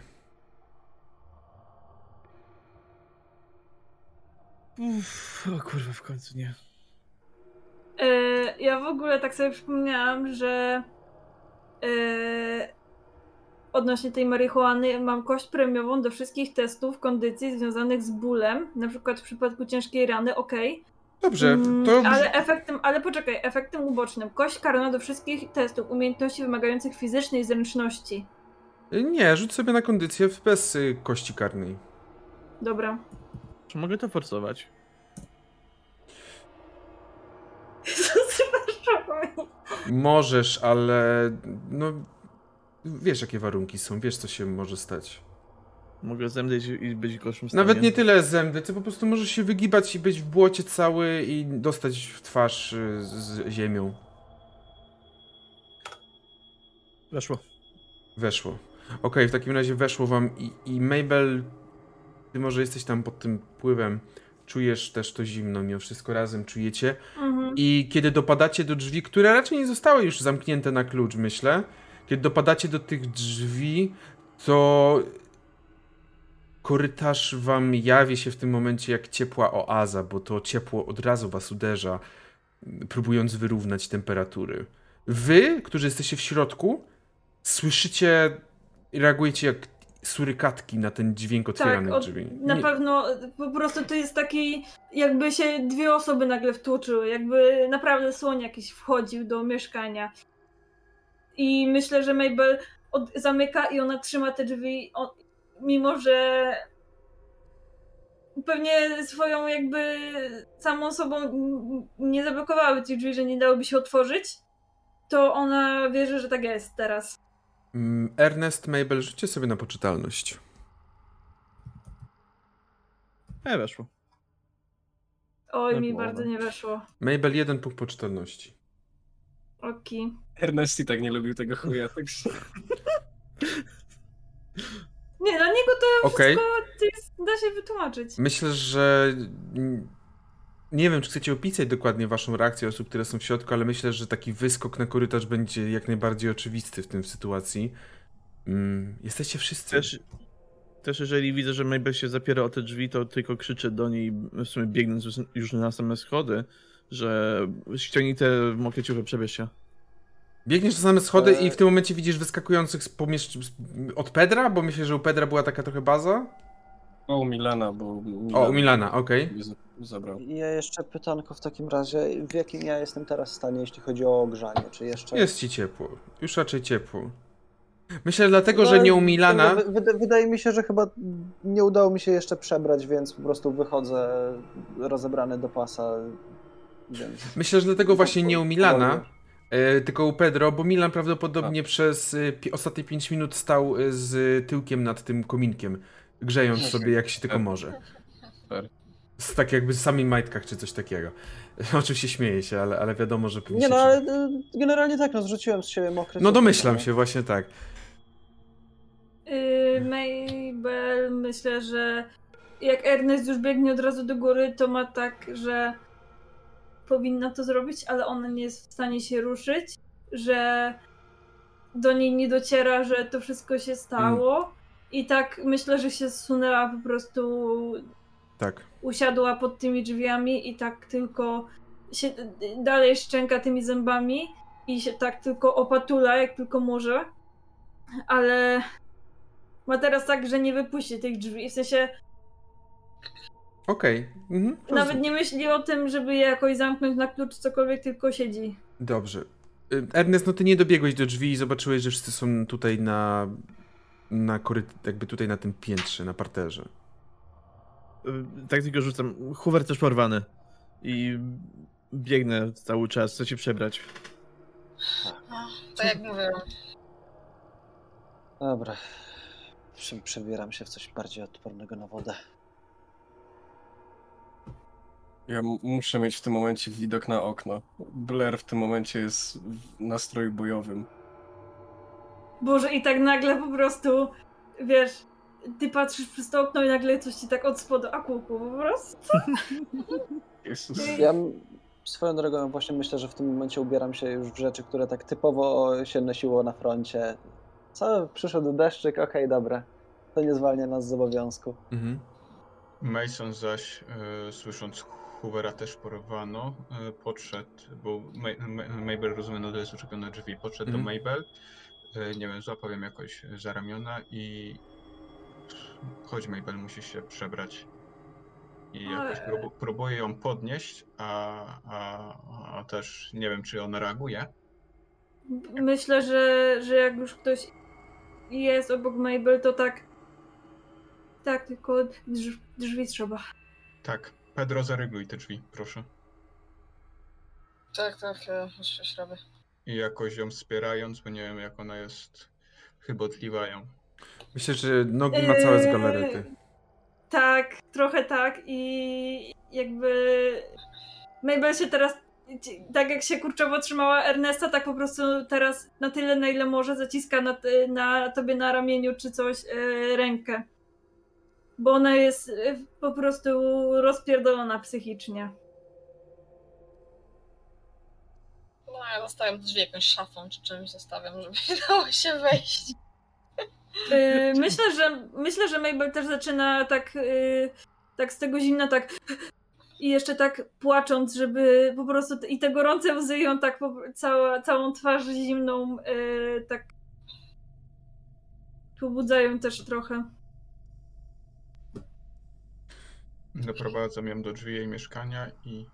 Uff, o kurwa, w końcu nie. E, ja w ogóle tak sobie przypomniałam, że e, odnośnie tej marihuany mam kość premiową do wszystkich testów kondycji związanych z bólem, na przykład w przypadku ciężkiej rany, okej. Dobrze, Mm, to. Ale efektem, ale poczekaj, efektem ubocznym. Kość karna do wszystkich testów umiejętności wymagających fizycznej zręczności. Nie, rzuć sobie na kondycję bez y, kości karnej. Dobra. Czy mogę to forsować? Możesz, ale. No. Wiesz, jakie warunki są, wiesz, co się może stać. Mogę zemdleć i być gorszym stanie? Nawet nie tyle zęby, co po prostu możesz się wygibać i być w błocie cały i dostać w twarz y, z, ziemią. Weszło. Weszło. Okej, w takim razie weszło wam i, i Mabel, ty może jesteś tam pod tym pływem, czujesz też to zimno, mimo wszystko razem czujecie. Mhm. I kiedy dopadacie do drzwi, które raczej nie zostały już zamknięte na klucz, myślę, kiedy dopadacie do tych drzwi, to korytarz wam jawi się w tym momencie jak ciepła oaza, bo to ciepło od razu was uderza, próbując wyrównać temperatury. Wy, którzy jesteście w środku, słyszycie reagujecie jak surykatki na ten dźwięk Tak, otwieranych od, drzwi. na Nie- pewno po prostu to jest taki, jakby się dwie osoby nagle wtłoczyły, jakby naprawdę słoń jakiś wchodził do mieszkania. I myślę, że Mabel od, zamyka i ona trzyma te drzwi, o, mimo że pewnie swoją jakby samą sobą nie zablokowały tych drzwi, że nie dałoby się otworzyć, to ona wierzy, że tak jest teraz. Mm, Ernest, Mabel, rzućcie sobie na poczytalność. E, weszło. Oj, Na mi bardzo nie weszło. Mabel, jeden punkt poczytalności. Oki. Ernest i tak nie lubił tego chuja, tak Nie, dla niego to Okej. wszystko jest, da się wytłumaczyć. Myślę, że nie wiem, czy chcecie opisać dokładnie waszą reakcję osób, które są w środku, ale myślę, że taki wyskok na korytarz będzie jak najbardziej oczywisty w tym sytuacji. Mm, jesteście wszyscy. Też, też jeżeli widzę, że Mabel się zapiera o te drzwi, to tylko krzyczę do niej, w sumie biegnąc już- na same schody, że ściągnij te mokre ciuchy, przebierz się. Biegniesz na same schody i w tym momencie widzisz wyskakujących z pomieszcz... z- od Pedra, bo myślę, że u Pedra była taka trochę baza. O, u Milana, bo... Milan O, u Milana, okej. z- Zabrał. Ja jeszcze pytanko w takim razie, w jakim ja jestem teraz stanie, jeśli chodzi o ogrzanie? Czy jeszcze... Jest ci ciepło. Już raczej ciepło. Myślę, dlatego, że nie u No, Milana. wy- wyda- Wydaje mi się, że chyba nie udało mi się jeszcze przebrać, więc po prostu wychodzę rozebrany do pasa. Więc... Myślę, że dlatego właśnie nie u Milana, e, tylko u Pedro, bo Milan prawdopodobnie przez e, pi- ostatnie 5 minut stał e, z tyłkiem nad tym kominkiem, grzejąc sobie jak się tylko Tak. może. Z, tak jakby z samych majtkach czy coś takiego. Oczywiście śmieję się, ale, ale wiadomo, że Nie się no, ale y, generalnie tak, no zrzuciłem z siebie mokre No domyślam no. się, właśnie tak. Yy, Mabel myślę, że jak Ernest już biegnie od razu do góry, to ma tak, że powinna to zrobić, ale ona nie jest w stanie się ruszyć, że do niej nie dociera, że to wszystko się stało. I tak myślę, że się zsunęła po prostu Tak. usiadła pod tymi drzwiami i tak tylko się dalej szczęka tymi zębami i się tak tylko opatula, jak tylko może. Ale ma teraz tak, że nie wypuści tych drzwi. W sensie Okej. Mhm. nawet nie myśli o tym, żeby je jakoś zamknąć na klucz, cokolwiek, tylko siedzi. Dobrze. Y, Ernest, no ty nie dobiegłeś do drzwi i zobaczyłeś, że wszyscy są tutaj na... na koryt... jakby tutaj na tym piętrze, na parterze. Y, Tak tylko rzucam. Hoover też porwany. I biegnę cały czas, chcę się przebrać. No, tak jak mówiłem. Dobra. Prze- Przebieram się w coś bardziej odpornego na wodę. Ja muszę mieć w tym momencie widok na okno. Blair w tym momencie jest w nastroju bojowym. Boże, i tak nagle po prostu, wiesz, ty patrzysz przez to okno i nagle coś ci tak od spodu, a kuku, po prostu. Jezus. Ja swoją drogą właśnie myślę, że w tym momencie ubieram się już w rzeczy, które tak typowo się nosiło na froncie. Co? Przyszedł deszczyk, okej, dobra. To nie zwalnia nas z obowiązku. Mhm. Mason zaś, e, słysząc Hoovera też porwano, e, podszedł, bo Ma- Ma- Mabel, rozumiem, nadal jest uczepiona na drzwi, podszedł Mhm. do Mabel, nie wiem, złapał ją jakoś za ramiona i chodź Mabel, musisz się przebrać. I jakoś Ale- próbu- próbuje ją podnieść, a, a, a też nie wiem, czy ona reaguje. Myślę, że, że jak już ktoś jest obok Mabel, to tak. Tak, tylko drz, drzwi trzeba. Tak, Pedro, zarygluj te drzwi, proszę. Tak, tak, ja już coś robię. I jakoś ją wspierając, bo nie wiem, jak ona jest chybotliwa ją. Myślę, że nogi ma całe z Eee, galarety. Tak, trochę tak i jakby Mabel się teraz, tak jak się kurczowo trzymała Ernesta, tak po prostu teraz na tyle, na ile może zaciska na, ty- na tobie na ramieniu czy coś e, rękę. Bo ona jest e, po prostu rozpierdolona psychicznie. No ja zostawiam drzwi jakąś szafą czy czymś zostawiam, żeby nie dało się wejść. E, myślę, że myślę, że Mabel też zaczyna tak, e, tak z tego zimna, tak i jeszcze tak płacząc, żeby po prostu i te gorące łzy ją tak po, cała, całą twarz zimną e, tak pobudzają też trochę. Doprowadzam ją do drzwi jej mieszkania i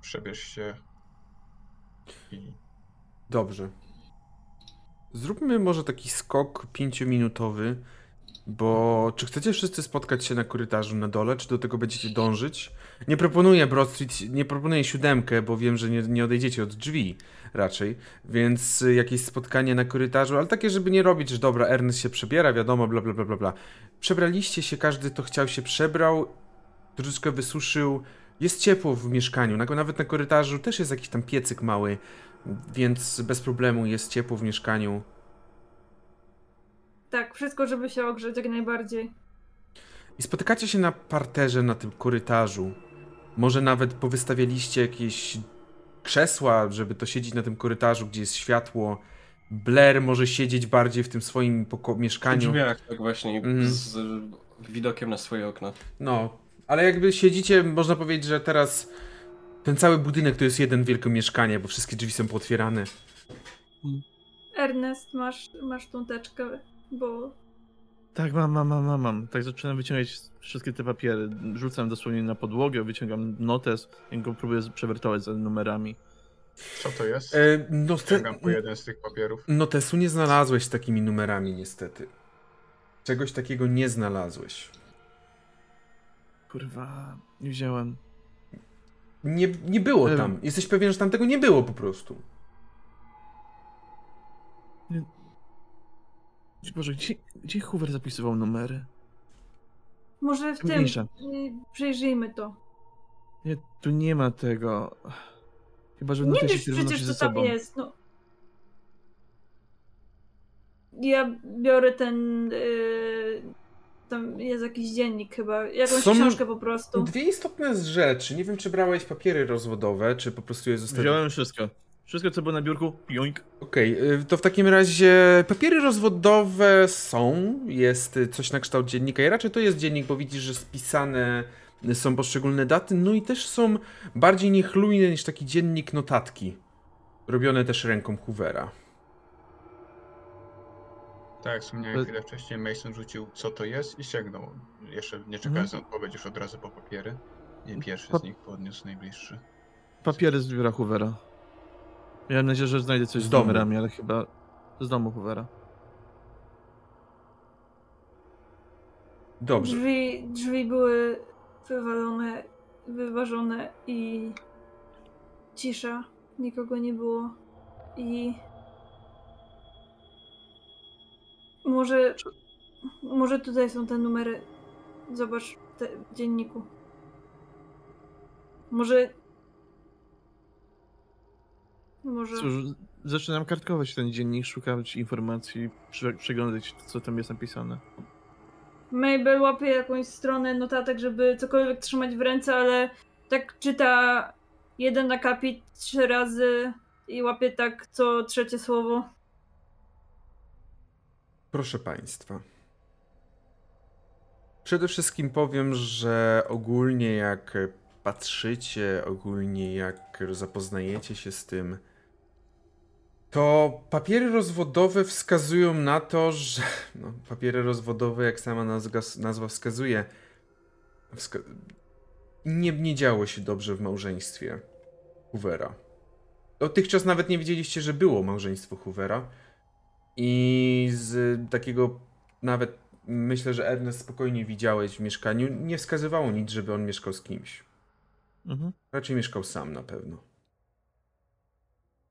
przebierz się Dobrze. Zróbmy może taki skok pięciominutowy, bo czy chcecie wszyscy spotkać się na korytarzu na dole, czy do tego będziecie dążyć? Nie proponuję Broad Street, nie proponuję siódemkę, bo wiem, że nie, nie odejdziecie od drzwi raczej, więc jakieś spotkanie na korytarzu, ale takie, żeby nie robić, że dobra, Ernest się przebiera, wiadomo, bla bla bla bla. Przebraliście się, każdy to chciał się przebrał, troszeczkę wysuszył, jest ciepło w mieszkaniu, na- nawet na korytarzu też jest jakiś tam piecyk mały, więc bez problemu jest ciepło w mieszkaniu. Tak, wszystko, żeby się ogrzeć jak najbardziej. I spotykacie się na parterze na tym korytarzu. Może nawet powystawialiście jakieś krzesła, żeby to siedzieć na tym korytarzu, gdzie jest światło. Blair może siedzieć bardziej w tym swoim poko- W mieszkaniu. drzwiach, tak właśnie, Mhm. z widokiem na swoje okno. No, ale jakby siedzicie, można powiedzieć, że teraz ten cały budynek to jest jeden wielkie mieszkanie, bo wszystkie drzwi są pootwierane. Ernest, masz, masz tą teczkę, bo Tak, mam, mam, mam, mam, mam. Tak zaczynam wyciągać wszystkie te papiery. Rzucam dosłownie na podłogę, wyciągam notes i go próbuję przewertować za numerami. co to jest? E, no, te, po jeden z tych papierów. notesu nie znalazłeś z takimi numerami, niestety. Czegoś takiego nie znalazłeś. Kurwa, nie wziąłem. Nie, nie było tam. Jesteś pewien, że tam tego nie było po prostu. Boże, gdzie, gdzie Hoover zapisywał numery? może w tym Mniejsza. y, przejrzyjmy to. Nie, tu nie ma tego. Chyba, że w Nie notesie, wiesz który przecież, wynosi co ze tam sobą. jest, no. Ja biorę ten... y, tam jest jakiś dziennik chyba, jakąś Są- książkę po prostu. Dwie istotne rzeczy. Nie wiem, czy brałeś papiery rozwodowe, czy po prostu je zostawiłeś. Wziąłem wszystko. Wszystko, co było na biurku, joink. Okej, y, to w takim razie papiery rozwodowe są, jest y, coś na kształt dziennika i raczej to jest dziennik, bo widzisz, że spisane są poszczególne daty, no i też są bardziej niechlujne niż taki dziennik notatki, robione też ręką Hoovera. Tak, jak wspomniałem To- chwilę wcześniej, Mason rzucił co to jest i sięgnął. Jeszcze nie Mhm. czekając na odpowiedź, już od razu po papiery. I pierwszy Pa- z nich podniósł najbliższy. Papiery z biura Hoovera. Miałem nadzieję, że znajdę coś Z z, domu. numerami, ale chyba z domu Hoovera. Dobrze. Drzwi, drzwi były wywalone, wyważone i cisza. Nikogo nie było. I może, może tutaj są te numery. Zobacz te, w dzienniku. Może. Może. Cóż, zaczynam kartkować ten dziennik, szukać informacji, prze- przeglądać, co tam jest napisane. Mabel łapie jakąś stronę notatek, żeby cokolwiek trzymać w ręce, ale tak czyta jeden akapit trzy razy i łapie tak co trzecie słowo. Proszę Państwa. Przede wszystkim powiem, że ogólnie jak patrzycie, ogólnie jak zapoznajecie się z tym, to papiery rozwodowe wskazują na to, że. No, papiery rozwodowe, jak sama nazwa, nazwa wskazuje, wska nie, nie działo się dobrze w małżeństwie Hoovera. Dotychczas nawet nie wiedzieliście, że było małżeństwo Hoovera. I z takiego nawet myślę, że Ernest spokojnie widziałeś w mieszkaniu. Nie wskazywało nic, żeby on mieszkał z kimś. Mhm. Raczej mieszkał sam na pewno.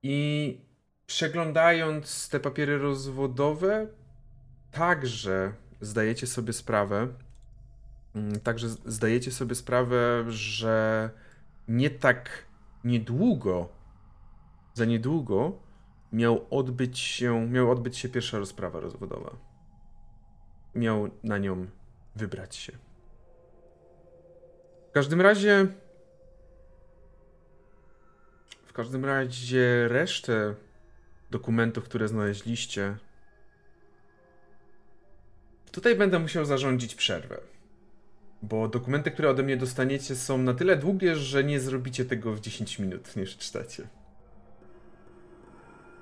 I przeglądając te papiery rozwodowe, także zdajecie sobie sprawę, mm, także zdajecie sobie sprawę, że nie tak niedługo, za niedługo miał odbyć się, miał odbyć się pierwsza rozprawa rozwodowa. Miał na nią wybrać się. W każdym razie w każdym razie resztę dokumentów, które znaleźliście. Tutaj będę musiał zarządzić przerwę. Bo dokumenty, które ode mnie dostaniecie, są na tyle długie, że nie zrobicie tego w 10 minut, nie przeczytacie.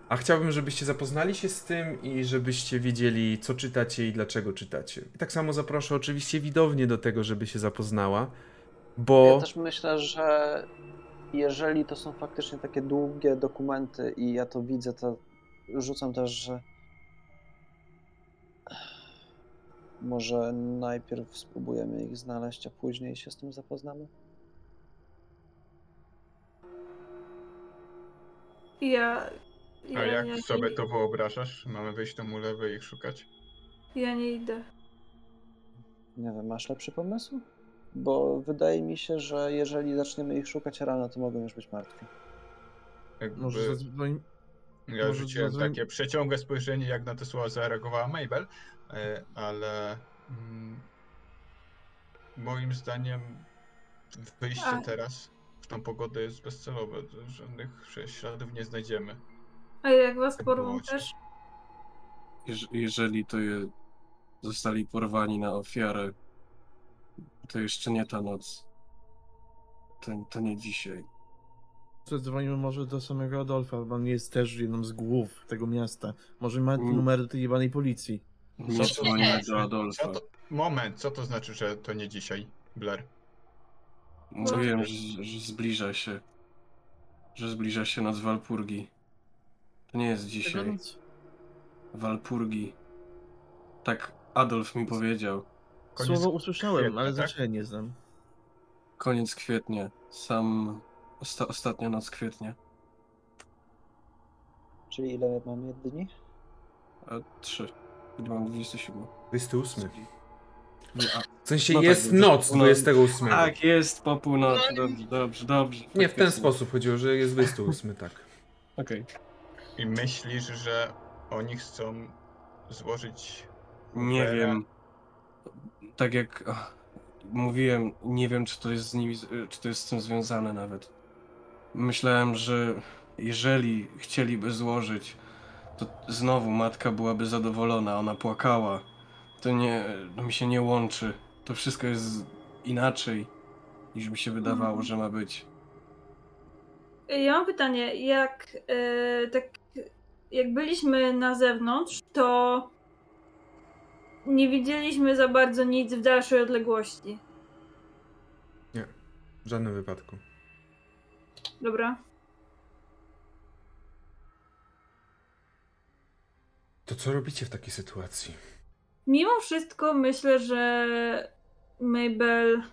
A chciałbym, żebyście zapoznali się z tym i żebyście wiedzieli, co czytacie i dlaczego czytacie. I tak samo zaproszę oczywiście widownię do tego, żeby się zapoznała, bo. Ja też myślę, że jeżeli to są faktycznie takie długie dokumenty i ja to widzę, to rzucam też, że może najpierw spróbujemy ich znaleźć, a później się z tym zapoznamy. I ja. A ja, jak ja, sobie nie, to wyobrażasz? Mamy wyjść do ulewy i ich szukać? Ja nie idę. Nie wiem, masz lepszy pomysł? Bo wydaje mi się, że jeżeli zaczniemy ich szukać rano, to mogą już być martwi. Jakby Może zadzwoń... ja może rzuciłem zadzwoń- takie przeciągłe spojrzenie, jak na te słowa zareagowała Mabel, e, ale mm, moim zdaniem wyjście A. teraz w tą pogodę jest bezcelowe. Żadnych śladów nie znajdziemy. A jak was Tak porwą też? Jeż- jeżeli to je zostali porwani na ofiarę, to jeszcze nie ta noc. To, to nie dzisiaj. Zadzwonimy może do samego Adolfa, bo on jest też jedną z głów tego miasta. Może ma Mm. numer do tej jebanej policji. Nie dzwonimy znaczy? do Adolfa. Co to, moment, co to znaczy, że to nie dzisiaj, Blair? Mówiłem, że, że zbliża się. Że zbliża się noc Walpurgi. To nie jest dzisiaj. Walpurgi. Tak Adolf mi powiedział. Koniec Słowo usłyszałem, kwietnia, ale tak? znaczenia nie znam. Koniec kwietnia. Sam osta ostatnia noc kwietnia. Czyli ile mamy dni? A trzy. Kiedy mam 27. 28. Nie, a, W sensie No tak, jest no, noc no, 28. tak, jest po północy. No. Dobrze, dobrze, dobrze. Nie w ten sposób chodziło, że jest 28, tak. Okej. I myślisz, że oni chcą złożyć. Nie oferę? wiem. Tak jak ach, mówiłem, nie wiem, czy to jest z nimi, z- czy to jest z tym związane nawet. Myślałem, że jeżeli chcieliby złożyć, to znowu matka byłaby zadowolona, ona płakała. To nie, to mi się nie łączy. To wszystko jest inaczej, niż mi się wydawało, Mhm. że ma być. Ja mam pytanie, jak e, tak jak byliśmy na zewnątrz, to nie widzieliśmy za bardzo nic w dalszej odległości. W żadnym wypadku. Dobra. To co robicie w takiej sytuacji? Mimo wszystko myślę, że Mabel.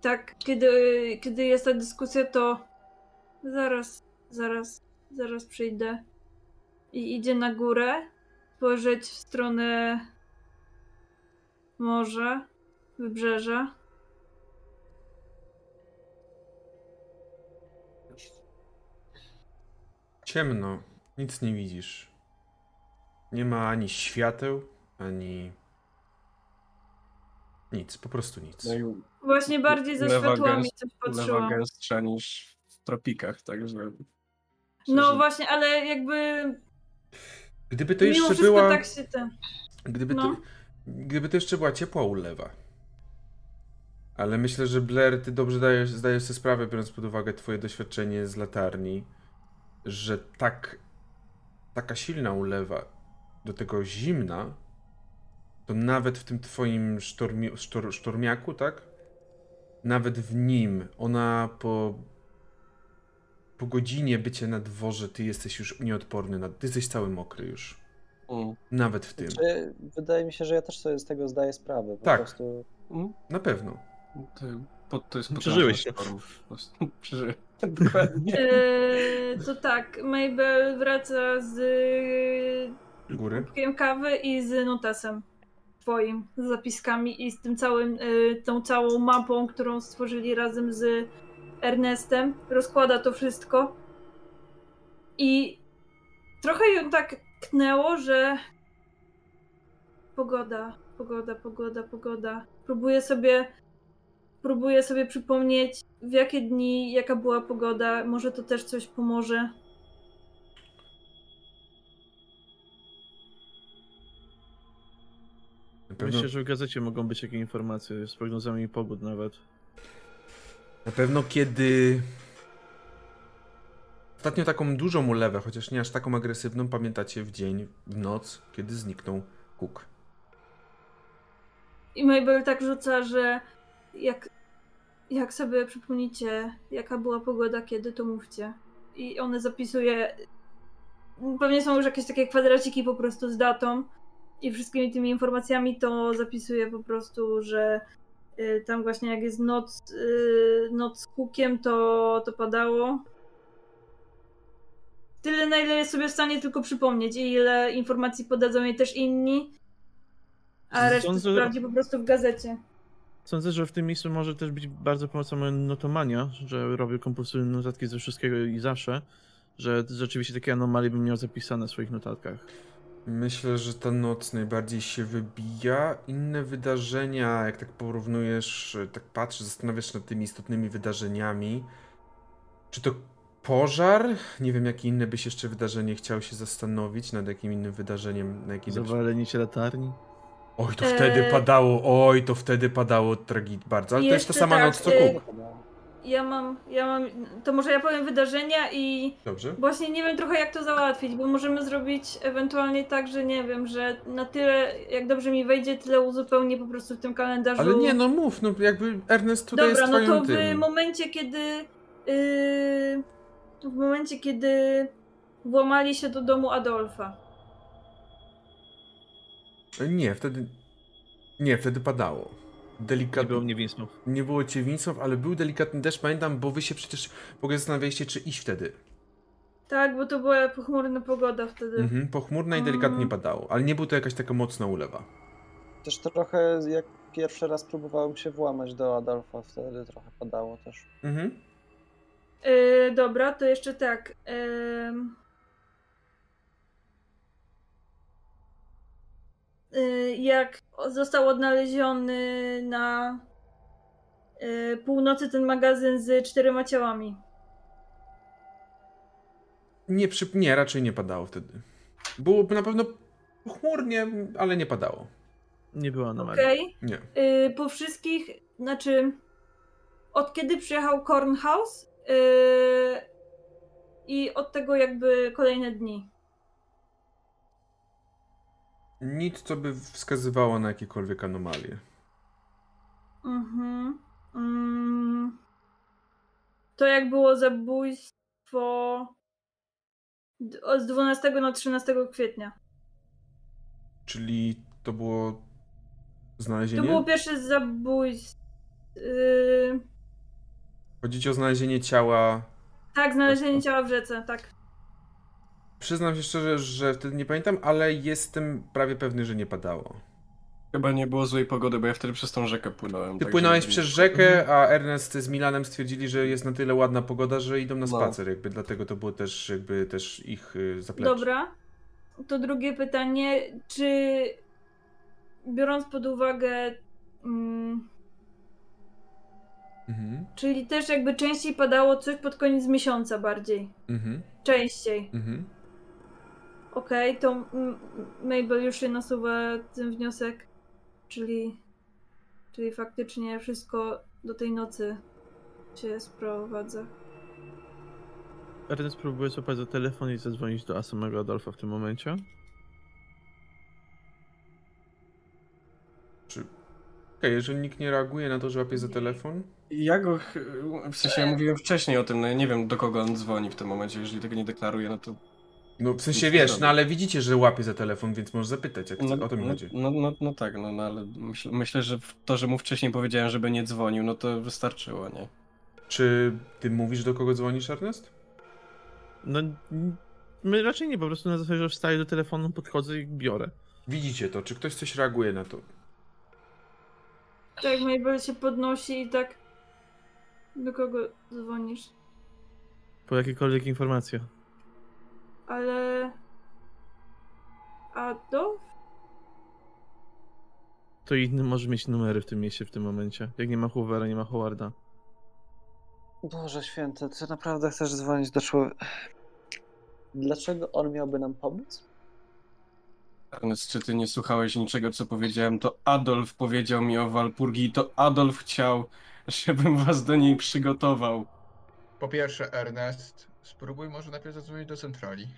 Tak, kiedy, kiedy jest ta dyskusja, to zaraz, zaraz, zaraz przyjdę. I idzie na górę, spojrzeć w stronę morza, wybrzeża. Ciemno, nic nie widzisz. Nie ma ani świateł, ani. Nic, po prostu nic. No i Właśnie bardziej ze Lewa światłami gęst- coś lewa patrzyłam. gęstsza niż w tropikach, także... No szczerze, właśnie, ale jakby Gdyby to jeszcze była. tak się ten. Gdyby, No. to, gdyby to jeszcze była ciepła ulewa. Ale myślę, że Blair, ty dobrze dajesz, zdajesz sobie sprawę, biorąc pod uwagę twoje doświadczenie z latarni, że tak taka silna ulewa, do tego zimna, to nawet w tym twoim sztormi, sztor, sztormiaku, tak? Nawet w nim ona po po godzinie bycia na dworze, ty jesteś już nieodporny, na, ty jesteś cały mokry już. Mm. Nawet w tym. Znaczy, wydaje mi się, że ja też sobie z tego zdaję sprawę. Po Tak. prostu Mm. Na pewno. To, po, to jest Przeżyłeś Przeżyłem. Dokładnie. Eee, to tak, Mabel wraca z Góry. kubkiem kawy i z notesem twoim, z zapiskami i z tym całym, e, tą całą mapą, którą stworzyli razem z Ernestem. Rozkłada to wszystko. I trochę ją tak tknęło, że pogoda, pogoda, pogoda, pogoda. Próbuję sobie próbuję sobie przypomnieć, w jakie dni, jaka była pogoda. Może to też coś pomoże. Myślę, że w gazecie mogą być jakieś informacje z prognozami pogód nawet. Na pewno kiedy. Ostatnio taką dużą ulewę, chociaż nie aż taką agresywną, pamiętacie w dzień, w noc, kiedy zniknął Cook. I Mabel tak rzuca, że jak, jak sobie przypomnicie, jaka była pogoda, kiedy, to mówcie. I one zapisuje. Pewnie są już jakieś takie kwadraciki po prostu z datą i wszystkimi tymi informacjami to zapisuje po prostu, że tam właśnie jak jest noc, y, noc z kukiem, to, to padało. Tyle, na ile jest sobie w stanie tylko przypomnieć i ile informacji podadzą jej też inni. A resztę Sądzę- sprawdzi po prostu w gazecie. Sądzę, że w tym miejscu może też być bardzo pomocna notomania, że robię kompulsywne notatki ze wszystkiego i zawsze, że rzeczywiście takie anomalie bym miał zapisane w swoich notatkach. Myślę, że ta noc najbardziej się wybija. Inne wydarzenia, jak tak porównujesz, tak patrzysz, zastanawiasz się nad tymi istotnymi wydarzeniami. Czy to pożar? Nie wiem, jakie inne byś jeszcze wydarzenie chciał się zastanowić, nad jakim innym wydarzeniem, na jakim Zawalenie cię latarni. Oj, to wtedy Eee. padało, oj, to wtedy padało tragit bardzo. Ale to jest ta sama tak, noc co Cook. Ja mam, ja mam, to może ja powiem wydarzenia i Dobrze? właśnie nie wiem trochę jak to załatwić, bo możemy zrobić ewentualnie tak, że nie wiem, że na tyle, jak dobrze mi wejdzie, tyle uzupełnię po prostu w tym kalendarzu. Ale nie, no mów, no jakby Ernest tutaj Dobra, jest no twoim to w tym. momencie, kiedy yy, w momencie, kiedy włamali się do domu Adolfa. Nie, wtedy... Nie, wtedy padało. Nie Delikatnie. było mnie Winsmouth. Nie było cię ale był delikatny deszcz, pamiętam, bo wy się przecież w ogóle zastanawialiście, czy iść wtedy. Tak, bo to była pochmurna pogoda wtedy. Mhm, pochmurna i delikatnie Mm. padało, ale nie był to jakaś taka mocna ulewa. też trochę jak pierwszy raz próbowałem się włamać do Adolfa, wtedy trochę padało też. Mhm. Yy, dobra, to jeszcze tak. Yy, jak został odnaleziony na yy, północy ten magazyn z czterema ciałami. Nie, przy... nie, raczej nie padało wtedy. Byłoby na pewno pochmurnie, ale nie padało. Nie była anomalii. Okej. Nie. Yy, po wszystkich, znaczy od kiedy przyjechał Cornhouse yy, i od tego jakby kolejne dni. Nic, co by wskazywało na jakiekolwiek anomalie. Mhm. Mm. To jak było zabójstwo z 12 na 13 kwietnia. Czyli to było To znalezienie? było pierwsze zabójstwo. Yy, Chodzi ci o znalezienie ciała. tak, znalezienie ciała w rzece, tak. Przyznam się szczerze, że wtedy nie pamiętam, ale jestem prawie pewny, że nie padało. Chyba nie było złej pogody, bo ja wtedy przez tą rzekę płynąłem. Ty także- płynąłeś przez rzekę, a Ernest z Milanem stwierdzili, że jest na tyle ładna pogoda, że idą na No. spacer, jakby dlatego to było też jakby też ich y, zaplecze. Dobra. To drugie pytanie, czy biorąc pod uwagę, mm, Mhm, czyli też jakby częściej padało coś pod koniec miesiąca bardziej. mhm, Częściej. mhm. Okej, to mm, Mabel już się nasuwa ten wniosek, czyli, czyli faktycznie wszystko do tej nocy się sprowadza. Ernest próbuje złapać za telefon i zadzwonić do samego Adolfa w tym momencie. Okej, jeżeli nikt nie reaguje na to, że łapie za telefon, Ja go, w sensie ja mówiłem wcześniej o tym, no ja nie wiem do kogo on dzwoni w tym momencie, jeżeli tego nie deklaruje, no to... no w sensie wiesz, nie no ale widzicie, że łapie za telefon, więc możesz zapytać, jak No, o to mi no, chodzi. no, no, no tak, no, no ale myśl, myślę, że to, że mu wcześniej powiedziałem, żeby nie dzwonił, no to wystarczyło, nie? Czy ty mówisz, do kogo dzwonisz, Ernest? No, my raczej nie, po prostu na zasadzie, że wstaję do telefonu, podchodzę i biorę. Widzicie to, czy ktoś coś reaguje na to? Tak, Mabel się podnosi i tak. Do kogo dzwonisz? Po jakiekolwiek informacje. Ale. Adolf? To inny może mieć numery w tym mieście w tym momencie. Jak nie ma Hoovera, nie ma Howarda. Boże święty, ty naprawdę chcesz dzwonić do człowieka. Dlaczego on miałby nam pomóc? Ernest, czy ty nie słuchałeś niczego, co powiedziałem? To Adolf powiedział mi o Walpurgi i to Adolf chciał, żebym was do niej przygotował. Po pierwsze, Ernest, spróbuj może najpierw zadzwonić do centrali.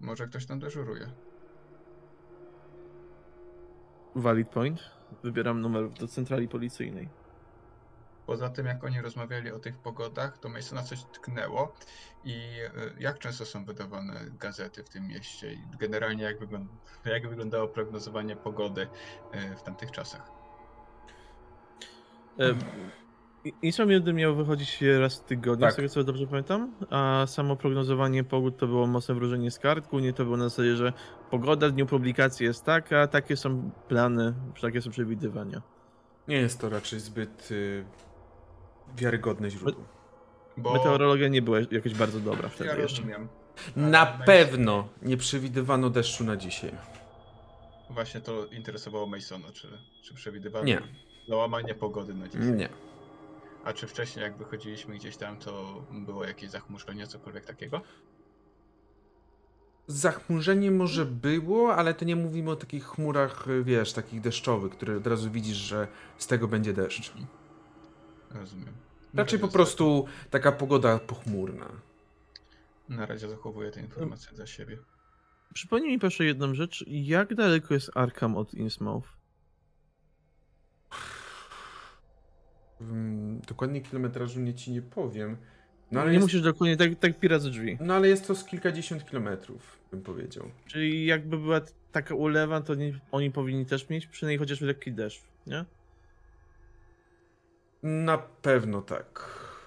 Może ktoś tam dyżuruje. Valid point. Wybieram numer do centrali policyjnej. Poza tym, jak oni rozmawiali o tych pogodach, to Masona coś tknęło i y, jak często są wydawane gazety w tym mieście i generalnie jak, wygląda, jak wyglądało prognozowanie pogody y, w tamtych czasach. Instra Miody miał wychodzić raz w tygodniu, Tak. z tego co dobrze pamiętam, a samo prognozowanie pogód to było mocne wróżenie z kart, głównie to było na zasadzie, że pogoda w dniu publikacji jest taka, takie są plany, takie są przewidywania. Nie jest to raczej zbyt y, wiarygodne źródło. Bo Meteorologia nie była jakoś bardzo dobra wtedy ja jeszcze. rozumiem. Na pewno nie przewidywano deszczu na dzisiaj. Właśnie to interesowało Masona, czy, czy przewidywano Nie. załamanie pogody na dzisiaj. Nie. A czy wcześniej jak wychodziliśmy gdzieś tam, to było jakieś zachmurzenie, cokolwiek takiego? Zachmurzenie może było, ale to nie mówimy o takich chmurach, wiesz, takich deszczowych, które od razu widzisz, że z tego będzie deszcz. Rozumiem. Raczej po prostu taka pogoda pochmurna. Na razie zachowuję te informacje za siebie. Przypomnij mi proszę jedną rzecz, jak daleko jest Arkham od Innsmouth? Mm, Dokładnie kilometrażu nie ci nie powiem. No ale, nie jest, musisz dokładnie, tak, tak pirat z drzwi. no ale jest to z kilkadziesiąt kilometrów, bym powiedział. Czyli jakby była taka ulewa, to nie, oni powinni też mieć przynajmniej chociaż lekki deszcz, nie? Na pewno tak.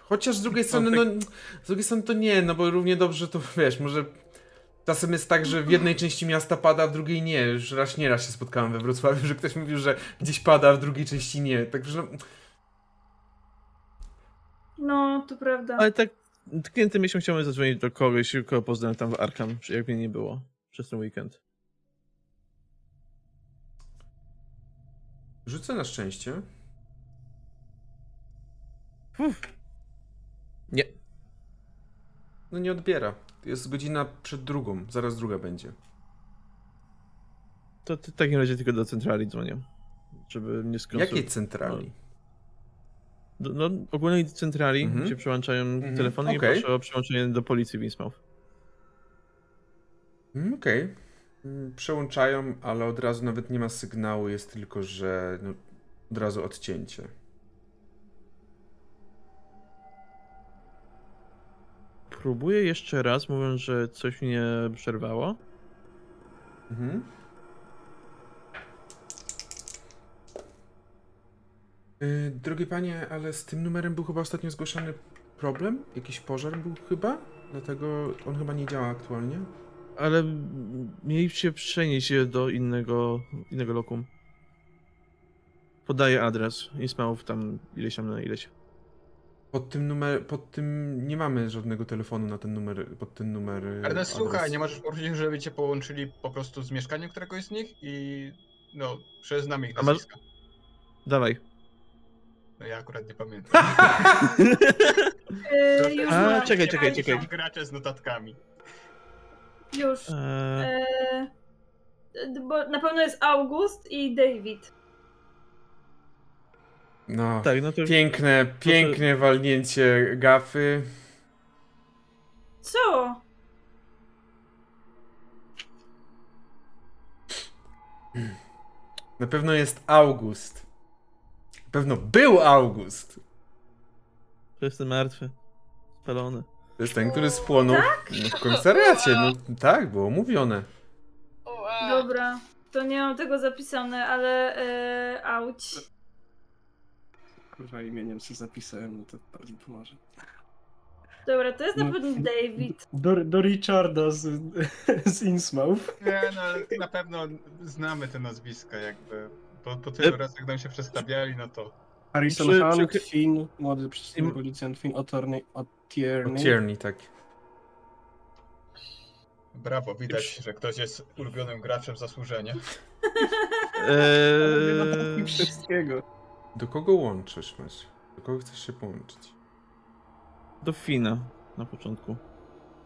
Chociaż z drugiej No, strony, tak- no, z drugiej strony to nie, no bo równie dobrze to wiesz, może czasem jest tak, że w jednej części miasta pada, a w drugiej nie. Już raz nie raz się spotkałem we Wrocławiu, że ktoś mówił, że gdzieś pada, a w drugiej części nie. Także no, No, to prawda. Ale tak tkniętym miesiąc chciałem zadzwonić do kogoś, kogo poznałem tam w Arkham, jak mnie nie było przez ten weekend. rzucę na szczęście. Uff. Nie. No nie odbiera. Jest godzina przed drugą, zaraz druga będzie. To w takim razie tylko do centrali dzwonię. Żeby nie skonsultować. Jakiej centrali? Do, no, ogólnej centrali, Mhm. gdzie przełączają Mhm, telefony okej. i proszę o przełączenie do policji w Innsmouth. Mm, Okej. Mm, Przełączają, ale od razu nawet nie ma sygnału, jest tylko, że no, od razu odcięcie. Próbuję jeszcze raz, mówiąc, że coś mnie przerwało. Mhm. Yy, drogie panie, ale z tym numerem był chyba ostatnio zgłaszany problem? Jakiś pożar był chyba? Dlatego on chyba nie działa aktualnie. Ale mieliście przenieść je do innego, innego lokum. Podaję adres. Ismailów tam ileś tam na ileś. Pod tym numer, pod tym nie mamy żadnego telefonu na ten numer, pod ten numer. yy, Ernest, adres. słuchaj, nie możesz prosić, żeby cię połączyli po prostu z mieszkaniem któregoś z nich i no, ich A masz- nazwiska. Dawaj. No ja akurat nie pamiętam. Yy, już A, mam. czekaj, czekaj, czekaj. gracze z notatkami. Już. Eee, Yy, bo na pewno jest August i David. No, tak, no to piękne, piękne walnięcie gafy. Co? Na pewno jest August. Na pewno był August. to jestem martwy. Spalony. To jest ten, który spłonął no, w komisariacie. No tak, było mówione. Dobra. To nie mam tego zapisane, ale yy, auć. Kurwa, imieniem sobie zapisałem, no to bardzo pomoże. Dobra, to jest na No. pewno David. Do, do Richarda z, z Innsmouth. Nie, no ale na pewno znamy te nazwiska jakby. Po, po tylu E- razach jak nam się przedstawiali, no to Harrison Hunt, przy- Finn, młody przystojny Im- policjant Finn O'Tierney, O'Tierney. Tierney, tak. brawo, widać, że ktoś jest ulubionym graczem zasłużenie. Eee, wszystkiego. Do kogo łączysz, masz? Do kogo chcesz się połączyć? do Fina na początku.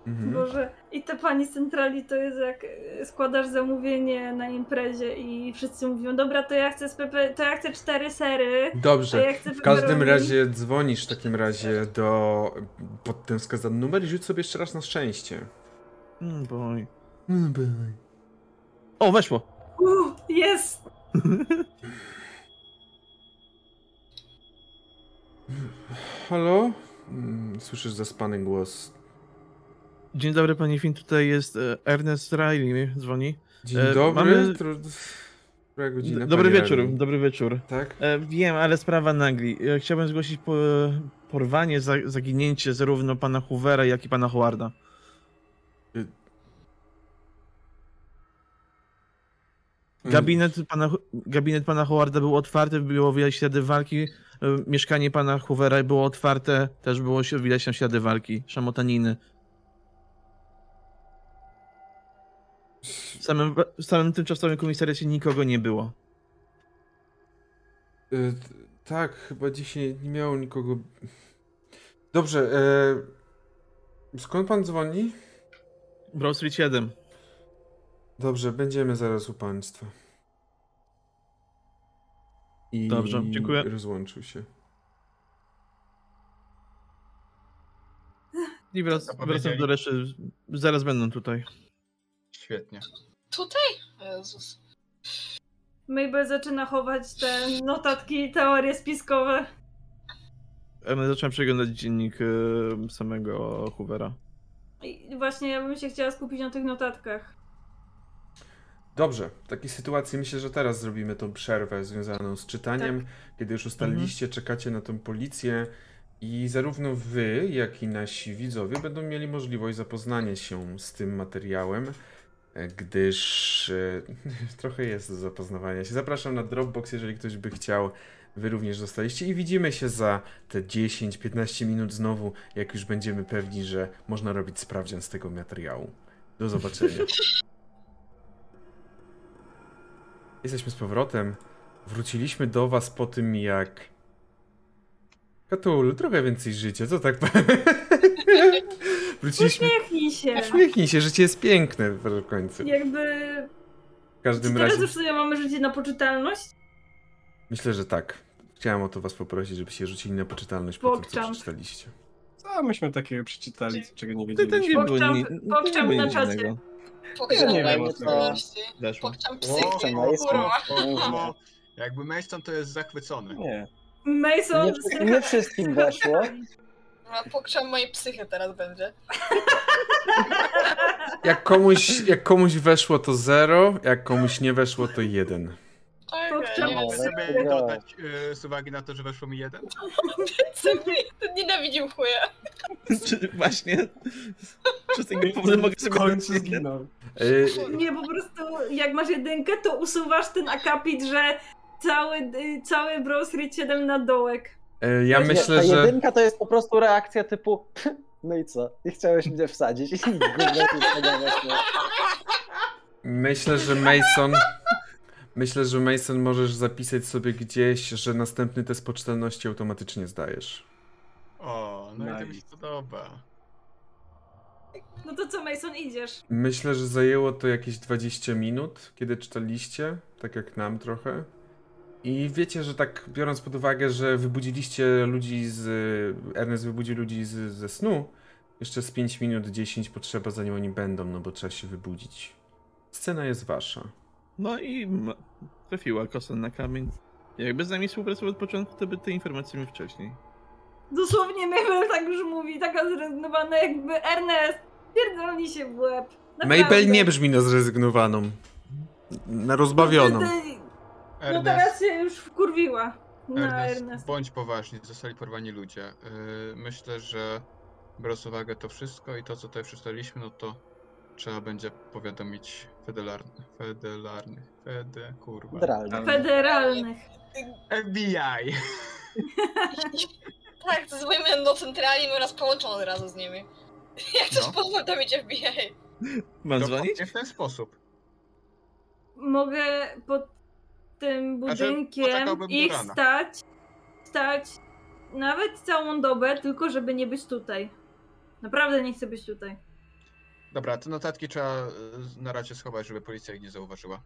Mhm. Boże, i ta pani z centrali to jest jak e, składasz zamówienie na imprezie i wszyscy mówią, dobra, to ja chcę z pepe, to ja chcę cztery sery, Dobrze. ja chcę W każdym razie dzwonisz w takim razie do pod ten wskazany numer i rzuć sobie jeszcze raz na szczęście. Mm, boj. O, weszło! Uh, jest! Halo? Mm, Słyszysz zaspany głos. Dzień dobry, panie Fin, tutaj jest e, Ernest Riley, dzwoni. Dzień E, dobry. mamy- godzina? Dobry wieczór, Rally? dobry wieczór. Tak? E, wiem, ale sprawa nagli. Chciałbym zgłosić po, porwanie, za, zaginięcie zarówno pana Hoovera, jak i pana Howarda. Gabinet pana, gabinet pana Howarda był otwarty, było widać ślady walki. Mieszkanie pana Hoovera było otwarte, też było widać tam ślady walki, szamotaniny. W samym, w samym tymczasowym komisariacie nikogo nie było. Y, t- tak, chyba dzisiaj nie miało nikogo. Dobrze, e... skąd pan dzwoni? Broad Street 7. Dobrze, będziemy zaraz u państwa. I Dobrze, dziękuję. rozłączył się. I wrac, wracam do reszty. Zaraz będą tutaj. Świetnie. Tutaj? Jezus. Mabel zaczyna chować te notatki i teorie spiskowe. Ja zacząłem przeglądać dziennik e, samego Hoovera. I właśnie ja bym się chciała skupić na tych notatkach. Dobrze, w takiej sytuacji myślę, że teraz zrobimy tą przerwę związaną z czytaniem, kiedy już ustaliliście, czekacie na tą policję i zarówno wy, jak i nasi widzowie będą mieli możliwość zapoznania się z tym materiałem, e, gdyż e, trochę jest do zapoznawania się. Zapraszam na Dropbox, jeżeli ktoś by chciał. Wy również zostaliście i widzimy się za te 10-15 minut znowu, jak już będziemy pewni, że można robić sprawdzian z tego materiału. Do zobaczenia. Jesteśmy z powrotem. Wróciliśmy do was po tym jak... Katul, trochę więcej życia, co tak... Wróciliśmy... Uśmiechnij się! Uśmiechnij się, życie jest piękne w końcu. Jakby... W Czy każdym teraz razie... już sobie mamy życie na poczytalność? Myślę, że tak. Chciałem o to was poprosić, żebyście rzucili na poczytalność po tym, co przeczytaliście. Co myśmy takiego przeczytali, czego nie wiedzieliśmy? Pokczam- na czacie. Pokczam nie mojej wiem, o co przytomności. Weszło. Pokczam. O, jakby Mason to jest zachwycony. Nie. Mason... Nie, nie wszystkim weszło. No, Pokczam mojej psychy teraz będzie. Jak komuś, jak komuś weszło to 0, jak komuś nie weszło to 1. Okej, Pokczam nie O, wiem. Chcę tak sobie dodać y, z uwagi na to, że weszło mi jeden. Ten nienawidził chuja. Czy właśnie? Czy z tego powodu mogę sobie zginął. Y, Nie, po prostu jak masz jedynkę, to usuwasz ten akapit, że cały, y, cały Brawl Street 7 na dołek. Y, ja Nie, myślę, ta że... jedynka to jest po prostu reakcja typu no i co? I chciałeś mnie wsadzić. I? Myślę, że Mason. Myślę, że Mason możesz zapisać sobie gdzieś, że następny test poczytalności automatycznie zdajesz. O, no i to mi się Nice. podoba. No to co, Mason, idziesz? Myślę, że zajęło to jakieś 20 minut, kiedy czytaliście, tak jak nam trochę. I wiecie, że tak biorąc pod uwagę, że wybudziliście ludzi z. Ernest wybudził ludzi z, ze snu, jeszcze z 5 minut 10 potrzeba zanim oni będą, no bo trzeba się wybudzić. Scena jest wasza. No i trafiła kosa na kamień. Jakby z nami współpracował od początku, to by te informacje miał wcześniej. Dosłownie Mabel tak już mówi, taka zrezygnowana jakby Ernest, pierdolni się w łeb. Naprawdę. Mabel nie brzmi na zrezygnowaną. Na rozbawioną. No, ty- Ernest, teraz się już wkurwiła na Ernest, Ernest. bądź poważni, zostali porwani ludzie. Yy, myślę, że biorąc uwagę to wszystko i to, co tutaj przeczytaliśmy, no to trzeba będzie powiadomić fedelarnych, fedelarnych, fede, kurwa, Dralny. Federalnych. FBI! Tak, to zadzwonimy do centrali, my nas połączą od razu z nimi. Jak chcesz No. mieć FBI? Mam dzwonić? w ten sposób. Mogę pod tym Znaczy, budynkiem do ich rana. stać, stać nawet całą dobę, tylko żeby nie być tutaj. Naprawdę nie chcę być tutaj. Dobra, te notatki trzeba y, na razie schować, żeby policja ich nie zauważyła.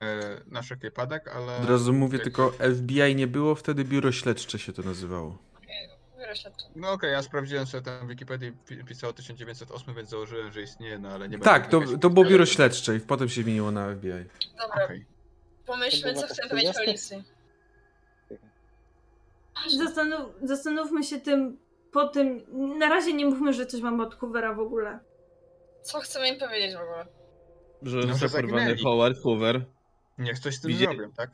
E, na wszelki wypadek, ale... Od razu mówię tylko, FBI nie było, wtedy biuro śledcze się to nazywało. No okej, ja sprawdziłem sobie tam w Wikipedii, pi- pisało 1908, więc założyłem, że istnieje, no ale nie Tak, to, to było biuro śledcze i potem się zmieniło na FBI. Dobra, Okej. pomyślmy, co chcemy powiedzieć 40? policji. Zastanów, zastanówmy się tym po tym. Na razie nie mówmy, że coś mamy od Hoovera w ogóle. Co chcemy im powiedzieć w ogóle? Że No, że został porwany zaginęli. Howard Hoover. Niech coś z tym Widzieli- zrobią, tak?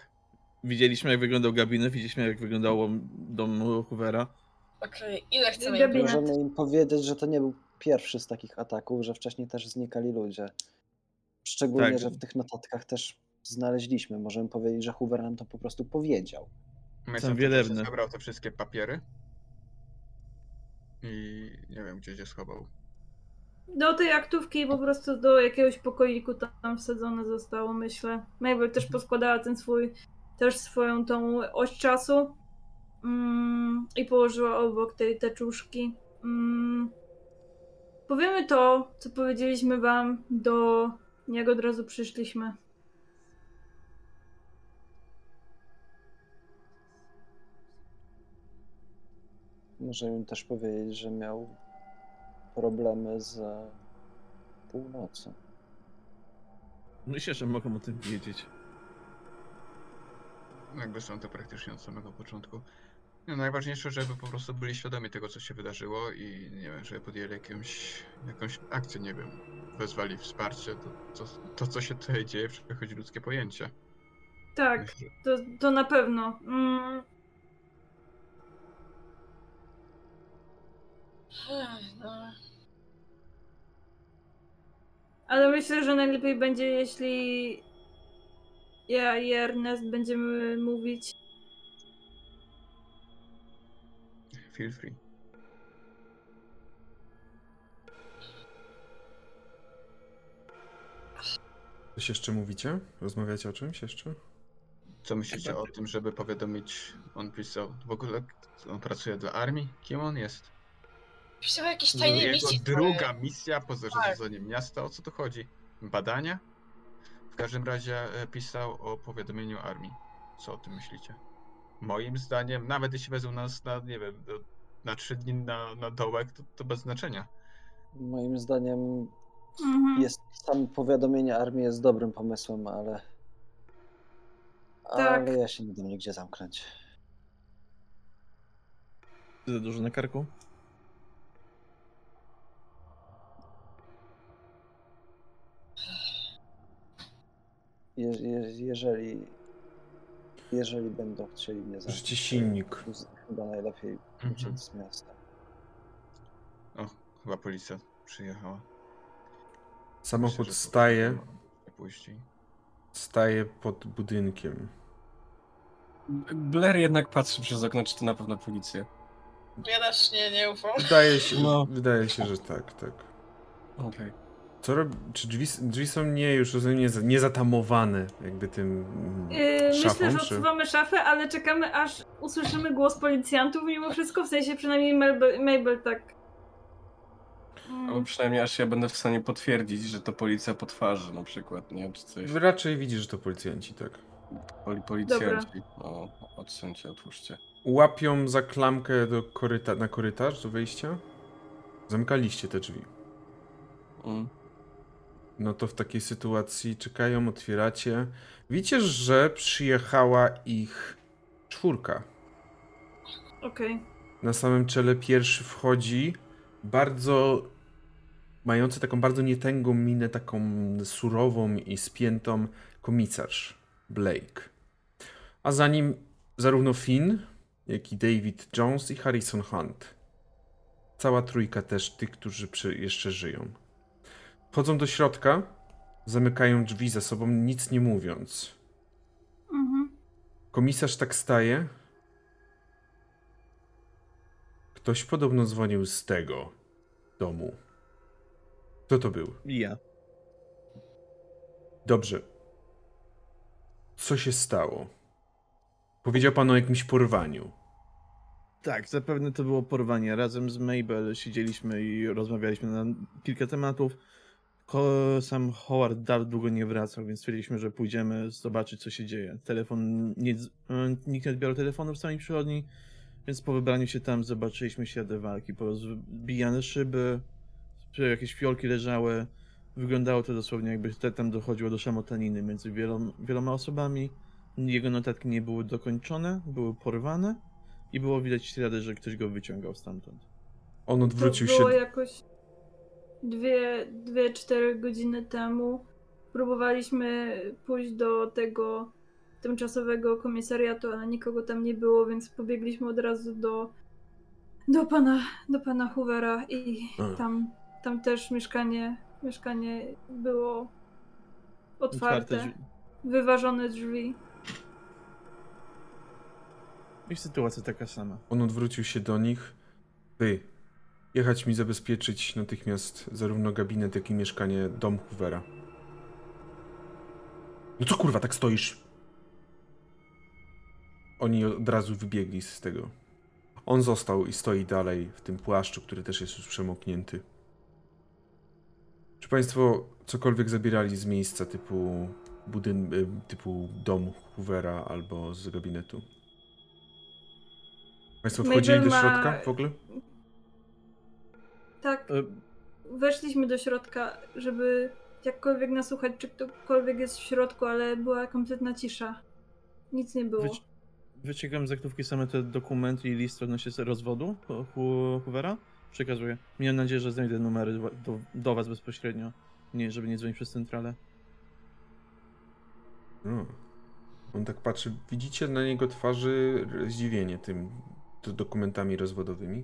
Widzieliśmy jak wyglądał gabinet, widzieliśmy jak wyglądało dom Hoovera. Okej, ile chcemy im powiedzieć? Możemy im powiedzieć, że to nie był pierwszy z takich ataków, że wcześniej też znikali ludzie. Szczególnie, Tak. że w tych notatkach też znaleźliśmy. Możemy powiedzieć, że Hoover nam to po prostu powiedział. Mason wielebne. wielebne. zabrał te wszystkie papiery. I nie wiem, gdzie się schował. Do tej aktówki po prostu do jakiegoś pokoiku tam wsadzone zostało, myślę. Mabel też poskładała ten swój, też swoją tą oś czasu mm, i położyła obok tej teczuszki. Mm, powiemy to, co powiedzieliśmy wam do jak od razu przyszliśmy. Możemy im też powiedzieć, że miał problemy z północą. Myślę, że mogą o tym wiedzieć. Jakby są to praktycznie od samego początku. No, najważniejsze, żeby po prostu byli świadomi tego, co się wydarzyło i nie wiem, żeby podjęli jakąś, jakąś akcję, nie wiem, wezwali wsparcie. To, to, to co się tutaj dzieje, przechodzi ludzkie pojęcie. Tak, Myślę, to, to na pewno. Mm, No. ale myślę, że najlepiej będzie, jeśli ja i Ernest będziemy mówić Feel free. Coś jeszcze mówicie? Rozmawiacie o czymś jeszcze? Co myślicie o tym, żeby powiadomić, on pisał, w ogóle on pracuje dla armii? Kim on jest? Pisał jakieś tajne Jego misji. druga misja poza Tak. rządzeniem miasta, o co tu chodzi? Badania? W każdym razie e, pisał o powiadomieniu armii. Co o tym myślicie? Moim zdaniem, nawet jeśli wezmą nas na, nie wiem, na trzy dni na, na dołek, to, to bez znaczenia. Moim zdaniem Mhm. Jest samo powiadomienie armii jest dobrym pomysłem, ale. Tak. Ale ja się nie dam nigdzie zamknąć. Za dużo na karku? Je, je, jeżeli. Jeżeli będą chcieli mnie zamknąć. Życie silnik. Chyba najlepiej Mhm. uciec z miasta. O, chyba policja przyjechała. Samochód Myślę, że staje, Później. staje pod budynkiem. Blair jednak patrzy przez okno, czy to na pewno policja. Ja też nie, nie ufam. Wydaje się, No. wydaje się że tak, tak. Okej. Co robi, czy drzwi, drzwi są nie już rozumiem, nie, nie zatamowane jakby tym Yy, szafą, myślę, że czy... odsuwamy szafę, ale czekamy aż usłyszymy głos policjantów mimo wszystko, w sensie przynajmniej Mabel, Mabel tak. Mm. Albo przynajmniej aż ja będę w stanie potwierdzić, że to policja po twarzy na przykład, nie? Czy coś. Raczej widzisz, że to policjanci, tak. Poli policjanci. No, odsuńcie, otwórzcie. Łapią za klamkę do koryta na korytarz, do wejścia. Zamykaliście te drzwi. Mm. No to w takiej sytuacji czekają, otwieracie. Widzicie, że przyjechała ich czwórka. Okej. Na samym czele pierwszy wchodzi bardzo mający taką bardzo nietęgą minę, taką surową i spiętą komisarz Blake. A za nim zarówno Finn, jak i David Jones i Harrison Hunt. Cała trójka też tych, którzy jeszcze żyją. Wchodzą do środka, zamykają drzwi za sobą, nic nie mówiąc. Mhm. Komisarz tak staje. Ktoś podobno dzwonił z tego domu. Kto to był? Ja. Dobrze. Co się stało? Powiedział pan o jakimś porwaniu. Tak, zapewne to było porwanie. Razem z Mabel siedzieliśmy i rozmawialiśmy na kilka tematów. Sam Howard dawno długo nie wracał, więc stwierdziliśmy, że pójdziemy zobaczyć, co się dzieje. Telefon, nie, e, nikt nie odbierał telefonu w samej przychodni, więc po wybraniu się tam zobaczyliśmy ślady walki. Porozbijane szyby, jakieś fiolki leżały. Wyglądało to dosłownie jakby te- tam dochodziło do szamotaniny między wieloma, wieloma osobami. Jego notatki nie były dokończone, były porwane i było widać ślady, że ktoś go wyciągał stamtąd. On odwrócił to się. było jakoś dwie, dwie, cztery godziny temu. Próbowaliśmy pójść do tego tymczasowego komisariatu, ale nikogo tam nie było, więc pobiegliśmy od razu do, do pana, do pana Hoovera i tam, tam też mieszkanie, mieszkanie było otwarte, drzwi. wyważone drzwi. I sytuacja taka sama. On odwrócił się do nich. Wy, jechać mi zabezpieczyć natychmiast zarówno gabinet, jak i mieszkanie dom Hoovera. No co kurwa, tak stoisz? Oni od razu wybiegli z tego. On został i stoi dalej w tym płaszczu, który też jest już przemoknięty. Czy państwo cokolwiek zabierali z miejsca typu budyn, y, typu dom Hoovera albo z gabinetu? Państwo Mabel wchodzili do ma- środka w ogóle? Tak, E, weszliśmy do środka, żeby jakkolwiek nasłuchać, czy ktokolwiek jest w środku, ale była kompletna cisza. Nic nie było. Wyci- wyciągam z aktówki same te dokumenty i list odnośnie rozwodu Hoovera. Przekazuję. Miałem nadzieję, że znajdę numery do, do, do was bezpośrednio. Nie, żeby nie dzwonić przez centralę. No. On tak patrzy. Widzicie na jego twarzy zdziwienie tym dokumentami rozwodowymi?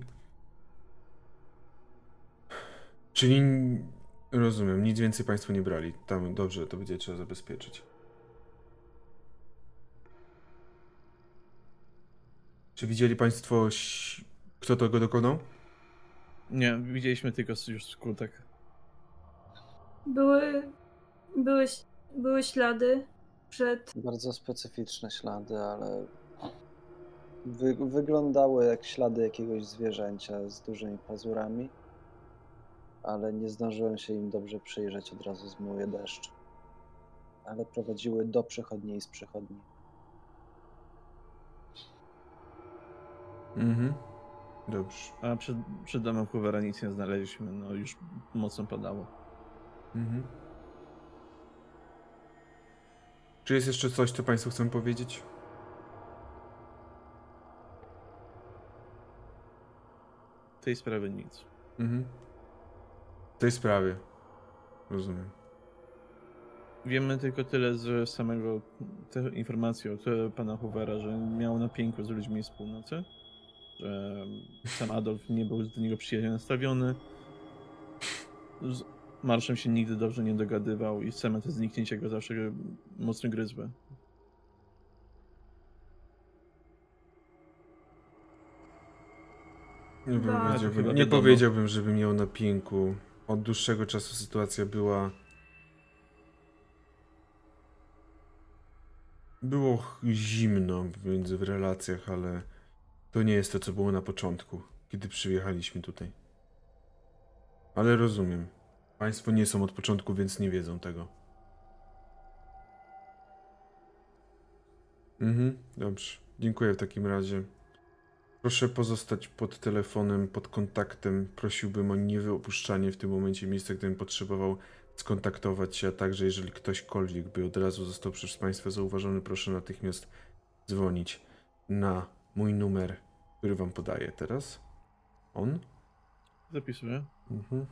Czyli rozumiem, nic więcej Państwo nie brali. Tam dobrze, to będzie trzeba zabezpieczyć. Czy widzieli Państwo, kto tego dokonał? Nie, widzieliśmy tylko już skutek. Były, były, były ślady przed. Bardzo specyficzne ślady, ale wy, wyglądały jak ślady jakiegoś zwierzęcia z dużymi pazurami, ale nie zdążyłem się im dobrze przyjrzeć, od razu zmył je deszcz. Ale prowadziły do przechodni i z przechodni. Mhm. Dobrze. A przed, przed domem Hoovera nic nie znaleźliśmy, no już mocno padało. Mhm. Czy jest jeszcze coś, co Państwo chcą powiedzieć? W tej sprawie nic. Mhm. W tej sprawie. Rozumiem. Wiemy tylko tyle z samego te informacji od pana Hoovera, że miał na pięku z ludźmi z północy, że sam Adolf nie był do niego przyjaźnie nastawiony. Z Marszem się nigdy dobrze nie dogadywał i same te zniknięcia go zawsze mocno gryzły. Nie, powiedziałbym, nie powiedziałbym, żeby miał na pięku. Od dłuższego czasu sytuacja była. Było zimno między w relacjach, ale to nie jest to, co było na początku, kiedy przyjechaliśmy tutaj. Ale rozumiem. Państwo nie są od początku, więc nie wiedzą tego. Mhm, dobrze. Dziękuję w takim razie. Proszę pozostać pod telefonem, pod kontaktem. Prosiłbym o niewypuszczanie w tym momencie miejsca, gdybym potrzebował skontaktować się, a także jeżeli ktośkolwiek by od razu został przez Państwa zauważony, proszę natychmiast dzwonić na mój numer, który Wam podaję teraz. On? Zapisuję. Mhm.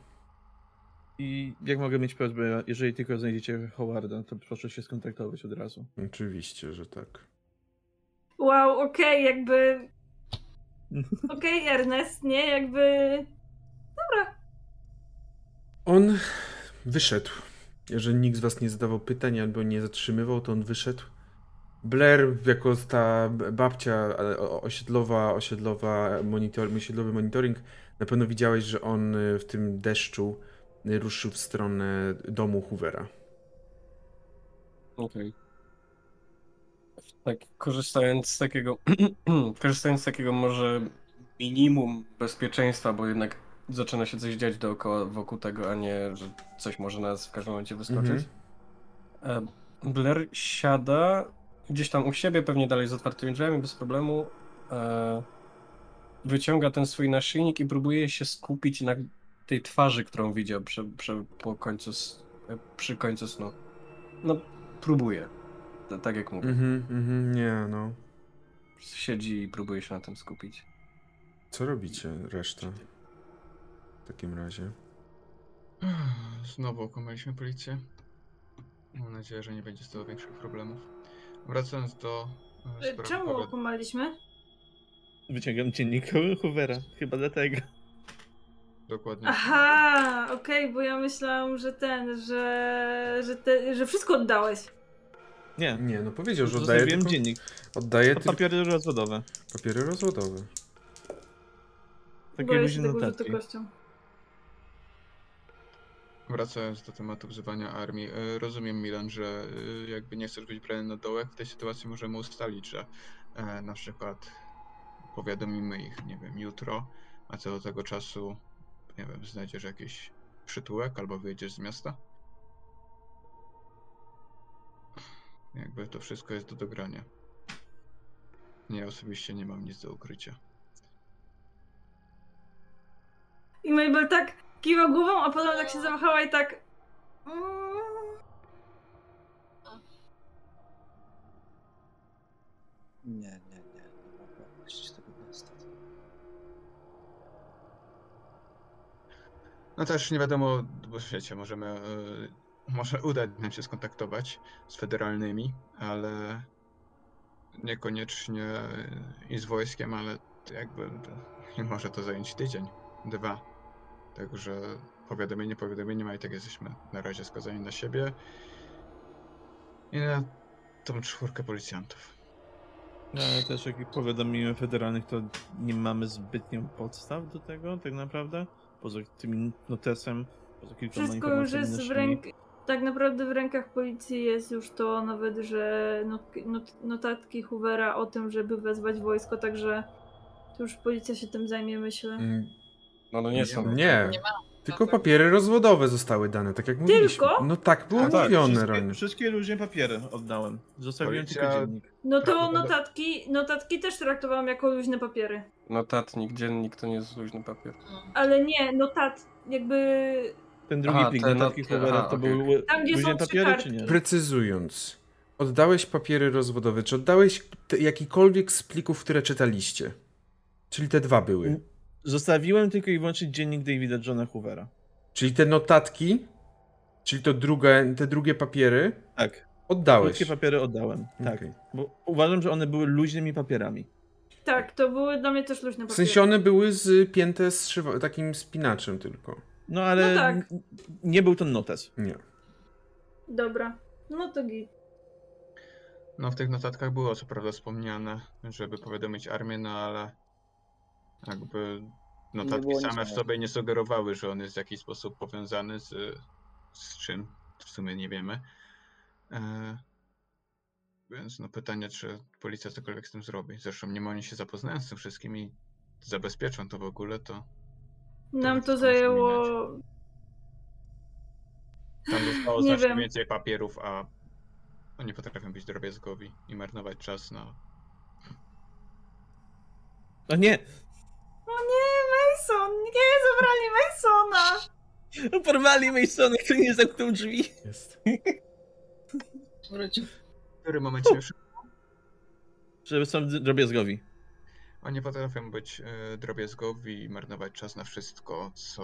I jak mogę mieć prośbę, jeżeli tylko znajdziecie Howarda, to proszę się skontaktować od razu. Oczywiście, że tak. Wow, okej, jakby... Okej, Ernest, nie? Jakby... On wyszedł. Jeżeli nikt z was nie zadawał pytań albo nie zatrzymywał, to on wyszedł. Blair, jako ta babcia osiedlowa, osiedlowa monitor, osiedlowy monitoring, na pewno widziałeś, że on e, w tym deszczu e, ruszył w stronę domu Hoovera. Okej. Tak, korzystając z takiego, korzystając z takiego może minimum bezpieczeństwa, bo jednak zaczyna się coś dziać dookoła wokół tego, a nie, że coś może nas w każdym momencie wyskoczyć. Mhm. E, Blair siada gdzieś tam u siebie, pewnie dalej z otwartymi drzwiami, bez problemu. E, wyciąga ten swój naszyjnik i próbuje się skupić na tej twarzy, którą widział przy, przy, po końcu, e, przy końcu snu. No, próbuje. Ta- Tak jak mówię. Mhm, mhm, nie no. Siedzi i próbuje się na tym skupić. Co robicie reszta? W takim razie. Znowu okłamaliśmy policję. Mam nadzieję, że nie będzie z tego większych problemów. Wracając do e, E, sprawy Czemu Howard- okłamaliśmy? Wyciągam dziennik Hoovera, chyba dlatego. Dokładnie. Aha, okej, bo ja myślałam, że ten, że, że, te, że wszystko oddałeś. Nie, Nie, no powiedział, że oddaje tylko, dziennik. oddaje tylko papiery rozwodowe. papiery rozwodowe. Takie Boję luźne się tego notatki. Wracając do tematu wzywania armii, e, rozumiem Milan, że e, jakby nie chcesz być brany na dołek, w tej sytuacji możemy ustalić, że e, na przykład powiadomimy ich, nie wiem, jutro, a co do tego czasu, nie wiem, znajdziesz jakiś przytułek albo wyjedziesz z miasta. Jakby to wszystko jest do dogrania. Ja osobiście nie mam nic do ukrycia. I Mabel tak kiwa głową, a potem tak się zawahała i tak... Mm, Nie, nie, nie, nie mogę opuścić tego miasta. No też nie wiadomo, bo wiecie, możemy, e, może udać nam się skontaktować z federalnymi, ale niekoniecznie i z wojskiem, ale jakby może to zająć tydzień, dwa. Także powiadomienie powiadomieniem, a i tak jesteśmy na razie skazani na siebie i na tą czwórkę policjantów. No, ale też jak powiadomimy federalnych, to nie mamy zbytnią podstaw do tego, tak naprawdę. Poza tym notesem, poza kilkoma Wszystko już informacjami jest w naszymi. Tak naprawdę w rękach policji jest już to nawet, że not, not, notatki Hoovera o tym, żeby wezwać wojsko, także to już policja się tym zajmie, myślę. Mm, No, no nie są. Nie. Nie ma. Tylko papiery rozwodowe zostały dane, tak jak mówiliśmy. Tylko? No tak było A tak, mówione, wszystkie, Ron. wszystkie luźne papiery oddałem. Zostawiłem Policja- tylko dziennik. No to notatki, notatki też traktowałam jako luźne papiery. Notatnik, dziennik to nie jest luźny papier. Ale nie, notat, jakby Ten drugi Aha, plik te notatki notki, Hoovera aha, to były Tam, gdzie są papiery, czy nie? Precyzując, oddałeś papiery rozwodowe, czy oddałeś te, jakikolwiek z plików, które czytaliście? Czyli te dwa były. Zostawiłem tylko i wyłącznie dziennik Davida Johna Hoovera. Czyli te notatki, czyli to drugie, te drugie papiery Tak. oddałeś. Krótkie papiery oddałem. Tak. Okej. Bo uważam, że one były luźnymi papierami. Tak, to były dla mnie też luźne W papiery. sensie one były zpięte z szywa- takim spinaczem tylko. No ale No tak. nie był to notes. Nie. Dobra, no to git. No w tych notatkach było co prawda wspomniane, żeby powiadomić armię, no ale jakby notatki same w sobie nie sugerowały, że on jest w jakiś sposób powiązany z, z czym, w sumie nie wiemy. E, więc no pytanie, czy policja cokolwiek z tym zrobi. Zresztą nim oni się zapoznają z tym wszystkim i zabezpieczą to w ogóle, to Nam to zajęło... tam zostało Nie znacznie wiem. więcej papierów, a oni potrafią być drobiazgowi i marnować czas na A nie! O nie, Mason! Nie, zabrali Masona! Porwali Masona, który nie zamknął drzwi. Jest. Wrócił. w którym momencie już Żeby są drobiazgowi. Oni potrafią być e, drobiazgowi i marnować czas na wszystko, co,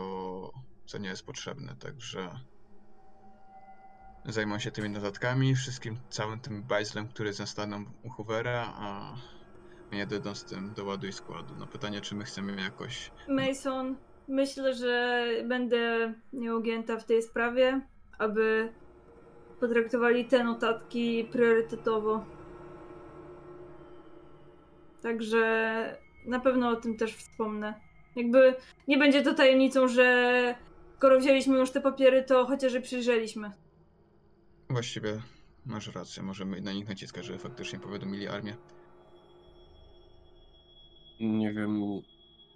co nie jest potrzebne, także zajmą się tymi notatkami, wszystkim, całym tym bajzlem, który zastaną u Hoovera, a nie dojdą z tym do ładu i składu. No pytanie, czy my chcemy jakoś... Mason, myślę, że będę nieugięta w tej sprawie, aby potraktowali te notatki priorytetowo. Także na pewno o tym też wspomnę. Jakby nie będzie to tajemnicą, że skoro wzięliśmy już te papiery, to chociaż je przyjrzeliśmy. Właściwie masz rację, możemy na nich naciskać, żeby faktycznie powiadomili armię. Nie wiem,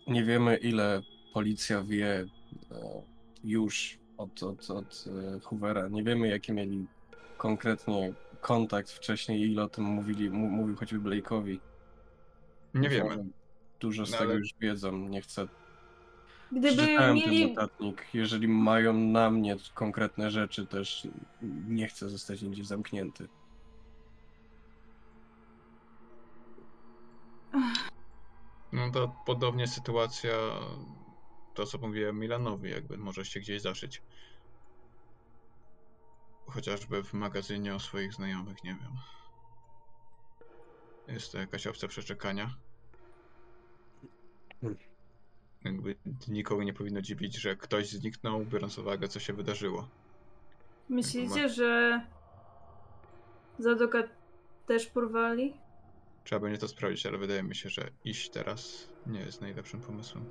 nie wiemy ile policja wie e, już od, od, od e, Hoovera. Nie wiemy jaki mieli konkretnie kontakt wcześniej, ile o tym mówili, mówił choćby Blake'owi. Nie wiemy. że Dużo z No, tego ale- już wiedzą, nie chcę. Gdyby Przeczytałem mieli. ten notatnik. Jeżeli mają na mnie konkretne rzeczy, też nie chcę zostać nigdzie zamknięty. No to podobnie sytuacja, to co mówiłem Milanowi, jakby może się gdzieś zaszyć. Chociażby w magazynie o swoich znajomych, nie wiem. Jest to jakaś opcja przeczekania. Hmm. Jakby nikogo nie powinno dziwić, że ktoś zniknął, biorąc pod uwagę, co się wydarzyło. Myślicie, że Zadoka też porwali? Trzeba będzie to sprawdzić, ale wydaje mi się, że iść teraz nie jest najlepszym pomysłem.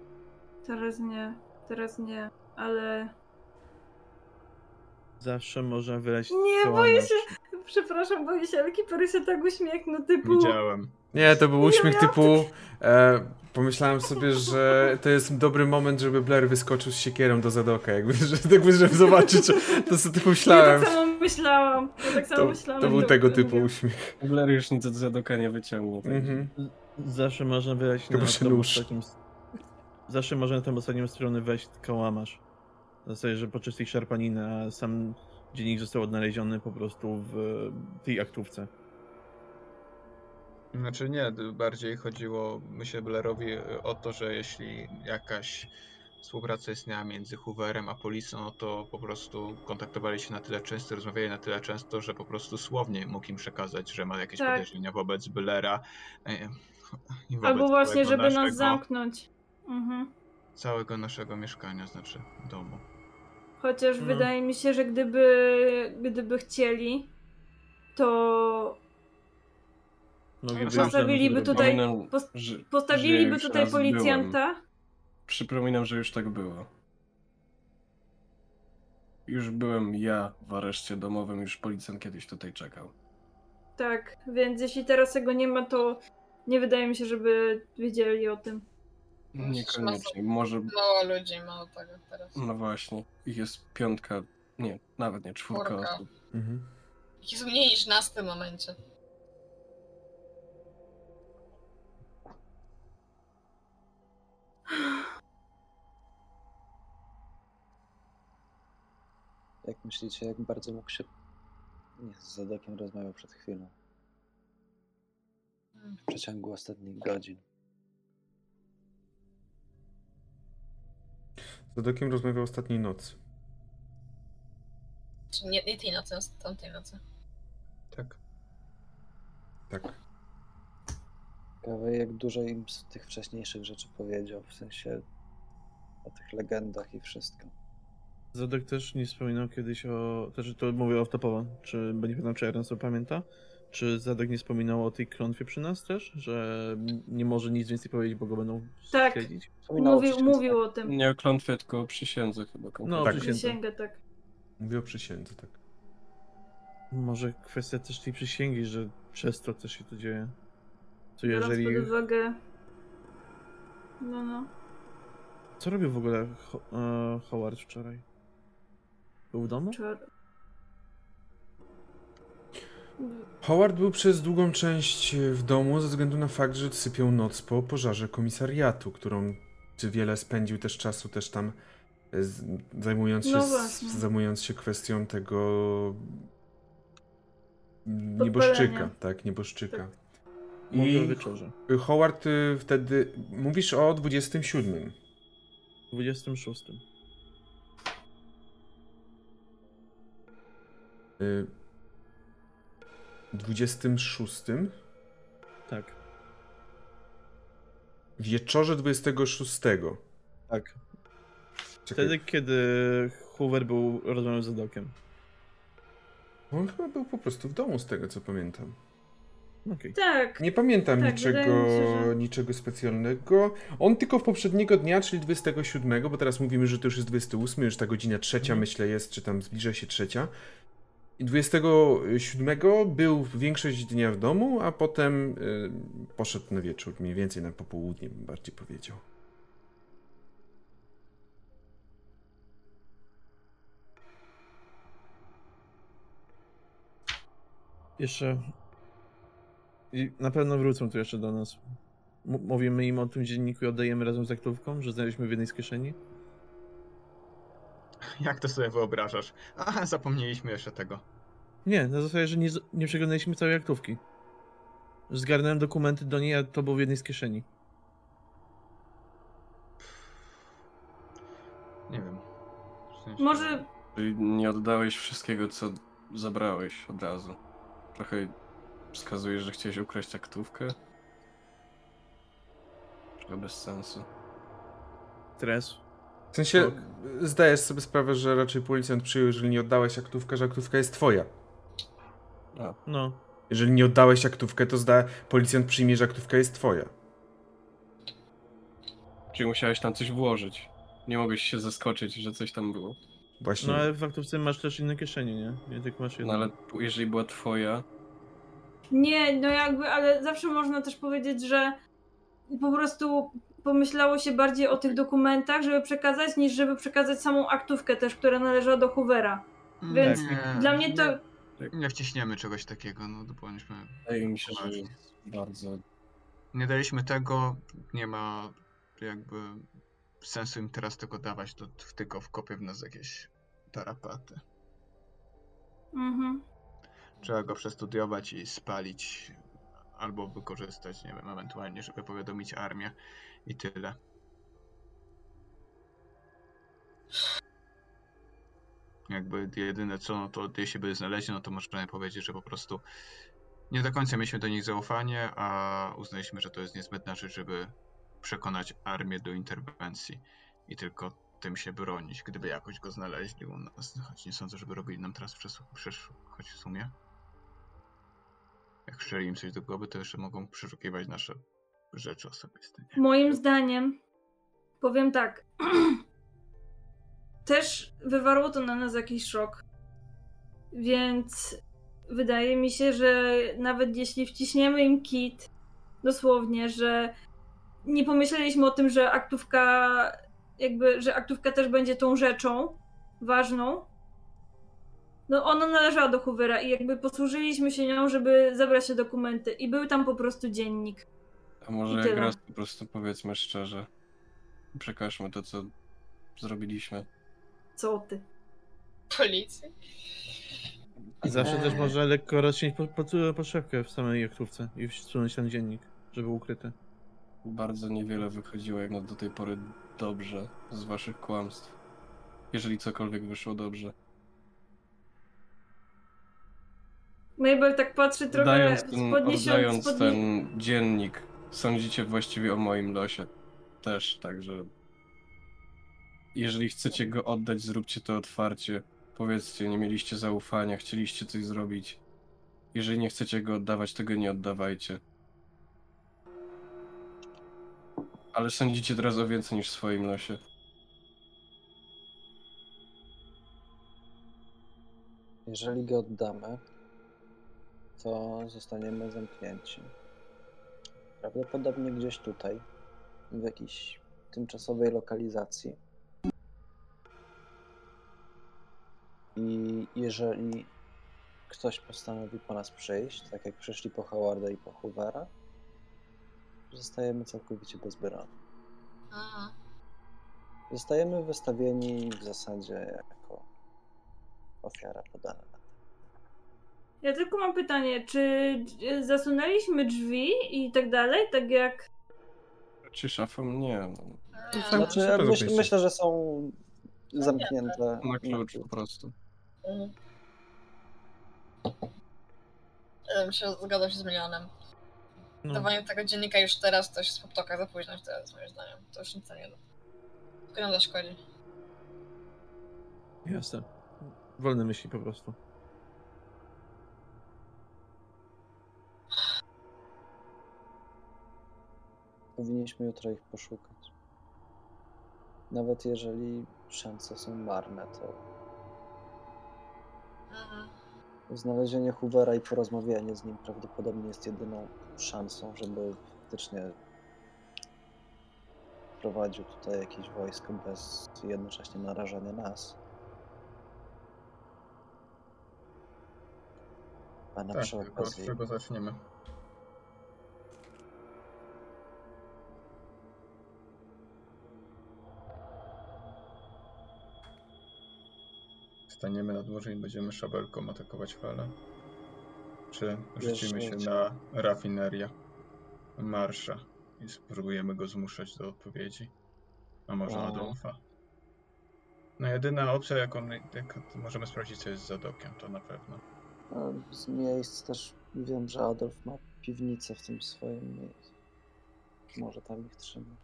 Teraz nie, teraz nie, ale. Zawsze można wyrazić Nie, boję się. Przepraszam, boję się, ale Kipery się tak uśmiechnął, typu. Widziałem. Nie, to był uśmiech ja- typu. E, pomyślałem sobie, że to jest dobry moment, żeby Blair wyskoczył z siekierą do Zadoka, jakby, że, jakby, żeby zobaczyć, to co ty Ja pomyślałem. tak samo myślałam. Ja tak samo To, myślałam. to był tego typu uśmiech. Blair już nic od Zadoka nie wyciągnie. także- Mhm. Zawsze można wyrazić Chyba na się ostatnią... Zawsze można na tą ostatnią stronę wejść kałamarz. W zasadzie, że podczas tej szarpaniny, sam dziennik został odnaleziony po prostu w tej aktówce. Znaczy nie, bardziej chodziło, myślę, Blairowi y, o to, że jeśli jakaś współpraca istniała między Hooverem a policją, no to po prostu kontaktowali się na tyle często, rozmawiali na tyle często, że po prostu słownie mógł im przekazać, że ma jakieś Tak. podejrzenia wobec Blaira. e, wobec Albo właśnie, żeby nas naszego- zamknąć. Mhm. Całego naszego mieszkania, znaczy domu. Chociaż No. wydaje mi się, że gdyby, gdyby chcieli, to Mogliby Postawiliby tutaj- Przypominam, post- postawiliby tutaj raz byłem. policjanta. Przypominam, że już tak było. Już byłem ja w areszcie domowym, już policjant kiedyś tutaj czekał. Tak, więc jeśli teraz tego nie ma, to nie wydaje mi się, żeby wiedzieli o tym. Niekoniecznie. Może, Mało ludzi ma tego teraz. no właśnie, ich jest piątka, nie, nawet nie, czwórka Czwórka. osób. Mhm. Jest mniej niż nas w tym momencie. No, Jak myślicie, jak bardzo mógł się... Nie, z Zadokiem rozmawiał przed chwilą. W przeciągu ostatnich godzin. Z Zadokiem rozmawiał ostatniej nocy. Czy nie, nie tej nocy, a tamtej nocy. Tak. Tak. Ciekawe, jak dużo im z tych wcześniejszych rzeczy powiedział, w sensie o tych legendach i wszystko. Zadok też nie wspominał kiedyś o. Też to mówię off-topowo. Czy bo nie pamiętam, czy Ernest to pamięta? Czy Zadok nie wspominał o tej klątwie przy nas też? Że nie może nic więcej powiedzieć, bo go będą Tak. śledzić? Mówił, mówił o tym. Nie o klątwie, tylko o przysiędze chyba. No, konkretnie. Tak. przysiędze. Przysięgę, tak. Mówię o przysiędze, tak. Może kwestia też tej przysięgi, że przez to też się to dzieje. Co Biorąc jeżeli. pod uwagę... No, no. Co robił w ogóle Ho- e, Howard wczoraj? Był w domu? Czar... Howard był przez długą część w domu ze względu na fakt, że sypiał noc po pożarze komisariatu, którą czy wiele spędził też czasu też tam e, z, zajmując, się, No s- właśnie. zajmując się kwestią tego nieboszczyka, Podpalenia. tak, nieboszczyka. Tak. Mówię o I wieczorze. Howard y, wtedy, mówisz o 27. 26. Y, 26. Tak. Wieczorze 26. Tak. Czekaj, Wtedy, kiedy Hoover był rozmawiał z Zadokiem. on chyba był po prostu w domu z tego co pamiętam. Okej. Tak. Nie pamiętam Tak, niczego, się, że- niczego specjalnego. On tylko w poprzedniego dnia, czyli 27, bo teraz mówimy, że to już jest 28, już ta godzina trzecia Mhm. myślę jest, czy tam zbliża się trzecia. I 27 był większość dnia w domu, a potem y, poszedł na wieczór, mniej więcej na popołudnie bym bardziej powiedział. Jeszcze. I na pewno wrócą tu jeszcze do nas. M- mówimy im o tym dzienniku i oddajemy razem z aktówką, że znaleźliśmy w jednej z kieszeni. Jak to sobie wyobrażasz? Aha, zapomnieliśmy jeszcze tego. Nie, na zasadzie, że nie, nie przeglądaliśmy całej aktówki. Zgarnąłem dokumenty do niej, a to było w jednej z kieszeni. Nie wiem. W sensie- Może Czyli nie oddałeś wszystkiego, co zabrałeś od razu. Trochę wskazujesz, że chciałeś ukraść aktówkę. Trochę bez sensu. Stres. W sensie Tak. zdajesz sobie sprawę, że raczej policjant przyjął, jeżeli nie oddałeś aktówkę, że aktówka jest twoja. No. Jeżeli nie oddałeś aktówkę, to zda policjant przyjmie, że aktówka jest twoja. Czyli musiałeś tam coś włożyć. Nie mogłeś się zaskoczyć, że coś tam było. Właśnie. No ale w aktówce masz też inne kieszenie, nie? Nie tylko masz No jedną. ale jeżeli była twoja, Nie, no jakby, ale zawsze można też powiedzieć, że po prostu pomyślało się bardziej o tych dokumentach, żeby przekazać, niż żeby przekazać samą aktówkę też, która należała do Hoovera. Więc Nie, Dla mnie to... Nie, nie wciśniemy czegoś takiego, no to powinniśmy... wydaje mi się, że bardzo... Nie daliśmy tego, nie ma jakby sensu im teraz tego dawać, to w- tylko wkopię w nas jakieś tarapaty. Mhm. Trzeba go przestudiować i spalić, albo wykorzystać, nie wiem, ewentualnie, żeby powiadomić armię i tyle. Jakby jedyne co, no to jeśli by znaleźli, no to możemy powiedzieć, że po prostu nie do końca mieliśmy do nich zaufanie, a uznaliśmy, że to jest niezbędna rzecz, żeby przekonać armię do interwencji i tylko tym się bronić, gdyby jakoś go znaleźli u nas. Choć nie sądzę, żeby robili nam teraz przesłuch, przesz, choć w sumie. Jak strzeli im coś do głowy, to jeszcze mogą przeszukiwać nasze rzeczy osobiste. nie? Moim zdaniem, powiem tak, też wywarło to na nas jakiś szok. Więc wydaje mi się, że nawet jeśli wciśniemy im kit, dosłownie, że nie pomyśleliśmy o tym, że aktówka, jakby, że aktówka też będzie tą rzeczą ważną. No ona należała do Hoovera i jakby posłużyliśmy się nią, żeby zabrać te dokumenty. I był tam po prostu dziennik. A może jak raz po prostu powiedzmy szczerze. Przekażmy to, co zrobiliśmy. Co ty? policji. I zawsze też Eee. można lekko rozciąć po, po, poszewkę w samej jachtówce i wsunąć ten dziennik, żeby ukryty. Bardzo niewiele wychodziło jak na do tej pory dobrze z waszych kłamstw. Jeżeli cokolwiek wyszło dobrze. Mabel tak patrzy trochę z podniesią, oddając ten dziennik, sądzicie właściwie o moim losie. Też, także. Jeżeli chcecie go oddać, zróbcie to otwarcie. Powiedzcie, nie mieliście zaufania, chcieliście coś zrobić. Jeżeli nie chcecie go oddawać, tego nie oddawajcie. Ale sądzicie teraz o więcej niż swoim losie. Jeżeli go oddamy, to zostaniemy zamknięci. Prawdopodobnie gdzieś tutaj, w jakiejś tymczasowej lokalizacji. I jeżeli ktoś postanowi po nas przyjść, tak jak przyszli po Howarda i po Hoovera, zostajemy całkowicie bezbronni. Aha. Zostajemy wystawieni w zasadzie jako ofiara podana. Ja tylko mam pytanie, czy dż- zasunęliśmy drzwi i tak dalej, tak jak... Czy szafą? Nie. no. Nie. Tak. Znaczy, Super myśl, myślę. że są zamknięte Na klucz po prostu. Mhm. Ja bym się zgadzał się z Milionem. No. Dawanie tego dziennika już teraz to się z poptoka za późno teraz, moim zdaniem. To już nic nie da. Tylko nam zaszkodzi. Jasne. Wolne myśli po prostu. Powinniśmy jutro ich poszukać. Nawet jeżeli szanse są marne, to znalezienie Hoovera i porozmawianie z nim prawdopodobnie jest jedyną szansą, żeby faktycznie prowadził tutaj jakieś wojsko bez jednocześnie narażania nas. A na Tak, przy okazji czego zaczniemy? Staniemy nad morzem i będziemy szabelką atakować falę? Czy rzucimy się na rafinerię Marsza i spróbujemy go zmuszać do odpowiedzi? A może A. Adolfa? No jedyna opcja, jaką jak możemy sprawdzić, co jest za dokiem, to na pewno. z miejsc też wiem, że Adolf ma piwnicę w tym swoim miejscu. Może tam ich trzyma.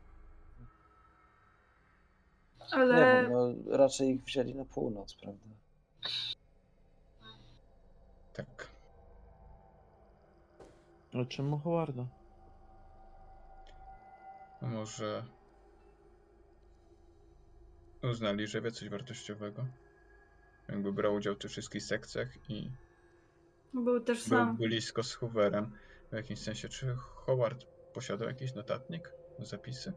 Nie Ale wiem, no, raczej ich wzięli na północ, prawda? Tak. Ale czemu Howarda? A może uznali, że wie coś wartościowego? Jakby brał udział w tych wszystkich sekcjach i był też był sam. blisko z Hooverem. W jakimś sensie, czy Howard posiadał jakiś notatnik? Zapisy?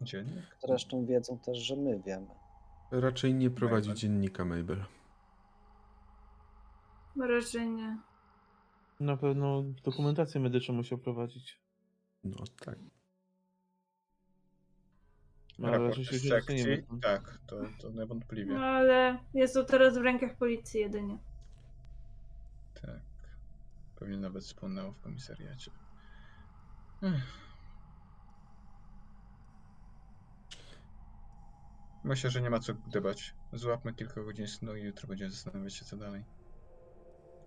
Dziennik? Zresztą wiedzą też, że my wiemy. Raczej nie prowadzi Mabel. dziennika Mabel. Raczej nie. Na pewno dokumentację medyczną musiał prowadzić. No tak. No, ale Raport raczej się sekcji? Tak, to, to niewątpliwie. No ale jest to teraz w rękach policji jedynie. Tak. Pewnie nawet spłonęło w komisariacie. Ech. Myślę, że nie ma co gdybać. Złapmy kilka godzin snu i jutro będziemy zastanawiać się, co dalej.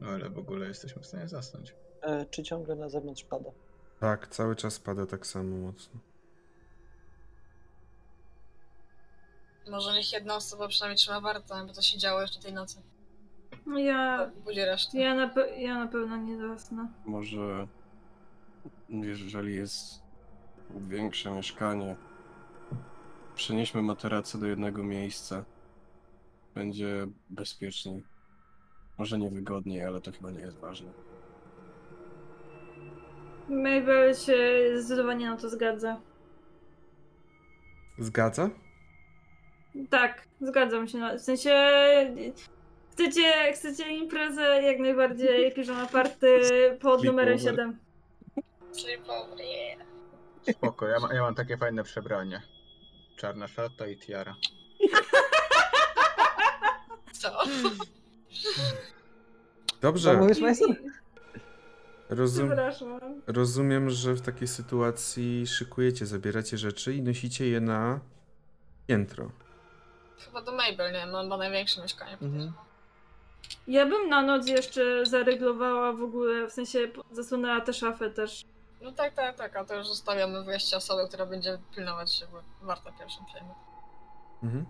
No ale w ogóle jesteśmy w stanie zasnąć. E, czy ciągle na zewnątrz pada? Tak, cały czas pada tak samo mocno. Może niech jedna osoba przynajmniej trzyma wartę, bo to się działo jeszcze tej nocy. No Ja, Budzi resztę. ja, na, pe- ja na pewno nie zasnę. Może jeżeli jest większe mieszkanie, przenieśmy materace do jednego miejsca. Będzie bezpieczniej. Może niewygodniej, ale to chyba nie jest ważne. Mabel się zdecydowanie na to zgadza. Zgadza? Tak, zgadzam się. Na, w sensie chcecie, chcecie imprezę jak najbardziej piżama party pod numerem Sleepover. 7. Sleepover, yeah. Spoko, ja, ma, ja mam takie fajne przebranie. Czarna szata i tiara. Dobrze, Co mówisz, Mason? rozum, Przepraszam. rozumiem, że w takiej sytuacji szykujecie, zabieracie rzeczy i nosicie je na piętro. Chyba do Mabel, nie? Ma chyba największe mieszkanie. Mhm. Ja bym na noc jeszcze zareglowała w ogóle, w sensie zasunęła tę szafę też. No tak, tak, tak, a to już zostawiamy wyjście osobę, która będzie pilnować się, bo warto pierwszym przejmie. Mhm.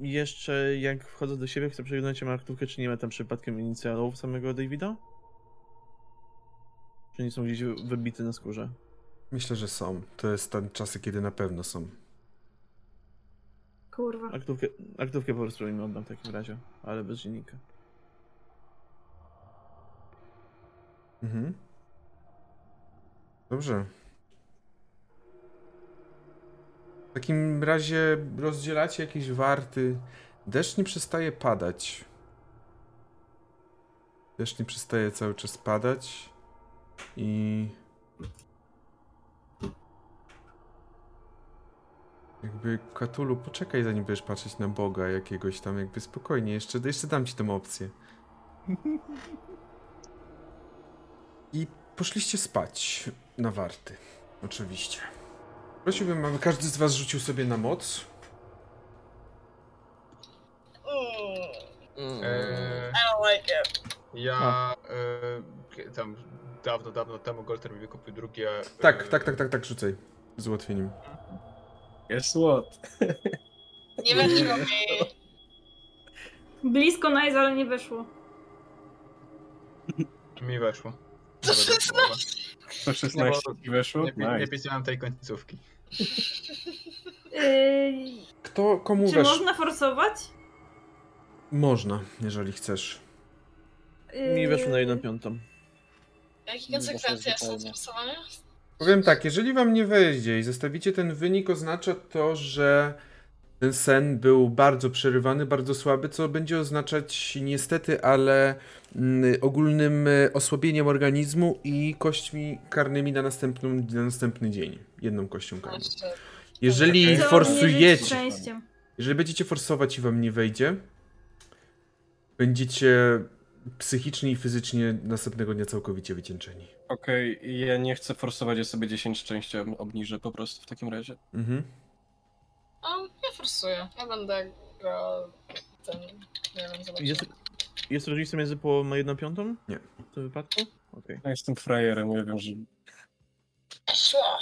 Jeszcze jak wchodzę do siebie, chcę przeglądać się marktówkę, czy nie ma tam przypadkiem inicjalów samego Davida? Czy nie są gdzieś wybite na skórze? Myślę, że są. To jest ten czasy, kiedy na pewno są. Kurwa. Aktówkę, aktówkę po prostu im oddam w takim razie, ale bez dziennika. Mhm. Dobrze. W takim razie rozdzielacie jakieś warty. Deszcz nie przestaje padać. Deszcz nie przestaje cały czas padać. I. Jakby Katulu, poczekaj zanim będziesz patrzeć na Boga jakiegoś tam, jakby spokojnie, jeszcze, jeszcze dam ci tę opcję. I poszliście spać na warty. Oczywiście. Prosiłbym, aby każdy z was rzucił sobie na moc. Mm, Eee, I don't like it. ja e, tam dawno, dawno temu Golter mi wykupił drugie. Tak, e, tak, tak, tak, tak, rzucaj. Z ułatwieniem. Guess what? Nie weszło mi. Blisko nice, ale nie weszło. Mi weszło. To Nawet do jest połowy. Po 16 ci weszło? Nie, nie Nice. pisałem tej końcówki. Yy, Kto komu czy wesz? można forsować? Można, jeżeli chcesz. Yy, Mi weszło na jedną piątą. Jakie konsekwencje są zupełnie. stosowania? Powiem tak, jeżeli wam nie wejdzie i zostawicie ten wynik, oznacza to, że ten sen był bardzo przerywany, bardzo słaby, co będzie oznaczać niestety, ale mm, ogólnym y, osłabieniem organizmu i kośćmi karnymi na, następną, na następny dzień. Jedną kością karną. Jeżeli forsujecie, szczęściem. jeżeli będziecie forsować i wam nie wejdzie, będziecie psychicznie i fizycznie następnego dnia całkowicie wycieńczeni. Okej, ja nie chcę forsować, ja sobie 10 szczęścia obniżę po prostu w takim razie. Mhm. A, ja forsuję. Ja będę grał ten, nie wiem, zobaczymy. Jest, jest różnica między połową a jedną piątą? Nie. W tym wypadku? Okej. Ja jestem frajerem, ja wiem, że Szło.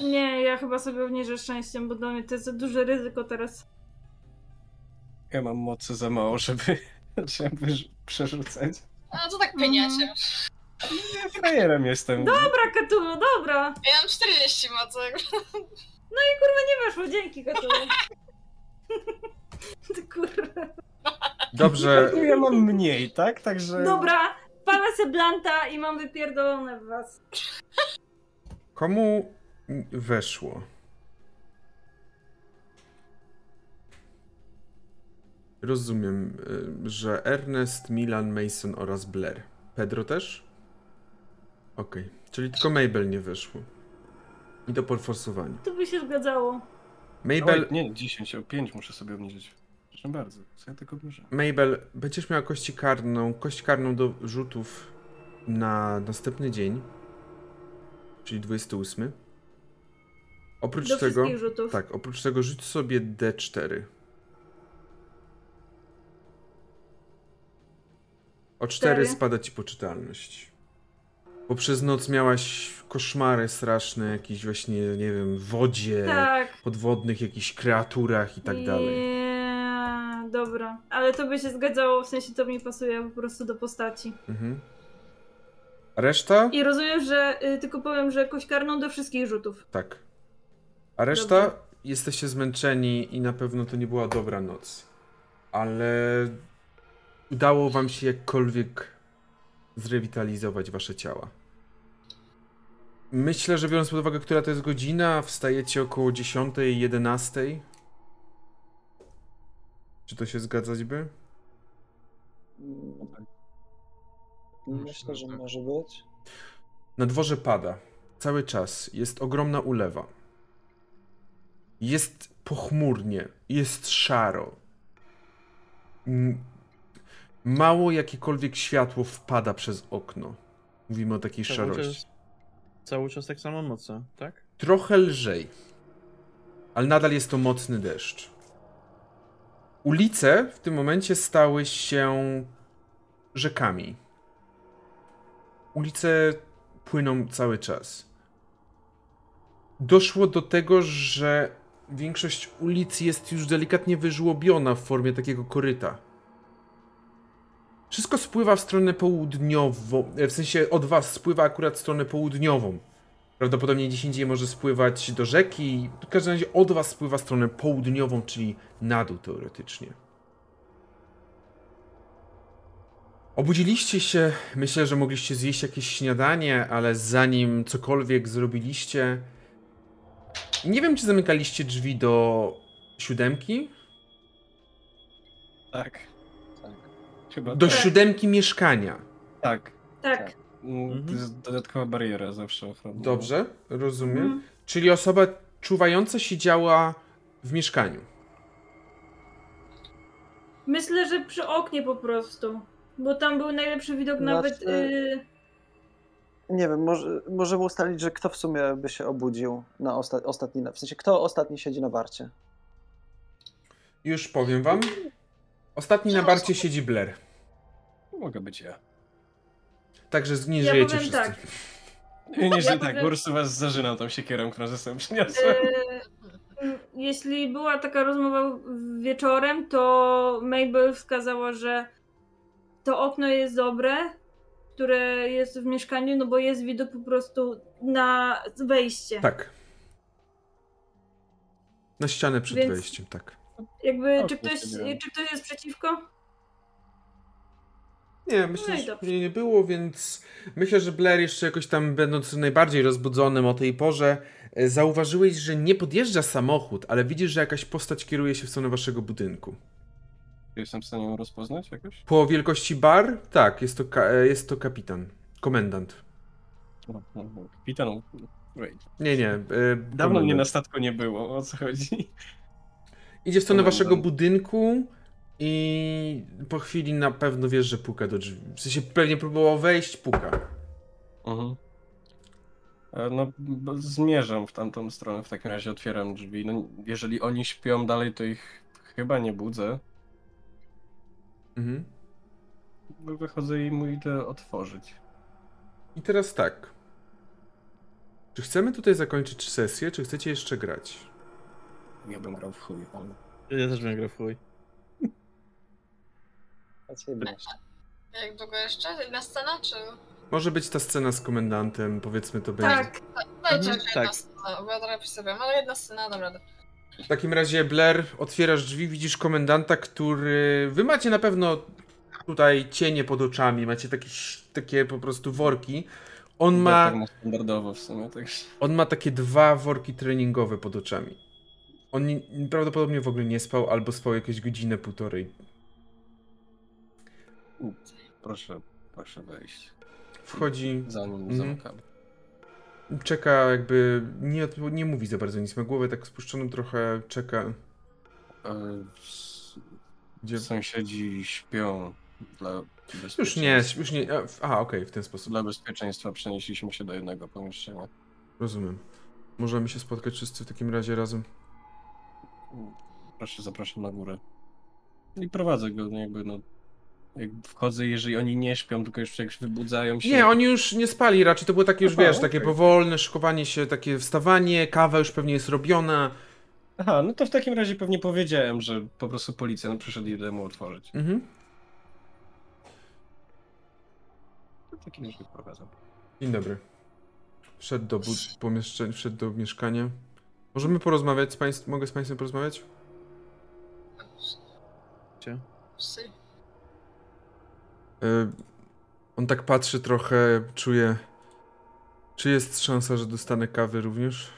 Nie, ja chyba sobie obniżę szczęściem, bo dla mnie to jest za duże ryzyko teraz. ja mam mocy za mało, żeby, żeby przerzucać. A to tak pieniacie. Ja frajerem jestem. Dobra, Katulu, dobra. Ja mam 40 macek. Nie weszło, dzięki, Katulu. Ty kurwa. Dobrze, Ja mam mniej, tak? Także... Dobra, palę se blanta i mam wypierdolone w was. Komu weszło? Rozumiem, y, że Ernest, Milan, Mason oraz Blair. Pedro też? Okej, czyli tylko Mabel nie wyszło. I to po forsowaniu. To by się zgadzało. Mabel, Oj, nie, 10, o 5 muszę sobie obniżyć. Proszę bardzo, co ja tylko obniżę? Mabel, będziesz miała kość karną, kość karną do rzutów na następny dzień, czyli 28. Oprócz Do tego, rzutów. tak, oprócz tego rzuć sobie D4. O 4 Cztery. spada ci poczytalność. Bo przez noc miałaś koszmary straszne, jakieś właśnie, nie wiem, w wodzie, Tak. podwodnych jakichś kreaturach i tak dalej. Nie, dobra. Ale to by się zgadzało, w sensie to mi pasuje po prostu do postaci. Mhm. A reszta? I rozumiem, że y, tylko powiem, że kość karną do wszystkich rzutów. Tak. A reszta Dobrze. jesteście zmęczeni i na pewno to nie była dobra noc. Ale udało wam się jakkolwiek zrewitalizować wasze ciała. Myślę, że biorąc pod uwagę, która to jest godzina, wstajecie około 10, 11. Czy to się zgadzać by? Myślę, że może być. Na dworze pada. Cały czas. Jest ogromna ulewa. Jest pochmurnie, jest szaro. Mało jakiekolwiek światło wpada przez okno. Mówimy o takiej szarości. Cały czas tak samo mocno, tak? Trochę lżej, ale nadal jest to mocny deszcz. Ulice w tym momencie stały się rzekami. Ulice płyną cały czas. Doszło do tego, że większość ulic jest już delikatnie wyżłobiona w formie takiego koryta. Wszystko spływa w stronę południową, e, w sensie od was spływa akurat w stronę południową. Prawdopodobnie gdzieś indziej może spływać do rzeki. W każdym razie od was spływa w stronę południową, czyli na dół teoretycznie. Obudziliście się, myślę, że mogliście zjeść jakieś śniadanie, ale zanim cokolwiek zrobiliście. Nie wiem, czy zamykaliście drzwi do siódemki? Tak. Tak. Chyba Do tak. siódemki mieszkania. Tak. Tak. Mm, Mhm. To jest dodatkowa bariera zawsze ochronna. Dobrze, rozumiem. Mhm. Czyli osoba czuwająca siedziała w mieszkaniu. Myślę, że przy oknie po prostu. Bo tam był najlepszy widok nawet. Znaczy- Y... Nie wiem, może, możemy ustalić, że kto w sumie by się obudził na osta- ostatni, w sensie kto ostatni siedzi na warcie. Już powiem wam. Ostatni na barcie siedzi Blair. Mogę być ja. Także nie Ja żyjecie powiem wszyscy. tak. Nie, nie, Ja że tak, powiem- po prostu was zażynam tą siekierą, którą ze sobą przyniosłem. Y, Jeśli była taka rozmowa wieczorem, to Mabel wskazała, że to okno jest dobre, które jest w mieszkaniu, no bo jest widok po prostu na wejście. Tak. Na ścianę przed Więc- wejściem, tak. Jakby, Okno czy ktoś, czy ktoś jest przeciwko? Nie, myślę, No że nie, było, więc myślę, że Blair jeszcze jakoś tam będąc najbardziej rozbudzonym o tej porze, e, zauważyłeś, że nie podjeżdża samochód, ale widzisz, że jakaś postać kieruje się w stronę waszego budynku. Jestem w stanie ją rozpoznać jakoś? Po wielkości bar? Tak, jest to, ka- e, jest to kapitan. Komendant. No, no, no. Kapitan. Wait. Nie, nie. e, Dawno mnie na statku nie było, o co chodzi? Idzie w stronę waszego budynku i po chwili na pewno wiesz, że puka do drzwi. W sensie pewnie próbował wejść, puka. Mhm. No, zmierzam w tamtą stronę, w takim razie otwieram drzwi. No, jeżeli oni śpią dalej, to ich chyba nie budzę. Mhm. Wychodzę i mu idę otworzyć. I teraz tak. Czy chcemy tutaj zakończyć sesję, czy chcecie jeszcze grać? Ja bym grał w chuj, ale... Ja też bym grał w chuj. A jeszcze. Jak długo jeszcze? Jedna scena, czy... Może być ta scena z komendantem, powiedzmy to będzie. Tak. Dajcie Mhm, mhm, jedna tak. scena, bo ja trochę ale jedna scena, radę. W takim razie, Blair, otwierasz drzwi, widzisz komendanta, który. Wy macie na pewno tutaj cienie pod oczami, macie takie, takie po prostu worki. On Ja ma. tak na standardowo w sumie, tak On ma takie dwa worki treningowe pod oczami. On nie, prawdopodobnie w ogóle nie spał, albo spał jakieś godzinę, półtorej. Proszę, proszę wejść. Wchodzi, Zanim Mhm. zamykam. czeka, jakby. Nie, nie mówi za bardzo nic. Ma głowę tak spuszczoną trochę, czeka. E, Gdzie... Sąsiedzi śpią dla Już nie, już nie. a, okej, w ten sposób. Dla bezpieczeństwa przenieśliśmy się do jednego pomieszczenia. Rozumiem. Możemy się spotkać wszyscy w takim razie razem. Proszę, zapraszam na górę. I prowadzę go, no jakby no. Jak wchodzę, jeżeli oni nie śpią, tylko już jak wybudzają się. Nie, oni już nie spali, raczej to było takie już, Aha, wiesz, takie okej. powolne szykowanie się, takie wstawanie, kawa już pewnie jest robiona. Aha, no to w takim razie pewnie powiedziałem, że po prostu policjant przyszedł i mu otworzyć. Mhm. W takim razie prowadzę. Dzień dobry. Wszedł do pomieszczenia, wszedł do mieszkania. Możemy porozmawiać z państwem, mogę z państwem porozmawiać? Psy. Y, on tak patrzy trochę, czuje... Czy jest szansa, że dostanę kawy również?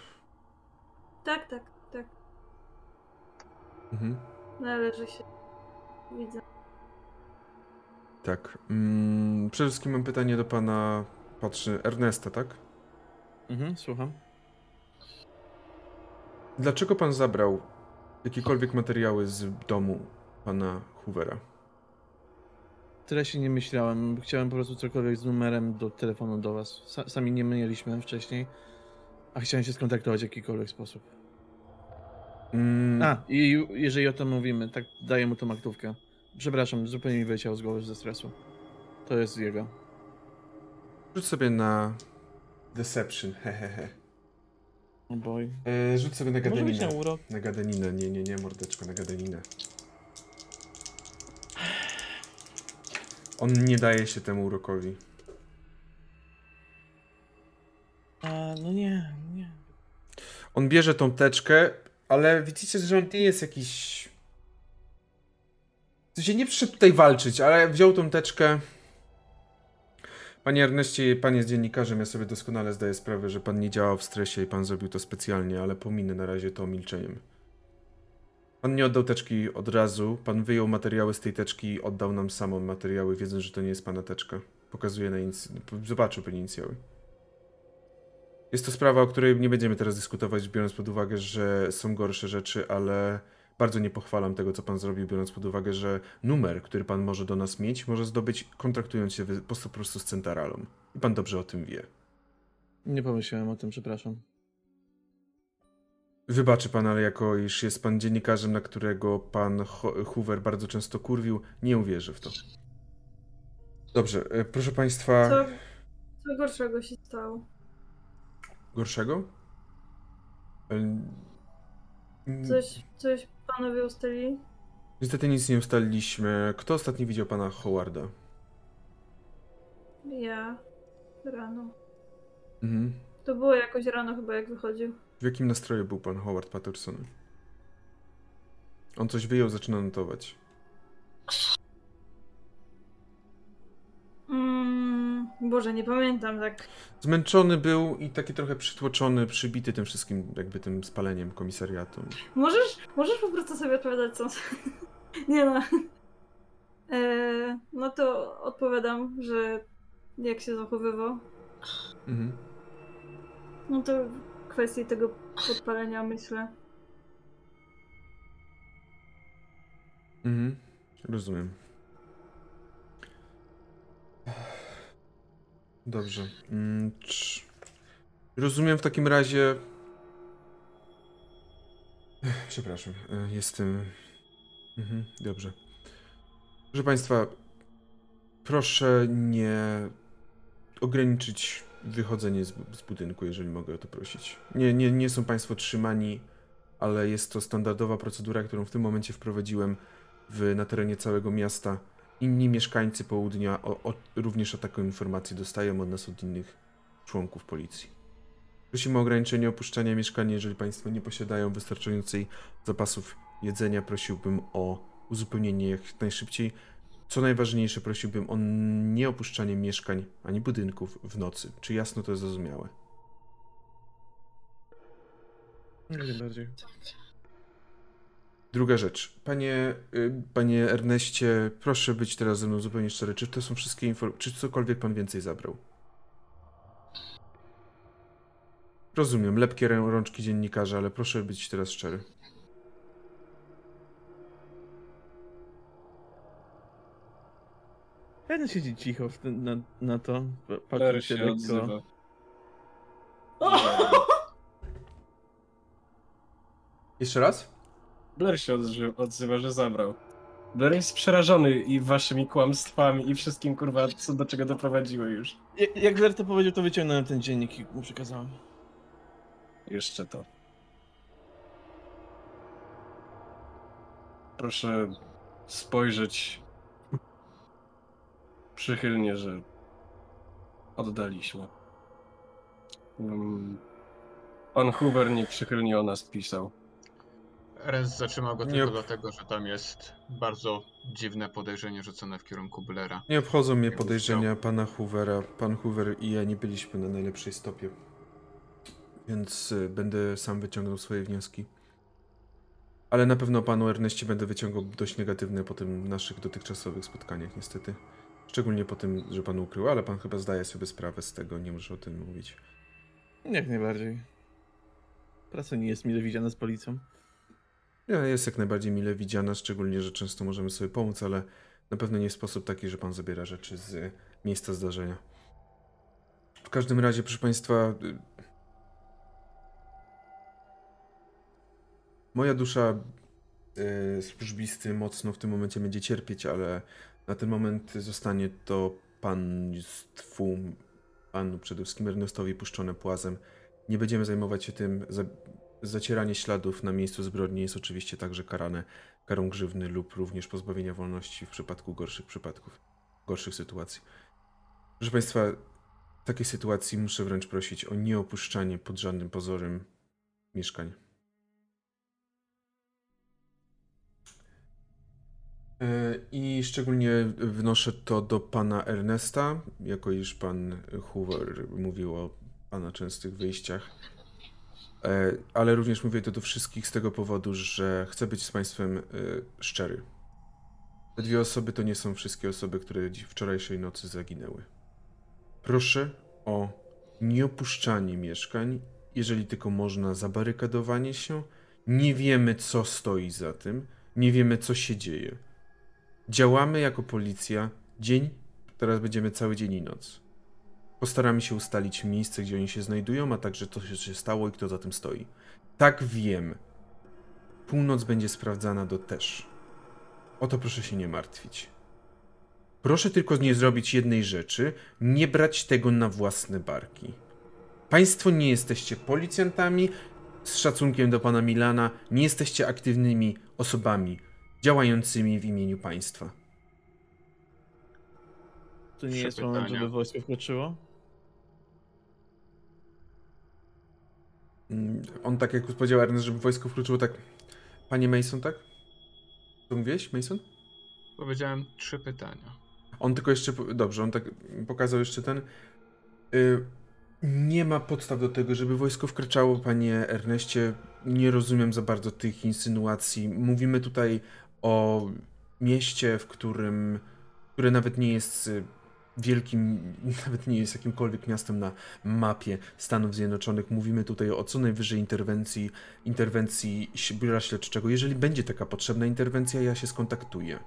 Tak, tak, tak. Mhm. Należy się. Widzę. Tak. Mm, przede wszystkim mam pytanie do pana, patrzy, Ernesta, tak? Mhm, słucham. Dlaczego pan zabrał jakiekolwiek materiały z domu pana Hoovera. Tyle się nie myślałem. Chciałem po prostu cokolwiek z numerem do telefonu do was. Sa sami nie mieliśmy wcześniej, a chciałem się skontaktować w jakikolwiek sposób. Mm, A, i jeżeli o tym mówimy, tak daję mu tą aktówkę. Przepraszam, zupełnie mi wyleciało z głowy ze stresu. To jest jego. Rzuć sobie na Deception, hehehe. Boy. E, rzuć sobie na być na gadaninę. urok. Na gadaninę, nie, nie, nie, mordeczko, na gadaninę. On nie daje się temu urokowi. A, no nie, nie. On bierze tą teczkę, ale widzicie, że on nie jest jakiś... W sensie nie przyszedł tutaj walczyć, ale wziął tą teczkę. Panie Erneście, pan jest dziennikarzem, ja sobie doskonale zdaję sprawę, że pan nie działał w stresie i pan zrobił to specjalnie, ale pominę na razie to milczeniem. Pan nie oddał teczki od razu, pan wyjął materiały z tej teczki i oddał nam samą materiały, wiedząc, że to nie jest pana teczka. Pokazuje na inic... Zobaczył pan inicjały. Jest to sprawa, o której nie będziemy teraz dyskutować, biorąc pod uwagę, że są gorsze rzeczy, ale bardzo nie pochwalam tego, co pan zrobił, biorąc pod uwagę, że numer, który pan może do nas mieć, może zdobyć kontraktując się po prostu z Centralą. I pan dobrze o tym wie. Nie pomyślałem o tym, przepraszam. Wybaczy pan, ale jako iż jest pan dziennikarzem, na którego pan Ho- Hoover bardzo często kurwił, nie uwierzy w to. Dobrze, e, proszę państwa, Co, co gorszego się stało? gorszego? Coś, coś panowie ustalili? Niestety nic nie ustaliliśmy. Kto ostatnio widział pana Howarda? Ja. Rano. Mhm. To było jakoś rano chyba jak wychodził. W jakim nastroju był pan Howard Patterson? On coś wyjął, zaczyna notować. Mm, Boże, nie pamiętam tak. Zmęczony był i taki trochę przytłoczony, przybity tym wszystkim, jakby tym spaleniem komisariatu. Możesz, możesz po prostu sobie odpowiadać co? nie no. E, no to odpowiadam, że jak się zachowywał. Mhm. No to w kwestii tego podpalenia myślę. Mhm. Rozumiem. Dobrze. Mm, Rozumiem w takim razie. Przepraszam, e, jestem. Mhm, dobrze. Proszę Państwa, proszę nie ograniczyć wychodzenie z, z budynku, jeżeli mogę o to prosić. Nie, nie, nie są Państwo trzymani, ale jest to standardowa procedura, którą w tym momencie wprowadziłem w, na terenie całego miasta. Inni mieszkańcy południa o, o, również o taką informację dostają od nas, od innych członków policji. Prosimy o ograniczenie opuszczania mieszkania, jeżeli Państwo nie posiadają wystarczającej zapasów jedzenia. Prosiłbym o uzupełnienie jak najszybciej. Co najważniejsze, prosiłbym o nieopuszczanie mieszkań ani budynków w nocy. Czy jasno to jest zrozumiałe? Jak najbardziej. Druga rzecz. Panie, y, panie Erneście, proszę być teraz ze mną zupełnie szczery. Czy to są wszystkie informacje, czy cokolwiek pan więcej zabrał? Rozumiem, lepkie rączki dziennikarza, ale proszę być teraz szczery. Jeden siedzi cicho w ten, na, na to. pa- Patrzy się się lekko. Jeszcze raz? Blair się odzy- odzywa, że zabrał. Blair jest przerażony i waszymi kłamstwami i wszystkim, kurwa, co do czego doprowadziły już. Jak, jak Blair to powiedział, to wyciągnąłem ten dziennik i mu przekazałem. Jeszcze to. Proszę spojrzeć przychylnie, że oddaliśmy. Mm. Pan Hoover nieprzychylnie o nas pisał. Rez zatrzymał go tylko dlatego, że tam jest bardzo dziwne podejrzenie rzucone w kierunku Blera. Nie obchodzą mnie podejrzenia pana Hoovera. Pan Hoover i ja nie byliśmy na najlepszej stopie. Więc y, będę sam wyciągnął swoje wnioski. Ale na pewno panu Erneście będę wyciągał dość negatywne po tym naszych dotychczasowych spotkaniach, niestety. Szczególnie po tym, że pan ukrył, ale pan chyba zdaje sobie sprawę z tego, nie muszę o tym mówić. Jak najbardziej. Praca nie jest mile widziana z policją. Jest jak najbardziej mile widziana, szczególnie, że często możemy sobie pomóc, ale na pewno nie w sposób taki, że pan zabiera rzeczy z miejsca zdarzenia. W każdym razie, proszę państwa, y, moja dusza y, służbisty mocno w tym momencie będzie cierpieć, ale na ten moment zostanie to państwu, panu przede wszystkim Ernestowi puszczone płazem. Nie będziemy zajmować się tym. Za, zacieranie śladów na miejscu zbrodni jest oczywiście także karane karą grzywny lub również pozbawienia wolności w przypadku gorszych przypadków, gorszych sytuacji. Proszę Państwa, w takiej sytuacji muszę wręcz prosić o nieopuszczanie pod żadnym pozorem mieszkań. E, I szczególnie wnoszę to do pana Ernesta, jako iż pan Hoover mówił o pana częstych wyjściach. E, Ale również mówię to do wszystkich z tego powodu, że chcę być z państwem e, szczery. Te dwie osoby to nie są wszystkie osoby, które wczorajszej nocy zaginęły. Proszę o nieopuszczanie mieszkań, jeżeli tylko można, zabarykadowanie się. Nie wiemy, co stoi za tym, nie wiemy, co się dzieje. Działamy jako policja dzień, teraz będziemy cały dzień i noc. Postaramy się ustalić miejsce, gdzie oni się znajdują, a także to, co się stało i kto za tym stoi. Tak wiem. Północ będzie sprawdzana do też. O to proszę się nie martwić. Proszę tylko nie zrobić jednej rzeczy, nie brać tego na własne barki. Państwo nie jesteście policjantami, z szacunkiem do pana Milana, nie jesteście aktywnymi osobami działającymi w imieniu państwa. To nie Trzy jest moment, pytania. żeby wojsko wkroczyło? On tak jak powiedział Ernest, żeby wojsko wkroczyło tak. Panie Mason, tak? Co mówiłeś, Mason? Powiedziałem trzy pytania. On tylko jeszcze. Dobrze, on tak pokazał jeszcze ten. Y, nie ma podstaw do tego, żeby wojsko wkraczało, panie Erneście. Nie rozumiem za bardzo tych insynuacji. Mówimy tutaj o mieście, w którym. które nawet nie jest y, wielkim, nawet nie jest jakimkolwiek miastem na mapie Stanów Zjednoczonych. Mówimy tutaj o co najwyżej interwencji, interwencji biura śledczego. Jeżeli będzie taka potrzebna interwencja, ja się skontaktuję.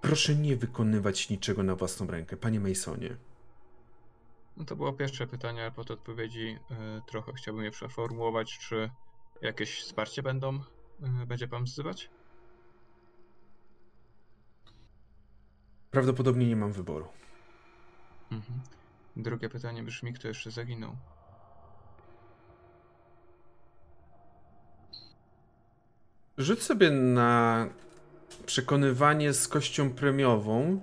Proszę nie wykonywać niczego na własną rękę, panie Masonie. No to było pierwsze pytanie, ale pod odpowiedzi y, trochę chciałbym je przeformułować. Czy jakieś wsparcie będą, y, będzie pan wzywać? Prawdopodobnie nie mam wyboru. Mhm. Drugie pytanie brzmi, kto jeszcze zaginął? Rzuć sobie na przekonywanie z kością premiową.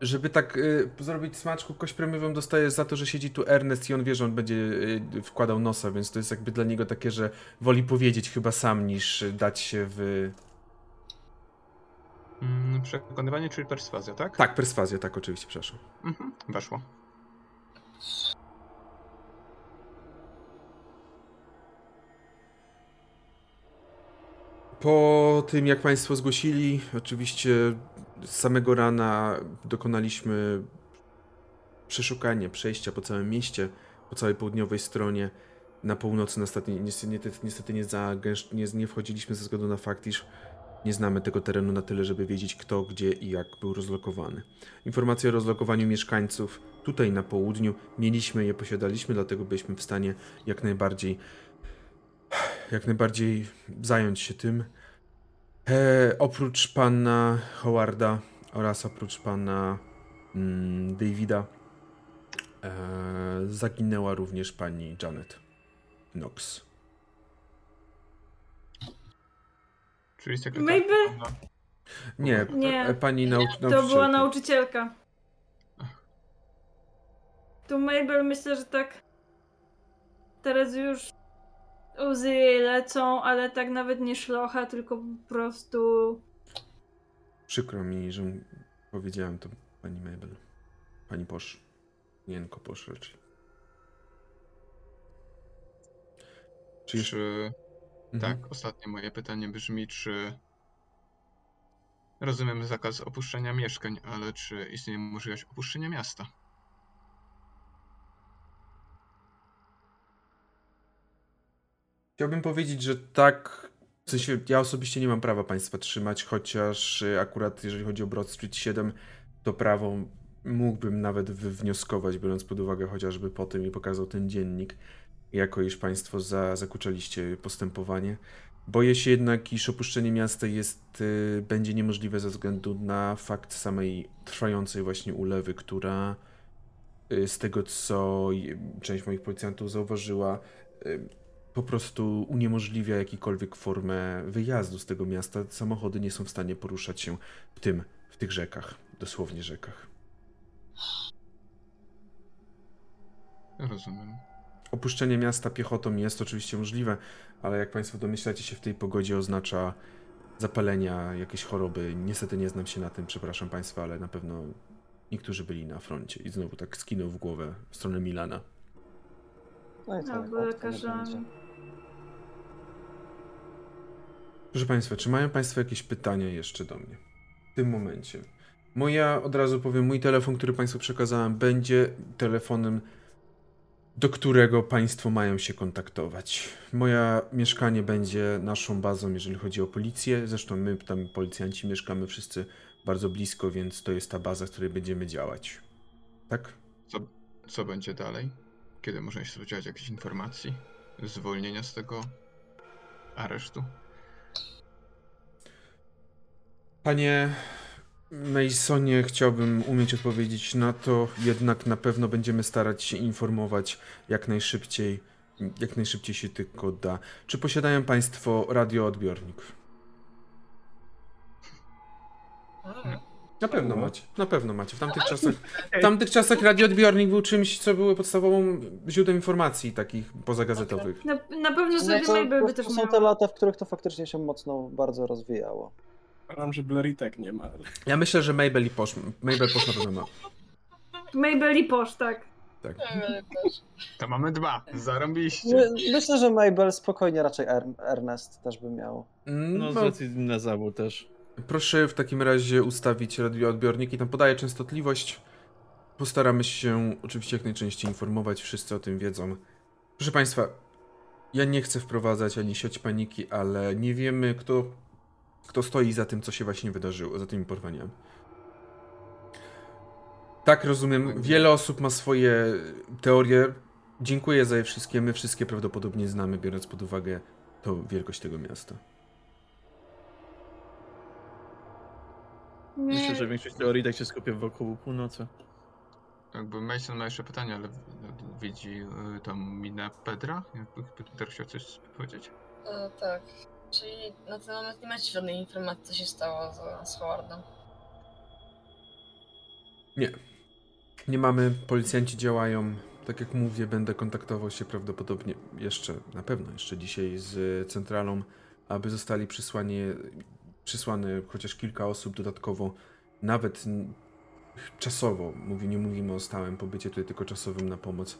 Żeby tak y, zrobić smaczku, kość premiową dostajesz za to, że siedzi tu Ernest i on wie, że on będzie y, wkładał nosa, więc to jest jakby dla niego takie, że woli powiedzieć chyba sam, niż dać się w... Mm, przekonywanie, czyli perswazja, tak? Tak, perswazja, tak oczywiście, przepraszam. Mhm. Weszło. Po tym, jak Państwo zgłosili, oczywiście z samego rana dokonaliśmy przeszukania, przejścia po całym mieście, po całej południowej stronie. Na północy niestety, niestety, niestety nie, zagęsz, nie, nie wchodziliśmy ze względu na fakt, iż nie znamy tego terenu na tyle, żeby wiedzieć kto, gdzie i jak był rozlokowany. Informacje o rozlokowaniu mieszkańców tutaj na południu mieliśmy je, posiadaliśmy, dlatego byliśmy w stanie jak najbardziej jak najbardziej zająć się tym. E, oprócz pana Howarda oraz oprócz pana mm, Davida e, zaginęła również pani Janet Knox. Czyli sekretarz. Mabel? pana- Nie, Nie. e, pani nauc- To była nauczycielka. nauczycielka. Tu Mabel myślę, że tak. Teraz już łzy jej lecą, ale tak nawet nie szlocha, tylko po prostu. Przykro mi, że powiedziałem to pani Mabel. Pani Posz. Jenko Posz raczej. Czy. Czy... Mhm. Tak, ostatnie moje pytanie brzmi, czy... Rozumiem zakaz opuszczenia mieszkań, ale czy istnieje możliwość opuszczenia miasta? Chciałbym powiedzieć, że tak W sensie, ja osobiście nie mam prawa państwa trzymać, chociaż y, akurat jeżeli chodzi o Broad Street 7, to prawo mógłbym nawet wywnioskować, biorąc pod uwagę chociażby po tym i pokazał ten dziennik, jako iż państwo za, zakłócaliście postępowanie. Boję się jednak, iż opuszczenie miasta jest, y, będzie niemożliwe ze względu na fakt samej trwającej właśnie ulewy, która y, z tego co część moich policjantów zauważyła, y, po prostu uniemożliwia jakikolwiek formę wyjazdu z tego miasta. Samochody nie są w stanie poruszać się w tym, w tych rzekach, dosłownie rzekach. Rozumiem. Opuszczenie miasta piechotą jest oczywiście możliwe, ale jak Państwo domyślacie się, w tej pogodzie oznacza zapalenia, jakieś choroby. Niestety nie znam się na tym, przepraszam Państwa, ale na pewno niektórzy byli na froncie. I znowu tak skinął w głowę w stronę Milana. No i tak, Albo lekarzami. będzie. Proszę Państwa, czy mają Państwo jakieś pytania jeszcze do mnie? W tym momencie. Moja, od razu powiem, mój telefon, który Państwu przekazałem, będzie telefonem, do którego Państwo mają się kontaktować. Moje mieszkanie będzie naszą bazą, jeżeli chodzi o policję. Zresztą my, tam policjanci, mieszkamy wszyscy bardzo blisko, więc to jest ta baza, w której będziemy działać. Tak? Co, co będzie dalej? Kiedy można się spodziewać jakichś informacji? Zwolnienia z tego aresztu? Panie Masonie, chciałbym umieć odpowiedzieć na to, jednak na pewno będziemy starać się informować jak najszybciej, jak najszybciej się tylko da. Czy posiadają Państwo radioodbiornik? Na pewno macie, na pewno macie. W tamtych czasach, w tamtych czasach radioodbiornik był czymś, co było podstawową źródłem informacji takich pozagazetowych. Na, na pewno No to, to, też to są te lata, w których to faktycznie się mocno bardzo rozwijało. Mam, że tak nie ma. ale- Ja myślę, że Mabel i Posz, Mabel Posz na pewno ma. Mabel i Posz, tak. Tak. Też. To mamy dwa. Zarąbiście. My, myślę, że Mabel spokojnie raczej er, Ernest też by miał. No, z No, racji na zawód też. Proszę w takim razie ustawić radioodbiornik i tam podaję częstotliwość. Postaramy się oczywiście jak najczęściej informować, wszyscy o tym wiedzą. Proszę Państwa, ja nie chcę wprowadzać ani siać paniki, ale nie wiemy kto, kto stoi za tym, co się właśnie wydarzyło, za tymi porwaniami. Tak, rozumiem, wiele osób ma swoje teorie. Dziękuję za je wszystkie, my wszystkie prawdopodobnie znamy, biorąc pod uwagę to wielkość tego miasta. Myślę, że większość teorii tak się skupia wokół północy. Jakby Mason ma jeszcze pytanie, ale widzi y, tą minę Pedra? Jakby Peter chciał coś powiedzieć? E, tak. Czyli na ten moment nie macie żadnej informacji, co się stało z, z Howardem. Nie. Nie mamy, policjanci działają. Tak jak mówię, będę kontaktował się prawdopodobnie jeszcze, na pewno jeszcze dzisiaj z centralą, aby zostali przysłani, przysłane chociaż kilka osób dodatkowo, nawet czasowo. Mówię, nie mówimy o stałym pobycie tutaj, tylko czasowym na pomoc.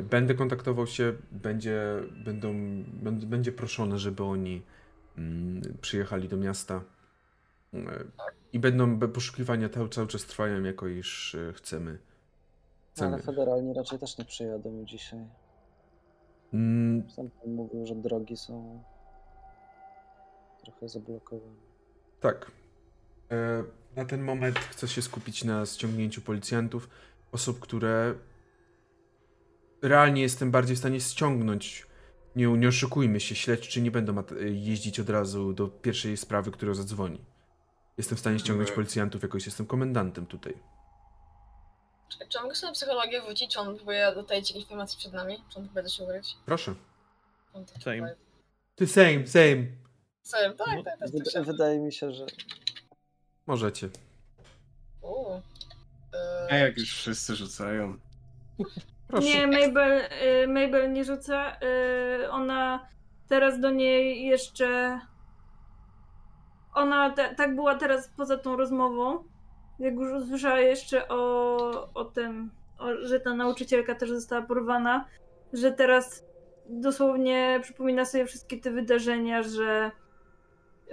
Będę kontaktował się, będzie, będą, będ- będzie proszone, żeby oni mm, przyjechali do miasta. I będą poszukiwania cały, cały czas trwają, jako iż e, chcemy. No, ale chcemy. federalni raczej też nie przyjadą dzisiaj. Mm, Sam pan mówił, że drogi są trochę zablokowane. tak. E, na ten moment chcę się skupić na ściągnięciu policjantów, osób, które realnie jestem bardziej w stanie ściągnąć. Nie, nie oszukujmy się, śledczy nie będą jeździć od razu do pierwszej sprawy, która zadzwoni. Jestem w stanie ściągnąć Nie. policjantów, jakoś jestem komendantem tutaj. Czy, czy mogę sobie psychologię wrócić? Czy on próbuje dotajeć informacji przed nami? Czy on próbuje coś ukryć? Proszę. On tak Same. Ty same, same. Same, tak, No, tak, tak. Wyda- tak. wydaje mi się, że Możecie. Uuu. A E, jak już wszyscy rzucają. Proszę. nie Mabel, y, Mabel nie rzuca. y, Ona teraz do niej jeszcze. Ona ta, tak była teraz poza tą rozmową. Jak już usłyszała jeszcze o, o tym, o, że ta nauczycielka też została porwana, że teraz dosłownie przypomina sobie wszystkie te wydarzenia, że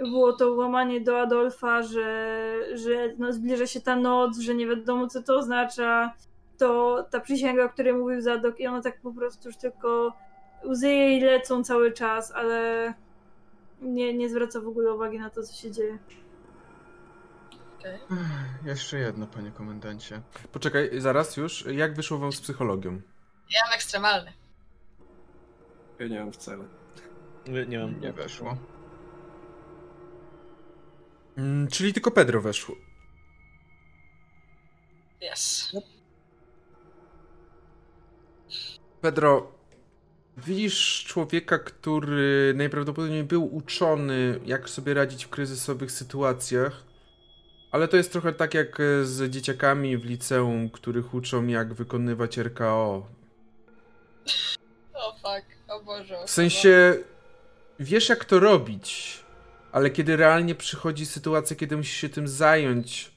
było to łamanie do Adolfa, że, że no, zbliża się ta noc, że nie wiadomo co to oznacza, to ta przysięga, o której mówił Zadok i ona tak po prostu już tylko łzy jej lecą cały czas, ale nie, nie zwraca w ogóle uwagi na to, co się dzieje. Okej. Ech, Jeszcze jedno, panie komendancie. Poczekaj, zaraz już. Jak wyszło wam z psychologią? Ja mam ekstremalny. Ja nie mam wcale. Nie, nie mam. Nie weszło. Mm, czyli tylko Pedro weszło. Yes. Pedro, widzisz człowieka, który najprawdopodobniej był uczony, jak sobie radzić w kryzysowych sytuacjach, ale to jest trochę tak jak z dzieciakami w liceum, których uczą, jak wykonywać RKO. O fuck, o Boże. W sensie, wiesz jak to robić, ale kiedy realnie przychodzi sytuacja, kiedy musisz się tym zająć,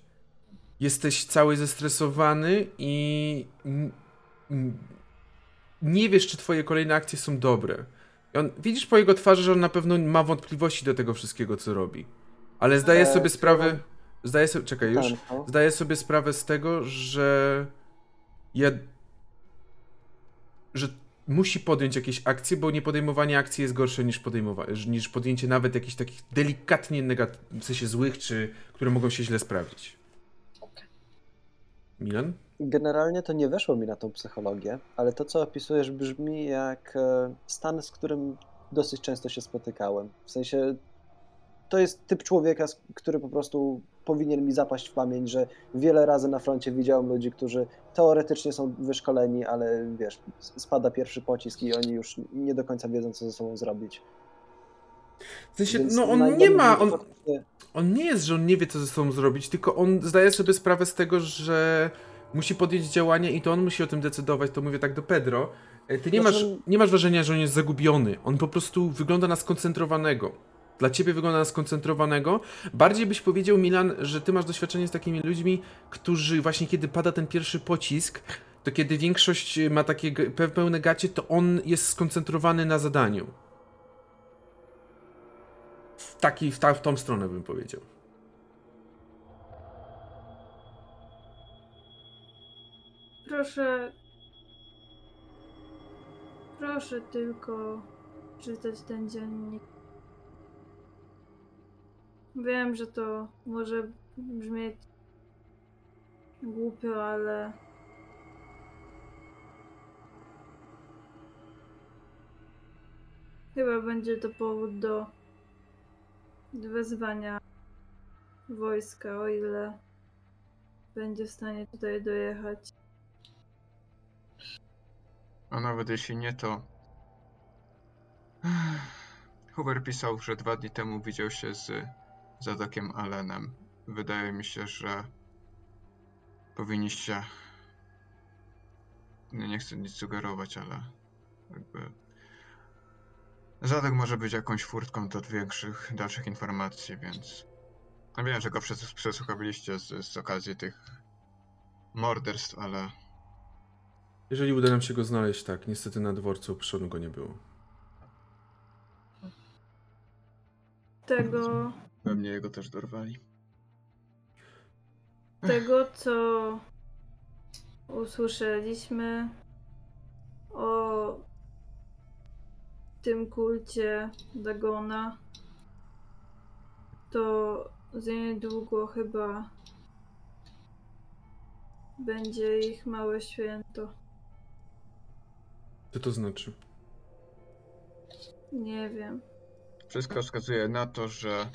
jesteś cały zestresowany i nie wiesz, czy twoje kolejne akcje są dobre. I on, widzisz po jego twarzy, że on na pewno ma wątpliwości do tego wszystkiego, co robi. Ale zdaje sobie sprawę... Zdaje sobie... Czekaj, już. Tanko. Zdaję sobie sprawę z tego, że ja. że musi podjąć jakieś akcje, bo niepodejmowanie akcji jest gorsze niż, podejmowa- niż podjęcie nawet jakichś takich delikatnie negatywnych, w sensie złych, czy które mogą się źle sprawdzić. Milan? Generalnie to nie weszło mi na tą psychologię, ale to, co opisujesz, brzmi jak e, stan, z którym dosyć często się spotykałem. W sensie to jest typ człowieka, który po prostu powinien mi zapaść w pamięć, że wiele razy na froncie widziałem ludzi, którzy teoretycznie są wyszkoleni, ale wiesz, spada pierwszy pocisk i oni już nie do końca wiedzą, co ze sobą zrobić. W sensie, Więc no on nie ma. On, on nie jest, że on nie wie, co ze sobą zrobić, tylko on zdaje sobie sprawę z tego, że musi podjąć działania i to on musi o tym decydować. To mówię tak do Pedro. E, Ty nie Znaczy- masz, nie masz wrażenia, że on jest zagubiony. On po prostu wygląda na skoncentrowanego. Dla ciebie wygląda na skoncentrowanego. Bardziej byś powiedział, Milan, że ty masz doświadczenie z takimi ludźmi, którzy właśnie kiedy pada ten pierwszy pocisk, to kiedy większość ma takie pełne gacie, to on jest skoncentrowany na zadaniu. W, taki, w, ta, w tą stronę bym powiedział. Proszę. Proszę tylko czytać ten dziennik. Wiem, że to może brzmieć głupio, ale. Chyba będzie to powód do wezwania wojska, o ile będzie w stanie tutaj dojechać. A nawet jeśli nie, to. Hoover pisał, że dwa dni temu widział się z Zadokiem Allenem. Wydaje mi się, że powinniście. Nie, nie chcę nic sugerować, ale jakby. Zadok może być jakąś furtką do większych, dalszych informacji, więc. Ja wiem, że go przes- przesłuchaliście z, z okazji tych morderstw, ale Jeżeli uda nam się go znaleźć, tak. Niestety na dworcu przodu go nie było. Tego. pewnie jego też dorwali. tego, co usłyszeliśmy o tym kulcie Dagona, to za niedługo chyba będzie ich małe święto. Co to znaczy? Nie wiem. Wszystko wskazuje na to, że.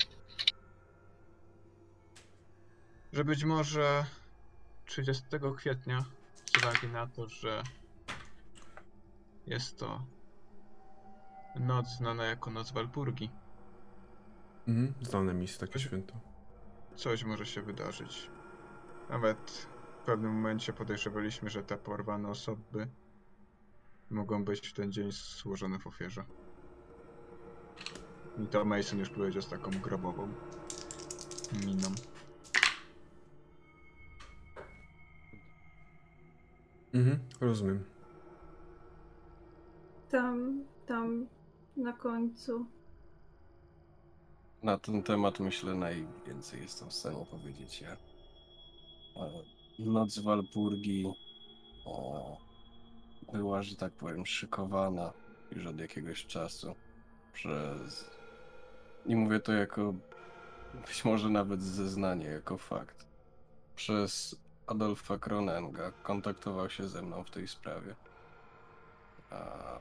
że być może 30 kwietnia, z uwagi na to, że jest to noc znana jako Noc Walpurgi, Mhm. Znane mi jest takie święto. coś może się wydarzyć. Nawet w pewnym momencie podejrzewaliśmy, że te porwane osoby mogą być w ten dzień złożone w ofierze. I to Mason już powiedział z taką grobową miną. Mhm. Rozumiem. Tam, tam na końcu. Na ten temat myślę najwięcej jestem w stanie powiedzieć ja. E, Noc Walpurgi o, była, że tak powiem, szykowana już od jakiegoś czasu przez i mówię to jako być może nawet zeznanie, jako fakt. Przez Adolfa Kronenga kontaktował się ze mną w tej sprawie. A...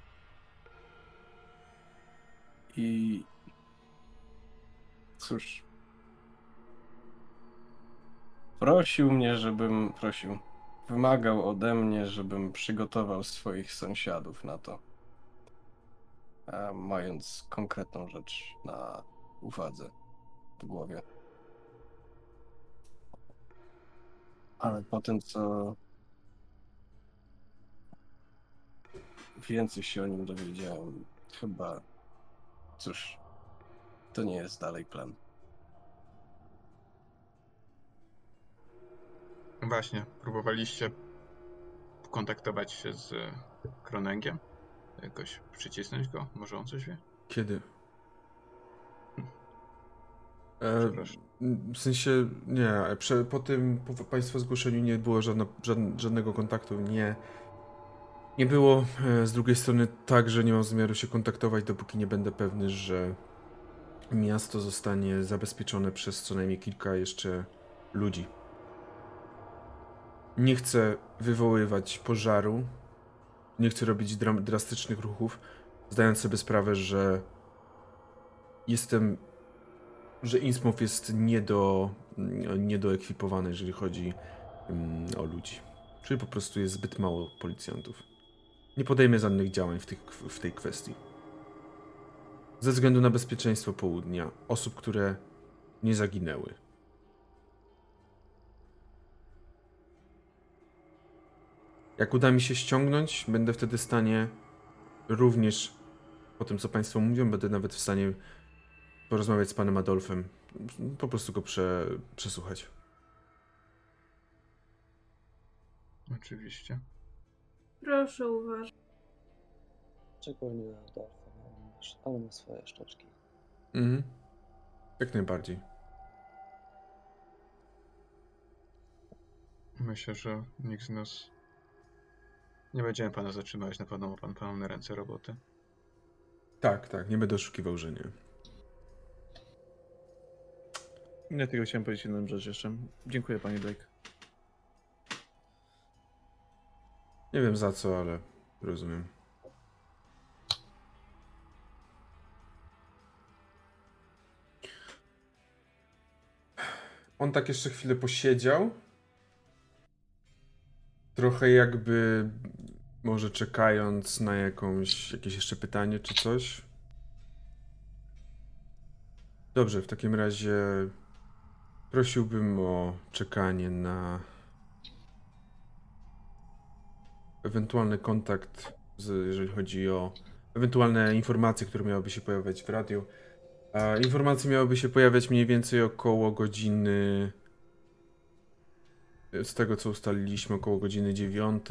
I cóż. Prosił mnie, żebym. Prosił. Wymagał ode mnie, żebym przygotował swoich sąsiadów na to. Mając konkretną rzecz na uwadze, w głowie. Ale po tym, co więcej się o nim dowiedziałem, chyba, cóż, to nie jest dalej plan. Właśnie, próbowaliście kontaktować się z Kronengiem? Jakoś przycisnąć go? Może on coś wie? Kiedy? E, Przepraszam. w sensie, nie, prze, po tym, po Państwa zgłoszeniu nie było żadno, żadn, żadnego kontaktu, nie. Nie było. E, z drugiej strony także nie mam zamiaru się kontaktować, dopóki nie będę pewny, że miasto zostanie zabezpieczone przez co najmniej kilka jeszcze ludzi. Nie chcę wywoływać pożaru, nie chcę robić drastycznych ruchów, zdając sobie sprawę, że jestem że Innsmouth jest niedo, niedoekwipowany, jeżeli chodzi mm, o ludzi. Czyli po prostu jest zbyt mało policjantów. Nie podejmę żadnych działań w, tych, w tej kwestii. Ze względu na bezpieczeństwo południa, osób, które nie zaginęły. Jak uda mi się ściągnąć, będę wtedy w stanie również, po tym co Państwo mówią, będę nawet w stanie porozmawiać z panem Adolfem. Po prostu go prze, przesłuchać. Oczywiście. Proszę uważać. Szczególnie na Adolfa, ale ma swoje szczoczki. Mhm. Jak najbardziej. Myślę, że nikt z nas nie będziemy pana zatrzymywać. Na pewno ma pan pełne ręce roboty. Tak, tak, nie będę oszukiwał, że nie. Ja tylko chciałem powiedzieć jedną rzecz jeszcze. Dziękuję, panie Blake. Nie wiem za co, ale rozumiem. On tak jeszcze chwilę posiedział. Trochę jakby może czekając na jakąś, jakieś jeszcze pytanie czy coś. Dobrze, w takim razie prosiłbym o czekanie na ewentualny kontakt, z, jeżeli chodzi o ewentualne informacje, które miałyby się pojawiać w radiu. Informacje miałyby się pojawiać mniej więcej około godziny. Z tego co ustaliliśmy, około godziny 9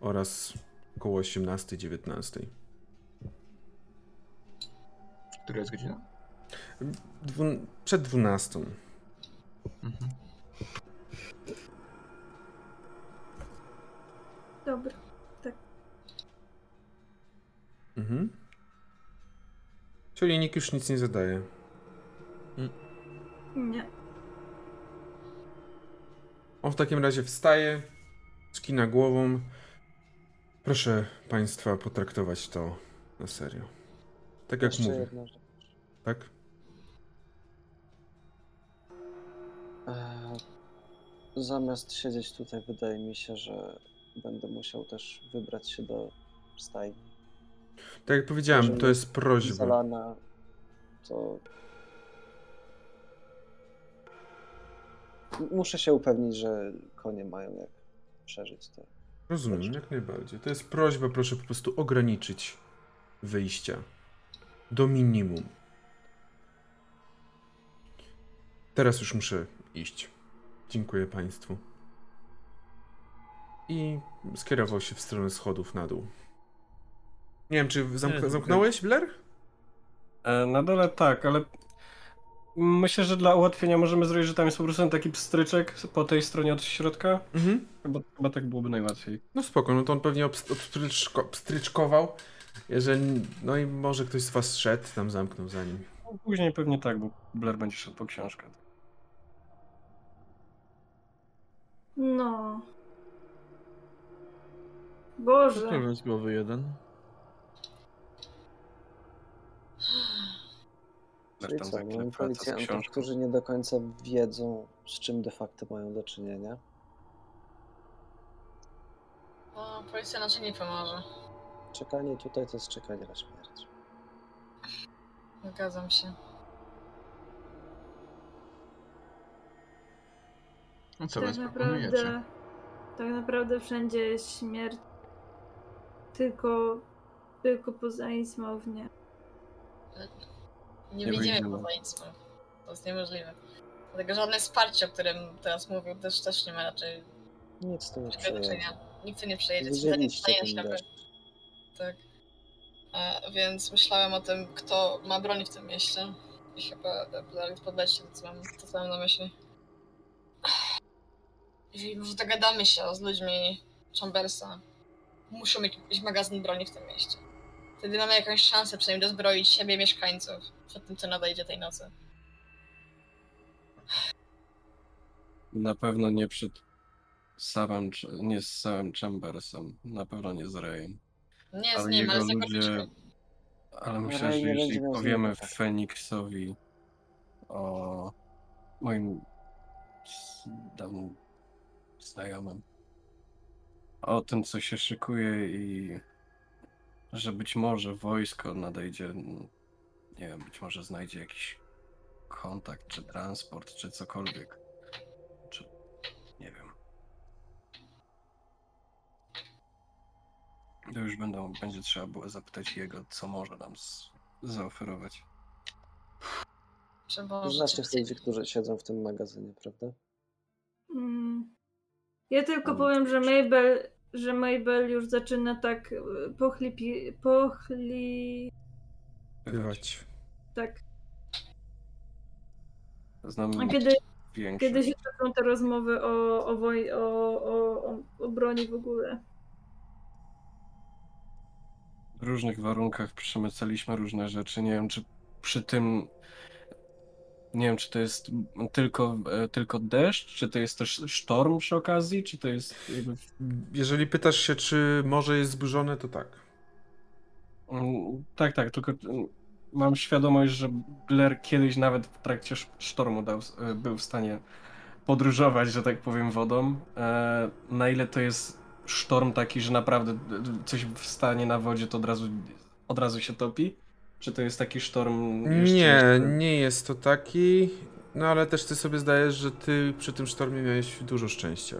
oraz około 18-19. Która jest godzina? Dwu- przed 12. Mhm. Dobra. Mhm. Czyli nikt już nic nie zadaje. Nie. On w takim razie wstaje, skina głową. Proszę Państwa potraktować to na serio. Tak jak Jeszcze mówię, tak? Eee, Zamiast siedzieć tutaj, wydaje mi się, że będę musiał też wybrać się do stajni. Tak jak powiedziałem, to jest prośba. Zalana, to muszę się upewnić, że konie mają jak przeżyć to. Rozumiem, jak najbardziej. To jest prośba, proszę po prostu ograniczyć wyjścia do minimum. Teraz już muszę iść. Dziękuję Państwu. I skierował się w stronę schodów na dół. Nie wiem, czy zamk- zamknąłeś, Blair? E, na dole tak, ale myślę, że dla ułatwienia możemy zrobić, że tam jest po prostu taki pstryczek po tej stronie od środka. Mhm. Chyba, chyba tak byłoby najłatwiej. No spoko, no to on pewnie obst- obstryczko- obstryczkował. Jeżeli, no i może ktoś z was szedł, tam zamknął za nim. No, później pewnie tak, bo Blair będzie szedł po książkę. No. Boże. Problem z głowy jeden. Czyli tam co, za chwilę mamy wraca z policjantów, którzy nie do końca wiedzą, z czym de facto mają do czynienia. No, policja raczej nie pomoże. Czekanie tutaj to jest czekanie na śmierć. Zgadzam się. No co, tak naprawdę, tak naprawdę wszędzie jest śmierć. Tylko, tylko poza Ismownie. Nie, Nie widzimy wyjdziemy. poza nic. no. To jest niemożliwe. Dlatego żadne wsparcie, o którym teraz mówił, też, też nie ma raczej Nic tu nie przejedzie. Nikt tu nie przejedzie. Tak. E, więc myślałem o tym, kto ma broń w tym mieście. I chyba Blair podleci to, co mam, to, co mam na myśli. Jeżeli może dogadamy się z ludźmi Chambersa, muszą mieć jakiś magazyn broni w tym mieście. Wtedy mamy jakąś szansę przynajmniej dozbroić siebie mieszkańców przed tym, co nadejdzie tej nocy. Na pewno nie przed samym, nie z samym Chambersem. Na pewno nie z Rayem. Nie z Ale nim, ale z ludzie... Ale myślę, Ray że jeśli powiemy. Feniksowi o moim dawnym znajomym, o tym, co się szykuje i że być może wojsko nadejdzie, nie wiem, być może znajdzie jakiś kontakt, czy transport, czy cokolwiek. Czy nie wiem. To już będą, będzie trzeba było zapytać jego, co może nam z, zaoferować. Trzeba Znacie rzeczywiście- ludzi, którzy siedzą w tym magazynie, prawda? Mm. Ja tylko Mm. powiem, że Mabel, że Mabel już zaczyna tak y, pochlipi, pochli... Bywać. tak. Znam A kiedy, większość. kiedy się toczą te rozmowy o, o, woj, o, o, o, o broni w ogóle? W różnych warunkach przemycaliśmy różne rzeczy. Nie wiem, czy przy tym. Nie wiem, czy to jest tylko, e, tylko deszcz, czy to jest też sztorm przy okazji, czy to jest jakby. Jeżeli pytasz się, czy morze jest zburzone, to tak. Mm, Tak, tak, tylko mm, mam świadomość, że Blair kiedyś nawet w trakcie sz- sztormu dał, e, był w stanie podróżować, że tak powiem, wodą. E, Na ile to jest sztorm taki, że naprawdę coś wstanie na wodzie, to od razu, od razu się topi? Czy to jest taki sztorm jeszcze... Nie, jeszcze... nie jest to taki. No ale też ty sobie zdajesz, że ty przy tym sztormie miałeś dużo szczęścia.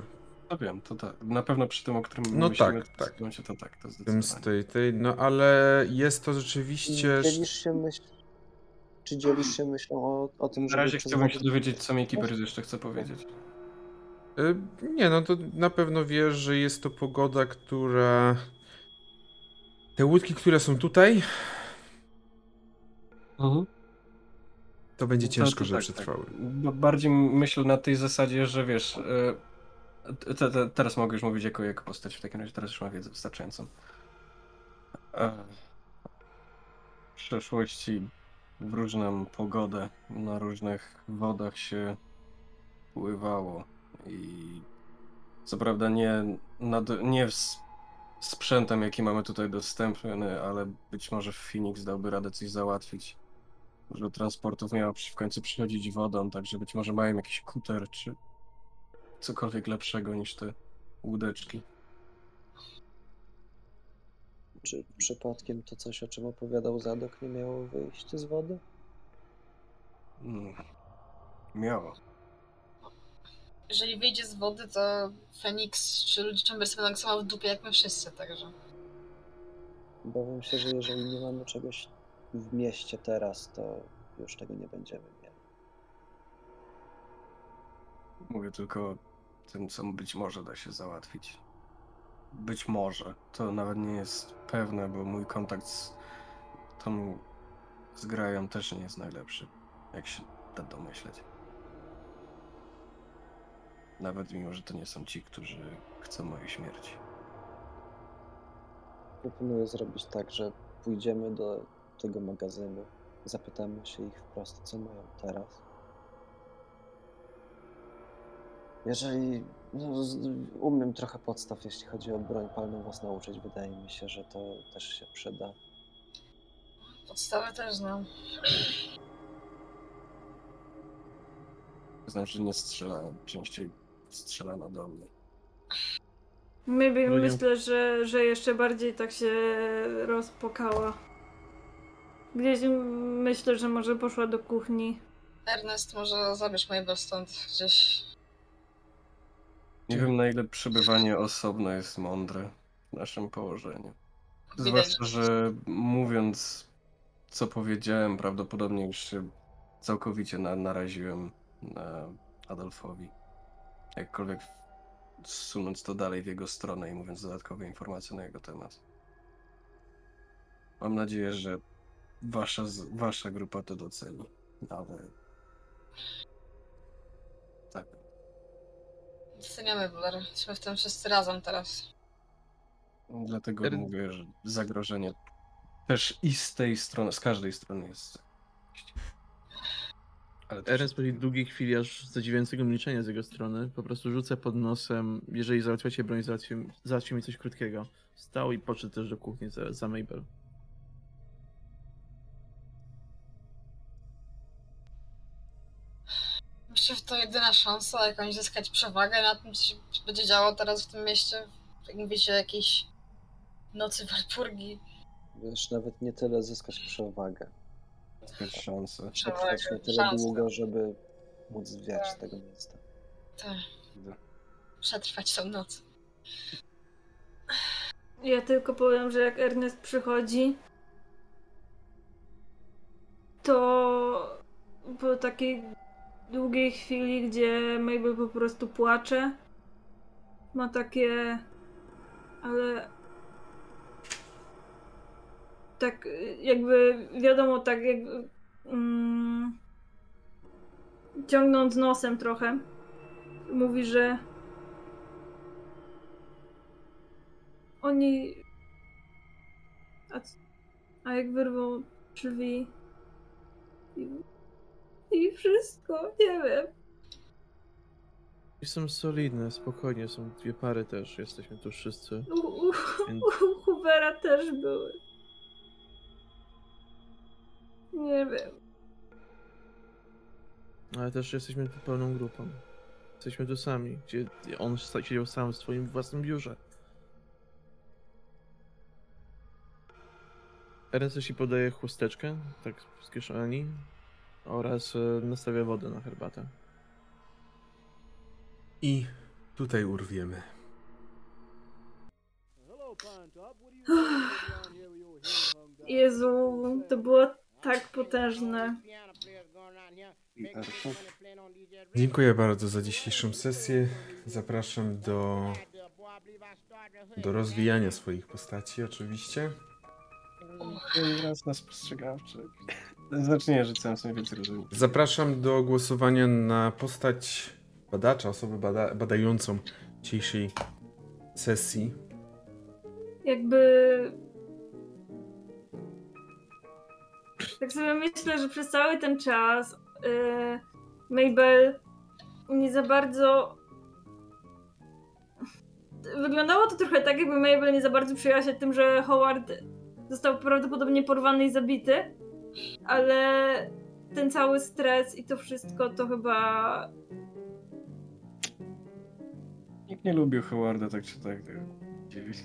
No wiem, to tak. Na pewno przy tym, o którym No myślimy, tak, to tak. w tym momencie to tak, to tym z zdecydowanie. tej, tej, no ale jest to rzeczywiście. Dzielisz się myśl... Czy dzielisz się myślą o, o tym, Na żeby razie chciałbym się dowiedzieć, co mi Keeper jeszcze chce powiedzieć. Y, Nie, no to na pewno wiesz, że jest to pogoda, która. Te łódki, które są tutaj, to będzie To- ciężko, to żeby tak, tak. przetrwały. Bo Bardziej myślę na tej zasadzie, że wiesz, e, te, te, teraz mogę już mówić jako, jako postać, w takim razie teraz już mam wiedzę wystarczającą. E, W przeszłości w różną pogodę, na różnych wodach się pływało i co prawda nie, nad, nie z sprzętem, jaki mamy tutaj dostępny, ale być może Phoenix dałby radę coś załatwić. Dużo transportów miało przy, w końcu przychodzić wodą, także być może mają jakiś kuter czy cokolwiek lepszego niż te łódeczki. Czy przypadkiem to coś, o czym opowiadał Zadok, nie miało wyjść z wody? Mm. Miało. Jeżeli wyjdzie z wody, to Phoenix czy ludzie Chambersa będą tak samo w dupie jak my wszyscy, także. Obawiam się, że jeżeli nie mamy czegoś w mieście teraz, to już tego nie będziemy mieli. Mówię tylko o tym, co być może da się załatwić. Być może. To nawet nie jest pewne, bo mój kontakt z tą z Grają też nie jest najlepszy, jak się da domyśleć. Nawet mimo, że to nie są ci, którzy chcą mojej śmierci. Proponuję zrobić tak, że pójdziemy do tego magazynu, Zapytamy się ich wprost, co mają teraz. Jeżeli no, z- umiem trochę podstaw, jeśli chodzi o broń palną was nauczyć, wydaje mi się, że to też się przyda. Podstawy też znam. Znaczy nie strzelałem, częściej strzelano do mnie. Maybe No myślę, że, że jeszcze bardziej tak się rozpokała. Gdzieś myślę, że może poszła do kuchni. Ernest, może zabierz Mabel stąd gdzieś. Nie wiem na ile przebywanie osobno jest mądre w naszym położeniu. Zwłaszcza, że mówiąc co powiedziałem, prawdopodobnie już się całkowicie na, naraziłem na Adolfowi. Jakkolwiek zsunąć to dalej w jego stronę i mówiąc dodatkowe informacje na jego temat. Mam nadzieję, że wasza, wasza grupa to doceni. Ale. Tak. Doceniamy Blair. Jesteśmy w tym wszyscy razem teraz. Dlatego Er- mówię, że zagrożenie też i z tej strony, z każdej strony jest. Ale też Ernest po tej długiej chwili aż zadziwiającego milczenia z jego strony po prostu rzuca pod nosem, jeżeli załatwiacie broń, załatwcie, załatwcie mi coś krótkiego. Stał i podszedł też do kuchni za, za Mabel. Że to jedyna szansa jakąś zyskać przewagę na tym, co się będzie działo teraz w tym mieście. Jak mówicie, jakiejś nocy Walpurgi. Wiesz, nawet nie tyle zyskać przewagę. też szanse. Przetrwać na tyle szansa. długo, żeby móc zwiać z tego miasta. Tak, przetrwać tą noc. Ja tylko powiem, że jak Ernest przychodzi, to po takiej długiej chwili, gdzie Mabel po prostu płacze, ma takie. Ale. Tak, jakby wiadomo, tak jakby. Mm, ciągnąc nosem trochę, mówi, że Oni. A, a jak wyrwą drzwi. I wszystko, nie wiem. I są solidne, spokojnie, są dwie pary też, jesteśmy tu wszyscy. U, u, Więc u Hoovera też były. Nie wiem. Ale też jesteśmy tu pełną grupą. Jesteśmy tu sami, gdzie on siedział sam w swoim własnym biurze. Ernest ci podaje chusteczkę, tak z kieszeni, oraz e, nastawia wodę na herbatę. I tutaj urwiemy. Jezu, to było tak potężne. Dziękuję bardzo za dzisiejszą sesję. Zapraszam do, do rozwijania swoich postaci, oczywiście. Raz na spostrzegawczy. Znaczy nie, rzucałem sobie więcej rozumiem. Zapraszam do głosowania na postać badacza, osobę bada, badającą dzisiejszej sesji. Jakby. Tak sobie myślę, że przez cały ten czas yy, Mabel nie za bardzo. Wyglądało to trochę tak, jakby Mabel nie za bardzo przyjęła się tym, że Howard został prawdopodobnie porwany i zabity, ale ten cały stres i to wszystko to chyba. Nikt nie lubił Howarda tak czy tak. tak. Dziwić.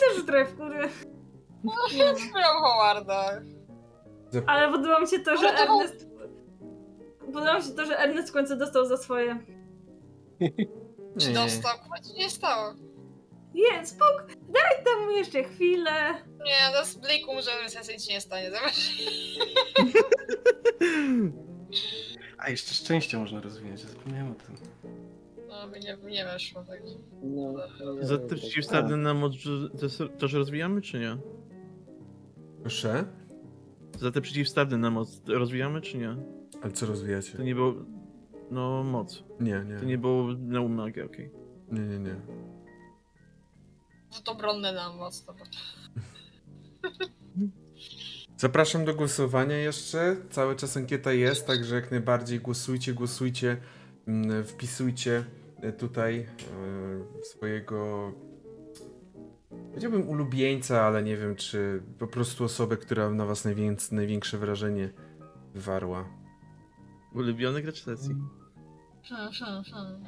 też trochę wkury. Lubią Howarda. Ale podoba mi się to, że Ernest. Podoba mi się to, że Ernest w końcu dostał za swoje. Czy Nie. dostał? Chyba ci nie stało. Nie, spok, daj tam mu jeszcze chwilę. Nie, to z bliku może sesji nic nie stanie. Zobacz. A jeszcze szczęście można rozwinąć, zapomniałem o tym. No, mi nie, nie weszło, także. No, nie Za te to- przeciwstawne na moc że- też- rozwijamy, czy nie? Proszę. Za te przeciwstawne na moc rozwijamy, czy nie? Ale co To rozwijacie? nie było... No, moc. Nie, To nie. nie było na magię, okej. Nie, nie, nie. To obronne nam moc, dobra. Zapraszam do głosowania jeszcze. Cały czas ankieta jest, także jak najbardziej głosujcie, głosujcie, mm, wpisujcie e, tutaj e, swojego powiedziałbym ulubieńca, ale nie wiem czy po prostu osobę, która na was najwięc, największe wrażenie wywarła. Ulubiony gracz sesji. Hmm, hmm, hmm.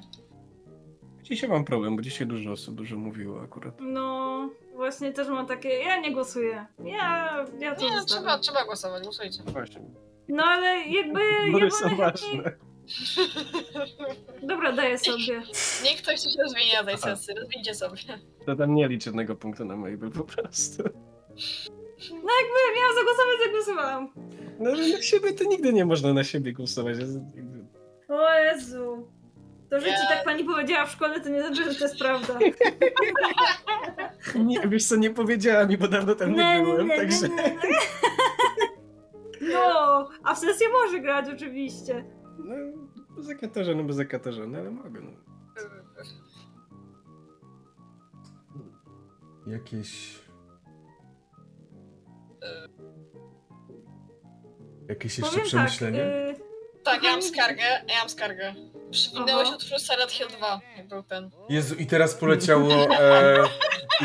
Dzisiaj mam problem, bo dzisiaj dużo osób dużo mówiło akurat. No, właśnie też mam takie, ja nie głosuję. Ja, ja to Nie, zostawiam. trzeba, trzeba głosować, głosujcie. Właśnie. No ale jakby... Wybory ja są wolę- ważne. Dobra, daję sobie. Niech ktoś coś rozwinie na tej sesji, rozwincie sobie. To tam nie licz jednego punktu na Mabel po prostu. No jakby miałam zagłosować, zagłosowałam. No ale na siebie to nigdy nie można na siebie głosować. Jest O Jezu. To, że ci Nie. tak pani powiedziała w szkole, to nie znaczy, że to jest prawda. Nie, wiesz co, nie powiedziała mi, bo dawno tam nie byłem, także... nie, nie. No, a w sesję może grać oczywiście. No, bez zakatorze, no bez zakatorze, no ale mogę. No. Jakieś. Jakieś jeszcze Powiem tak, przemyślenia? y, Tak, ja mam skargę, ja mam skargę. Się od Silent Hill 2, jak był ten. Jezu, i teraz poleciało. E,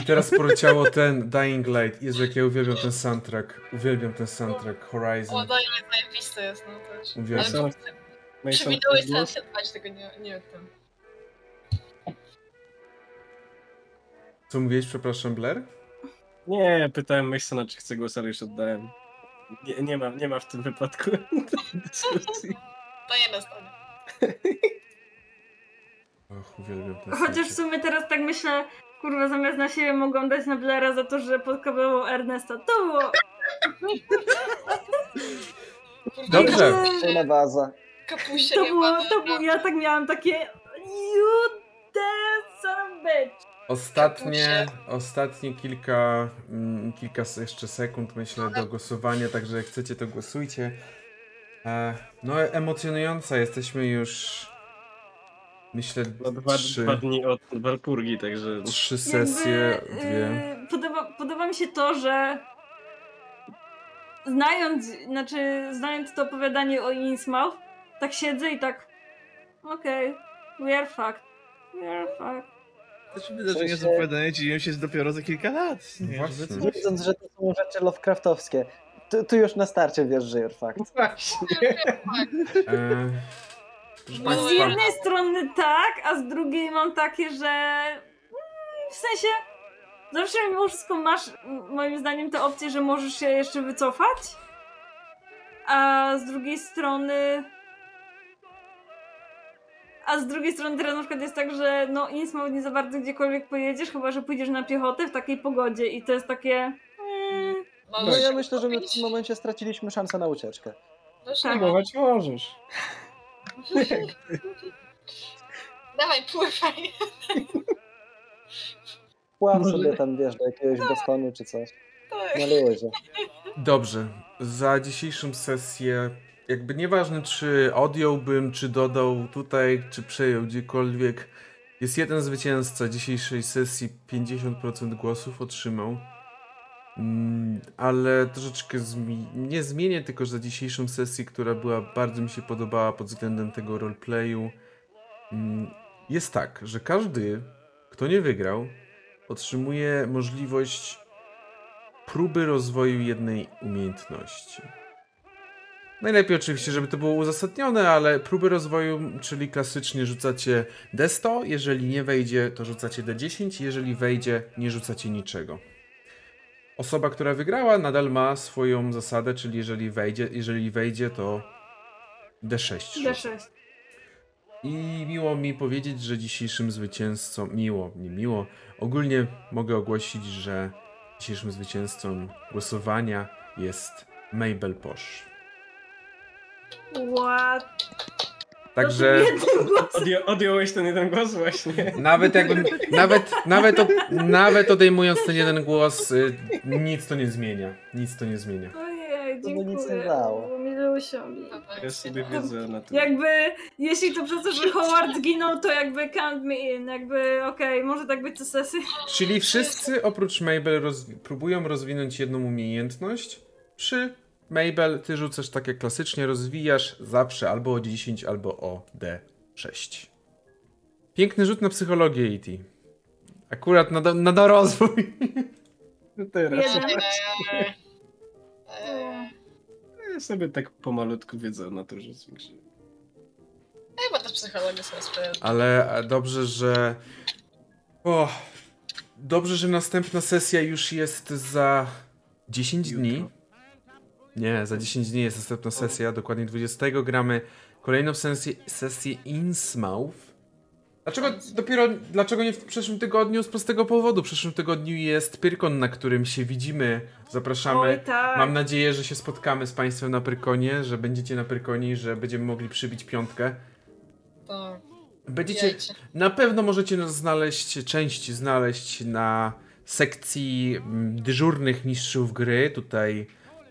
I teraz poleciało ten Dying Light. Jezu, jak ja uwielbiam ten soundtrack. Uwielbiam ten soundtrack. O, Horizon. daje zajebisty jest, no też. Uwielbiam. Ale Hill 2, że tego nie, nie ten. Co mówiłeś, przepraszam, Blair? Nie, pytałem Masona, czy chce głos, ale już oddałem. Nie, nie, ma, nie ma w tym wypadku dyskusji. To nie nastanie. Och, uwielbiam ten Chociaż w sumie teraz tak myślę, kurwa, zamiast na siebie mogą dać na Blaira za to, że podkabował Ernesta. To było... Dobrze. Kapusie To było, to było, ja tak miałam takie... You damn son bitch. Ostatnie, ostatnie kilka, mm, kilka jeszcze sekund myślę do głosowania, także jak chcecie to głosujcie. E, no emocjonująca, jesteśmy już myślę No, dwa, trzy, dwa dni od Walpurgi, także... trzy sesje, Jakby, dwie. y, podoba, podoba mi się to, że znając, znaczy znając to opowiadanie o Innsmouth, tak siedzę i tak okej, we are fucked. We are fucked. Znaczy wydarzenia z się- opowiadania dzieją się dopiero za kilka lat. Nie, Właśnie. Że- Wiedząc, że to są rzeczy Lovecraftowskie. Tu, tu już na starcie wiesz, że you're fucked. Właśnie. E, No Z jednej strony tak, a z drugiej mam takie, że mm, w sensie zawsze mimo wszystko masz moim zdaniem tę opcję, że możesz się jeszcze wycofać, a z drugiej strony a z drugiej strony teraz na przykład jest tak, że no Innsmouth nie za bardzo gdziekolwiek pojedziesz, chyba że pójdziesz na piechotę w takiej pogodzie i to jest takie mm, No ja myślę, że my w tym momencie straciliśmy szansę na ucieczkę. Tak. Próbować możesz. Dawaj, pływaj. Pław Może- sobie tam, wiesz, do jakiegoś bastonu czy coś. Tak. Na luzie. Dobrze, za dzisiejszą sesję, jakby nieważne czy odjąłbym, czy dodał tutaj, czy przejął gdziekolwiek, jest jeden zwycięzca dzisiejszej sesji, 50% głosów otrzymał. Mm, Ale troszeczkę zmi- nie zmienię, tylko że dzisiejszą sesję, która była bardzo mi się podobała pod względem tego roleplayu, mm, jest tak, że każdy, kto nie wygrał, otrzymuje możliwość próby rozwoju jednej umiejętności. Najlepiej oczywiście, żeby to było uzasadnione, ale próby rozwoju, czyli klasycznie rzucacie D100, jeżeli nie wejdzie, to rzucacie D10, jeżeli wejdzie, nie rzucacie niczego. Osoba, która wygrała, nadal ma swoją zasadę, czyli jeżeli wejdzie, jeżeli wejdzie to D6. rzuca. D6. I miło mi powiedzieć, że dzisiejszym zwycięzcą, miło, nie miło, ogólnie mogę ogłosić, że dzisiejszym zwycięzcą głosowania jest Mabel Posh. What? Także To. Odją, odjąłeś ten jeden głos właśnie. nawet jakbym, nawet, nawet, o, nawet odejmując ten jeden głos, y, nic to nie zmienia. Nic to nie zmienia. Ojej, To by nic nie dziękuję. dało. Ja sobie wiedzę na tym. Jakby, jeśli to przez to, że Howard zginął, to jakby count me in, jakby okej, może tak być co sesji. Czyli wszyscy oprócz Mabel rozwi- próbują rozwinąć jedną umiejętność, Przy Mabel ty rzucasz tak jak klasycznie, rozwijasz zawsze albo o 10, albo o D6. Piękny rzut na psychologię, E.T. Akurat na, do, na dorozwój. No teraz Jeden. Eee, eee, ja sobie tak pomalutku wiedzę na to, że zwiększę. Chyba też psychologia sobie. Ale e, dobrze, że. O, dobrze, że następna sesja już jest za 10 Jutro. dni. Nie, za 10 dni jest następna sesja, dokładnie 20 gramy kolejną sesję, sesję Innsmouth. Dlaczego dopiero, dlaczego nie w przyszłym tygodniu? Z prostego powodu. W przyszłym tygodniu jest Pyrkon, na którym się widzimy. Zapraszamy. Oj, tak. Mam nadzieję, że się spotkamy z Państwem na Pyrkonie, że będziecie na Pyrkonie że będziemy mogli przybić piątkę. To Będziecie, jajcie. na pewno możecie nas znaleźć, część znaleźć na sekcji mm, dyżurnych mistrzów gry. Tutaj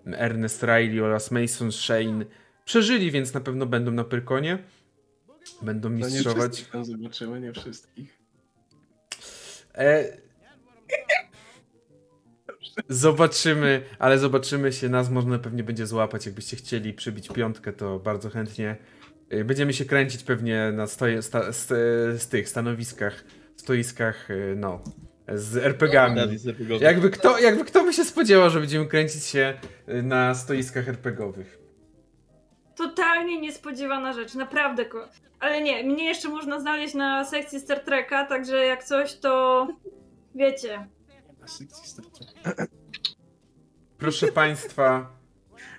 Ernest Riley oraz Mason Shane przeżyli, więc na pewno będą na Pyrkonie. Będą No nie mistrzować. wszystkich tam zobaczymy, nie wszystkich. E... Zobaczymy, ale zobaczymy się. Nas można pewnie będzie złapać. Jakbyście chcieli przybić piątkę, to bardzo chętnie. E, Będziemy się kręcić pewnie na stoje, sta, z, z tych stanowiskach, stoiskach, e, no, z RPG-ami. Jakby kto, jakby kto by się spodziewał, że będziemy kręcić się na stoiskach RPG-owych. Totalnie niespodziewana rzecz, naprawdę. Ko- Ale nie, mnie jeszcze można znaleźć na sekcji Star Treka, także jak coś, to wiecie. Na sekcji Star Trek. Proszę Państwa,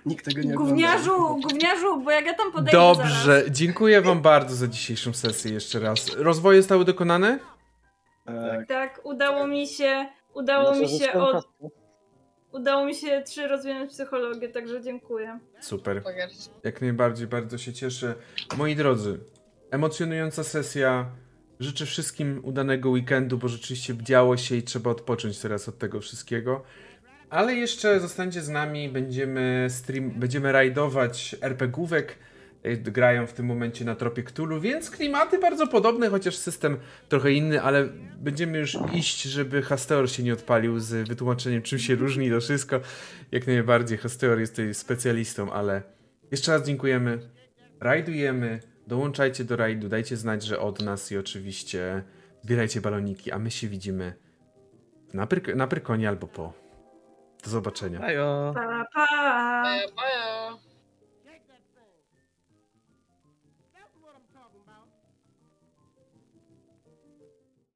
Nikt tego nie. Gówniarzu, gówniarzu, bo jak ja tam podejdę dobrze. zaraz. Dziękuję Wam bardzo za dzisiejszą sesję jeszcze raz. Rozwoje zostały dokonane? Tak, Tak, udało mi się, udało mi się od, udało mi się trzy rozwinąć psychologię, także dziękuję. Super. Jak najbardziej, bardzo się cieszę. Moi drodzy, emocjonująca sesja. Życzę wszystkim udanego weekendu, bo rzeczywiście działo się i trzeba odpocząć teraz od tego wszystkiego. Ale jeszcze zostańcie z nami, będziemy stream, będziemy rajdować RPGówek. Y, Grają w tym momencie na tropie Cthulhu, więc klimaty bardzo podobne, chociaż system trochę inny, ale będziemy już iść, żeby Hasteor się nie odpalił z wytłumaczeniem, czym się różni to wszystko. Jak najbardziej, Hasteor jest tutaj specjalistą, ale jeszcze raz dziękujemy. Rajdujemy. Dołączajcie do rajdu, dajcie znać, że od nas i oczywiście zbierajcie baloniki, a my się widzimy na, pryk- na Prykonie albo po. Do zobaczenia. Ajo. Pa, pa! Eee,